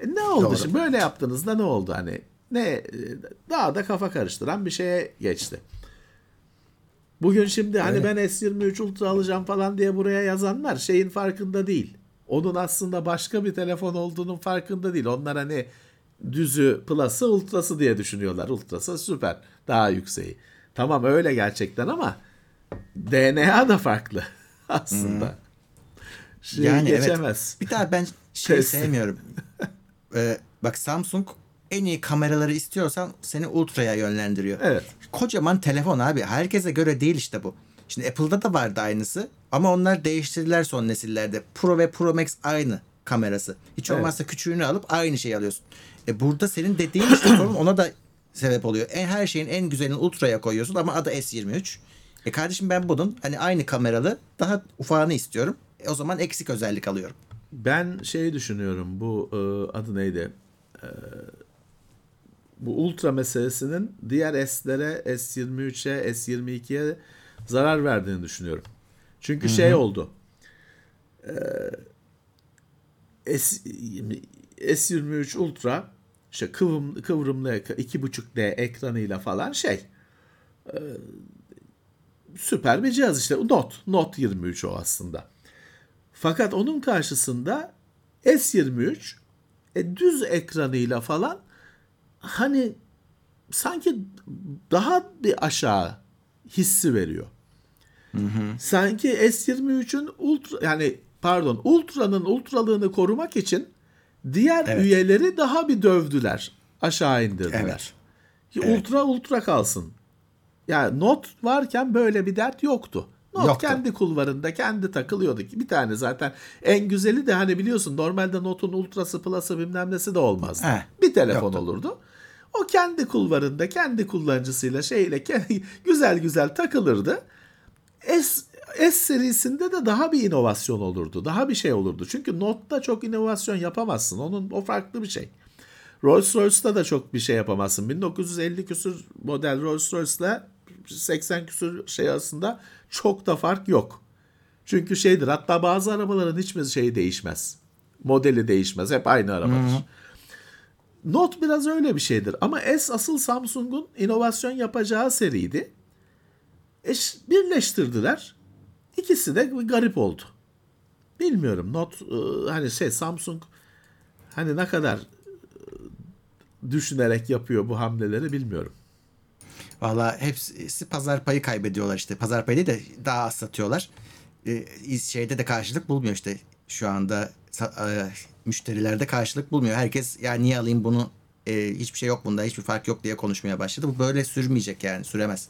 E ne oldu Doğru. şimdi? Böyle yaptığınızda ne oldu hani? Ne e, daha da kafa karıştıran bir şeye geçti. Bugün şimdi hani Evet. ben S23 Ultra alacağım falan diye buraya yazanlar şeyin farkında değil. Onun aslında başka bir telefon olduğunun farkında değil. Onlar hani düzü, plus'ı, ultrası diye düşünüyorlar. Ultrası süper, daha yükseği. Tamam öyle gerçekten ama DNA da farklı aslında. Şey Yani evet. geçemez. Bir daha ben şey sevmiyorum. Ee, bak Samsung en iyi kameraları istiyorsan seni ultraya yönlendiriyor. Evet. Kocaman telefon abi. Herkese göre değil işte bu. Şimdi Apple'da da vardı aynısı. Ama onlar değiştirdiler son nesillerde. Pro ve Pro Max aynı kamerası. Hiç Evet. olmazsa küçüğünü alıp aynı şeyi alıyorsun. E burada senin dediğin işte sorun ona da sebep oluyor. En, her şeyin en güzelini ultraya koyuyorsun ama adı S23. E kardeşim ben bunun hani aynı kameralı daha ufağını istiyorum. E o zaman eksik özellik alıyorum. Ben şey düşünüyorum bu e, adı neydi? E, bu ultra meselesinin diğer S'lere S23'e S22'ye zarar verdiğini düşünüyorum. Çünkü şey oldu. E, S, S23 Ultra işte kıvrım, kıvrımlı ek- 2.5D ekranıyla falan şey e, süper bir cihaz işte Note Note 23 o aslında. Fakat onun karşısında S23 e, düz ekranıyla falan hani sanki daha bir aşağı hissi veriyor. Sanki S23'ün ultra yani pardon Ultra'nın ultralığını korumak için diğer Evet. üyeleri daha bir dövdüler. Aşağı indirdiler. Evet. Ki Evet. Ultra ultra kalsın. Yani not varken böyle bir dert yoktu. Not Yoktu. kendi kulvarında kendi takılıyordu. Bir tane zaten en güzeli de hani biliyorsun normalde Note'un ultrası plus'ı bilmem nesi de olmazdı. He, bir telefon yoktu. olurdu. O kendi kulvarında kendi kullanıcısıyla şeyle güzel güzel takılırdı. S, S serisinde de daha bir inovasyon olurdu. Daha bir şey olurdu. Çünkü Note'da çok inovasyon yapamazsın. Onun o farklı bir şey. Rolls Royce'da da çok bir şey yapamazsın. 1950 küsür model Rolls Royce'la 80 küsür şey arasında çok da fark yok. Çünkü şeydir hatta bazı arabaların hiçbir şeyi değişmez. Modeli değişmez. Hep aynı arabadır. Note biraz öyle bir şeydir. Ama S asıl Samsung'un inovasyon yapacağı seriydi. Eş, birleştirdiler. İkisi de garip oldu. Bilmiyorum. Note hani şey Samsung hani ne kadar e, düşünerek yapıyor bu hamleleri bilmiyorum. Valla hepsi pazar payı kaybediyorlar işte. Pazar payı değil de daha az satıyorlar. Ee, şeyde de karşılık bulmuyor işte. Şu anda müşterilerde karşılık bulmuyor. Herkes ya niye alayım bunu e, hiçbir şey yok bunda hiçbir fark yok diye konuşmaya başladı. Bu böyle sürmeyecek yani süremez.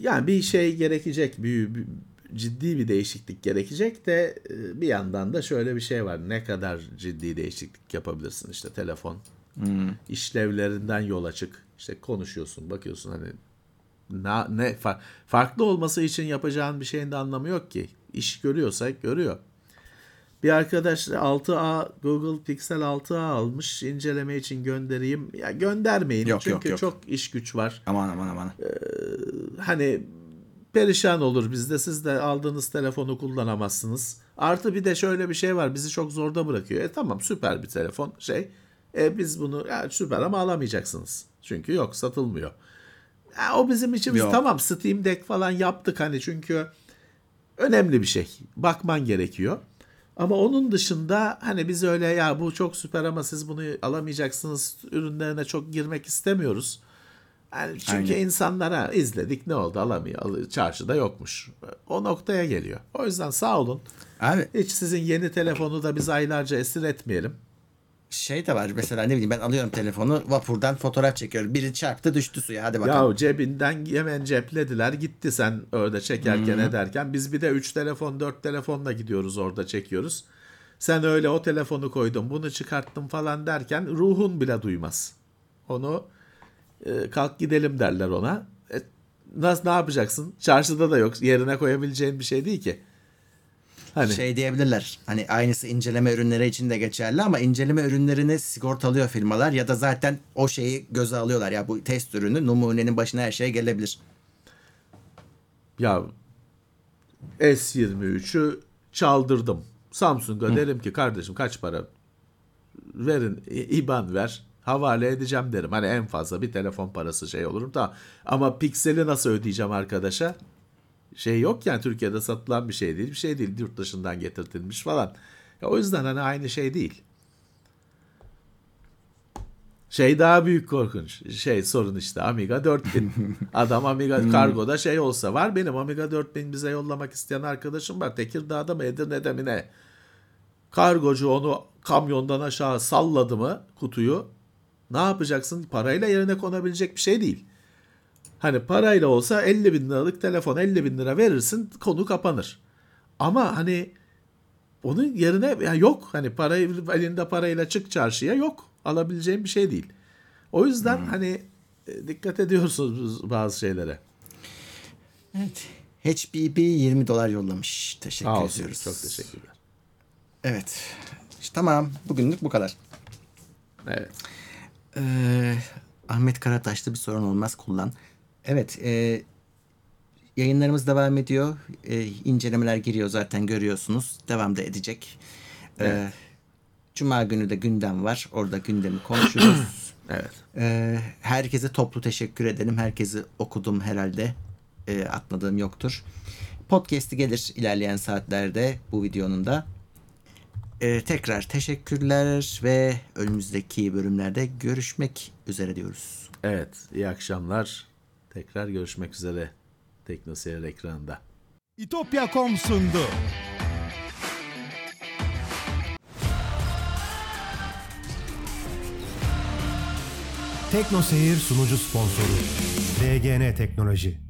Yani bir şey gerekecek, bir, bir- ciddi bir değişiklik gerekecek de e, bir yandan da şöyle bir şey var. Ne kadar ciddi değişiklik yapabilirsin işte telefon işlevlerinden yola çık. İşte konuşuyorsun, bakıyorsun hani na, ne fa- farklı olması için yapacağın bir şeyin de anlamı yok ki. İş görüyorsa görüyor. Bir arkadaş 6A Google Pixel 6A almış inceleme için göndereyim. Ya göndermeyin Yok, çünkü yok, yok. çok iş güç var. Aman aman aman. hani perişan olur bizde. Siz de aldığınız telefonu kullanamazsınız. Artı bir de şöyle bir şey var. Bizi çok zorda bırakıyor. E tamam süper bir telefon şey. E biz bunu ya süper ama alamayacaksınız. Çünkü yok satılmıyor. Ya o bizim içimiz Yok. tamam Steam Deck falan yaptık hani çünkü önemli bir şey. Bakman gerekiyor. Ama onun dışında hani biz öyle ya bu çok süper ama siz bunu alamayacaksınız ürünlerine çok girmek istemiyoruz. Yani çünkü Aynen. insanlara izledik ne oldu alamıyor. Al- Çarşıda yokmuş. O noktaya geliyor. O yüzden sağ olun. Abi Hiç sizin yeni telefonu da biz aylarca esir etmeyelim. Şey de var mesela ne bileyim ben alıyorum telefonu vapurdan fotoğraf çekiyorum. Biri çarptı düştü suya hadi bakalım. Ya cebinden hemen ceplediler gitti sen orada çekerken ederken. Biz bir de 3 telefon 4 telefonla gidiyoruz orada çekiyoruz. Sen öyle o telefonu koydun bunu çıkarttın falan derken ruhun bile duymaz. Onu e, kalk gidelim derler ona. E, nasıl ne yapacaksın? Çarşıda da yok. Yerine koyabileceğin bir şey değil ki. Hani Şey diyebilirler hani aynısı inceleme ürünleri için de geçerli ama inceleme ürünlerini sigortalıyor firmalar ya da zaten o şeyi göze alıyorlar. Ya bu test ürünü numunenin başına her şey gelebilir. Ya S23'ü çaldırdım. Samsung'a derim ki kardeşim kaç para verin IBAN ver havale edeceğim derim. Hani en fazla bir telefon parası şey olurum da ama pikseli nasıl ödeyeceğim arkadaşa? Şey yok yani Türkiye'de satılan bir şey değil. Bir şey değil yurt dışından getirtilmiş falan. Ya o yüzden hani aynı şey değil. Şey daha büyük korkunç. Şey sorun işte Amiga 4000. Adam Amiga kargoda şey olsa var benim Amiga 4000 bize yollamak isteyen arkadaşım var. Tekirdağ'da mı Edirne'de mi ne? Kargocu onu kamyondan aşağı salladı mı kutuyu? Ne yapacaksın? Parayla yerine konabilecek bir şey değil. Hani parayla olsa 50 bin liralık telefon 50 bin lira verirsin konu kapanır. Ama hani onun yerine ya yok hani parayı elinde parayla çık çarşıya yok alabileceğin bir şey değil. O yüzden hani e, dikkat ediyorsunuz bazı şeylere. Evet. HBB 20 dolar yollamış. Teşekkür Sağ olsun. ediyoruz. Çok teşekkürler. Evet. İşte tamam. Bugünlük bu kadar. Evet. Ee, Ahmet Karataş'ta bir sorun olmaz kullan. Evet. E, yayınlarımız devam ediyor. E, incelemeler giriyor zaten görüyorsunuz. Devam da edecek. Ee, Cuma günü de gündem var. Orada gündemi konuşuruz. Evet. Ee, herkese toplu teşekkür edelim. Herkesi okudum herhalde. Ee, atmadığım yoktur. Podcast'i gelir ilerleyen saatlerde bu videonun da. Ee, tekrar teşekkürler ve önümüzdeki bölümlerde görüşmek üzere diyoruz. Evet. iyi akşamlar. Tekrar görüşmek üzere. Teknoseyir ekranında. İtopya.com sundu. Tekno Seyir sunucu sponsoru DGN Teknoloji.